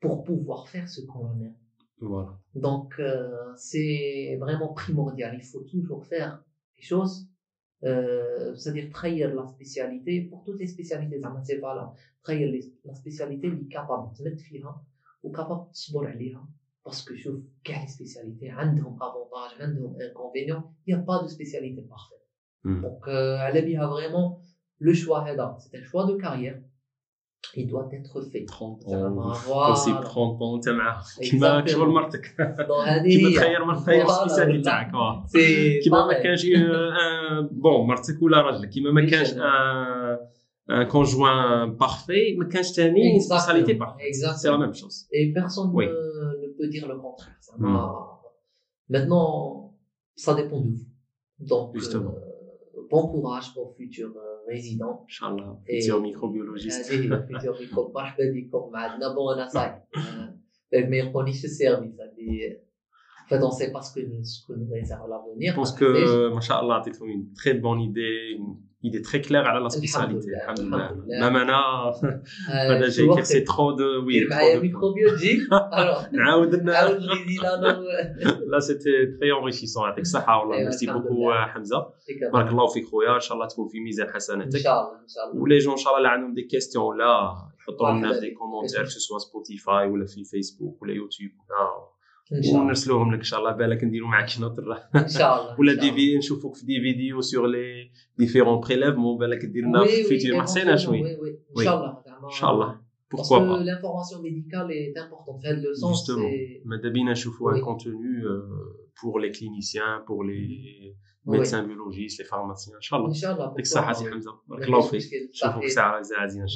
pour pouvoir faire ce qu'on aime. Voilà. Donc, euh, c'est vraiment primordial. Il faut toujours faire les choses euh, c'est-à-dire trahir la spécialité. Pour toutes les spécialités, زعما c'est pas là. Trahir les- la spécialité اللي capable تمد فيها وكابابل تصبر عليها. Parce que شوف كاع les spécialités عندهم avantages, عندهم inconvénients. Il n'y a pas de spécialité parfaite. Hmm. Donc, euh, على بها vraiment le choix هذا. C'est un choix de carrière. Il doit être fait. 30 زعما ans. voilà. possible 30 ans انت معاه (laughs) كيما Exactement. شغل مرتك (laughs) Donc, هذه كيما هي. تخير مرتك تخير Voilà, السبيسياليتي voilà. تاعك آه. C'est كيما ما pareil. كانش آه، بون مرتك ولا راجلك كيما ما كانش ان كونجوان بارفي ما كانش ثاني سبيسياليتي بارفي سي لا Exactement. ميم شوز Et personne Oui. ne, ne peut dire le contraire. Ça Hmm. m'a- Maintenant, ça dépend de vous. Donc, Justement. euh, bon courage aux futurs euh, résidents. ان شاء الله إيه. فيزيو ميكروبيولوجيست هذه هي فيديو بكم مرحبا بكم معنا بون انا صاي ما يقونيش السيرفيس هذه En fait, on sait pas ce que nous, ce que nous réserve l'avenir. Je pense que, machallah, عطيتهم une très bonne idée, une idée très claire على la spécialité. لله، الحمد الحمد لله. لله. Même أنا, آه، هذا شو جاي وقتك؟ كيف سي ترو دو وي دير معايا trop de- ميكروبيولوجي (laughs) الوغ نعاود (laughs) ن- عاود لي لانا لا سيتي تري انريشيسون يعطيك الصحة والله أيوة، ميرسي الحمد بوكو لله. حمزة بارك الله فيك خويا ان شاء الله تكون في ميزان ان حسناتك شاء الله ان شاء الله ولي جون ان شاء الله اللي عندهم دي كيستيون ولا يحطوا لنا مرحبا في دي بك. كومونتير كو سوا سبوتيفاي ولا في فيسبوك ولا يوتيوب ولا ان شاء الله ونرسلوهم لك ان شاء الله بالك نديروا معاك شي نوتر ان شاء الله ولا إن شاء دي الله. في نشوفوك في دي فيديو سور لي ديفيرون بريليفمون بالك دير لنا Oui, في oui, فيتور ما حسينا éventuellement, شوي oui, oui. Oui. Inch'Allah, ان شاء الله Parce pourquoi que pas l'information médicale est importante. Enfin, le sens, Justement. c'est. ماذا بينا نشوفوا Oui. un contenu euh, pour les cliniciens pour les Oui. médecins biologistes les pharmaciens ان شاء الله Inch'Allah. يعطيك pourquoi الصحة pas, سي oui. حمزة بارك ما الله فيش فيك مشكل. نشوفوك صحيح. ساعة عزيزة ان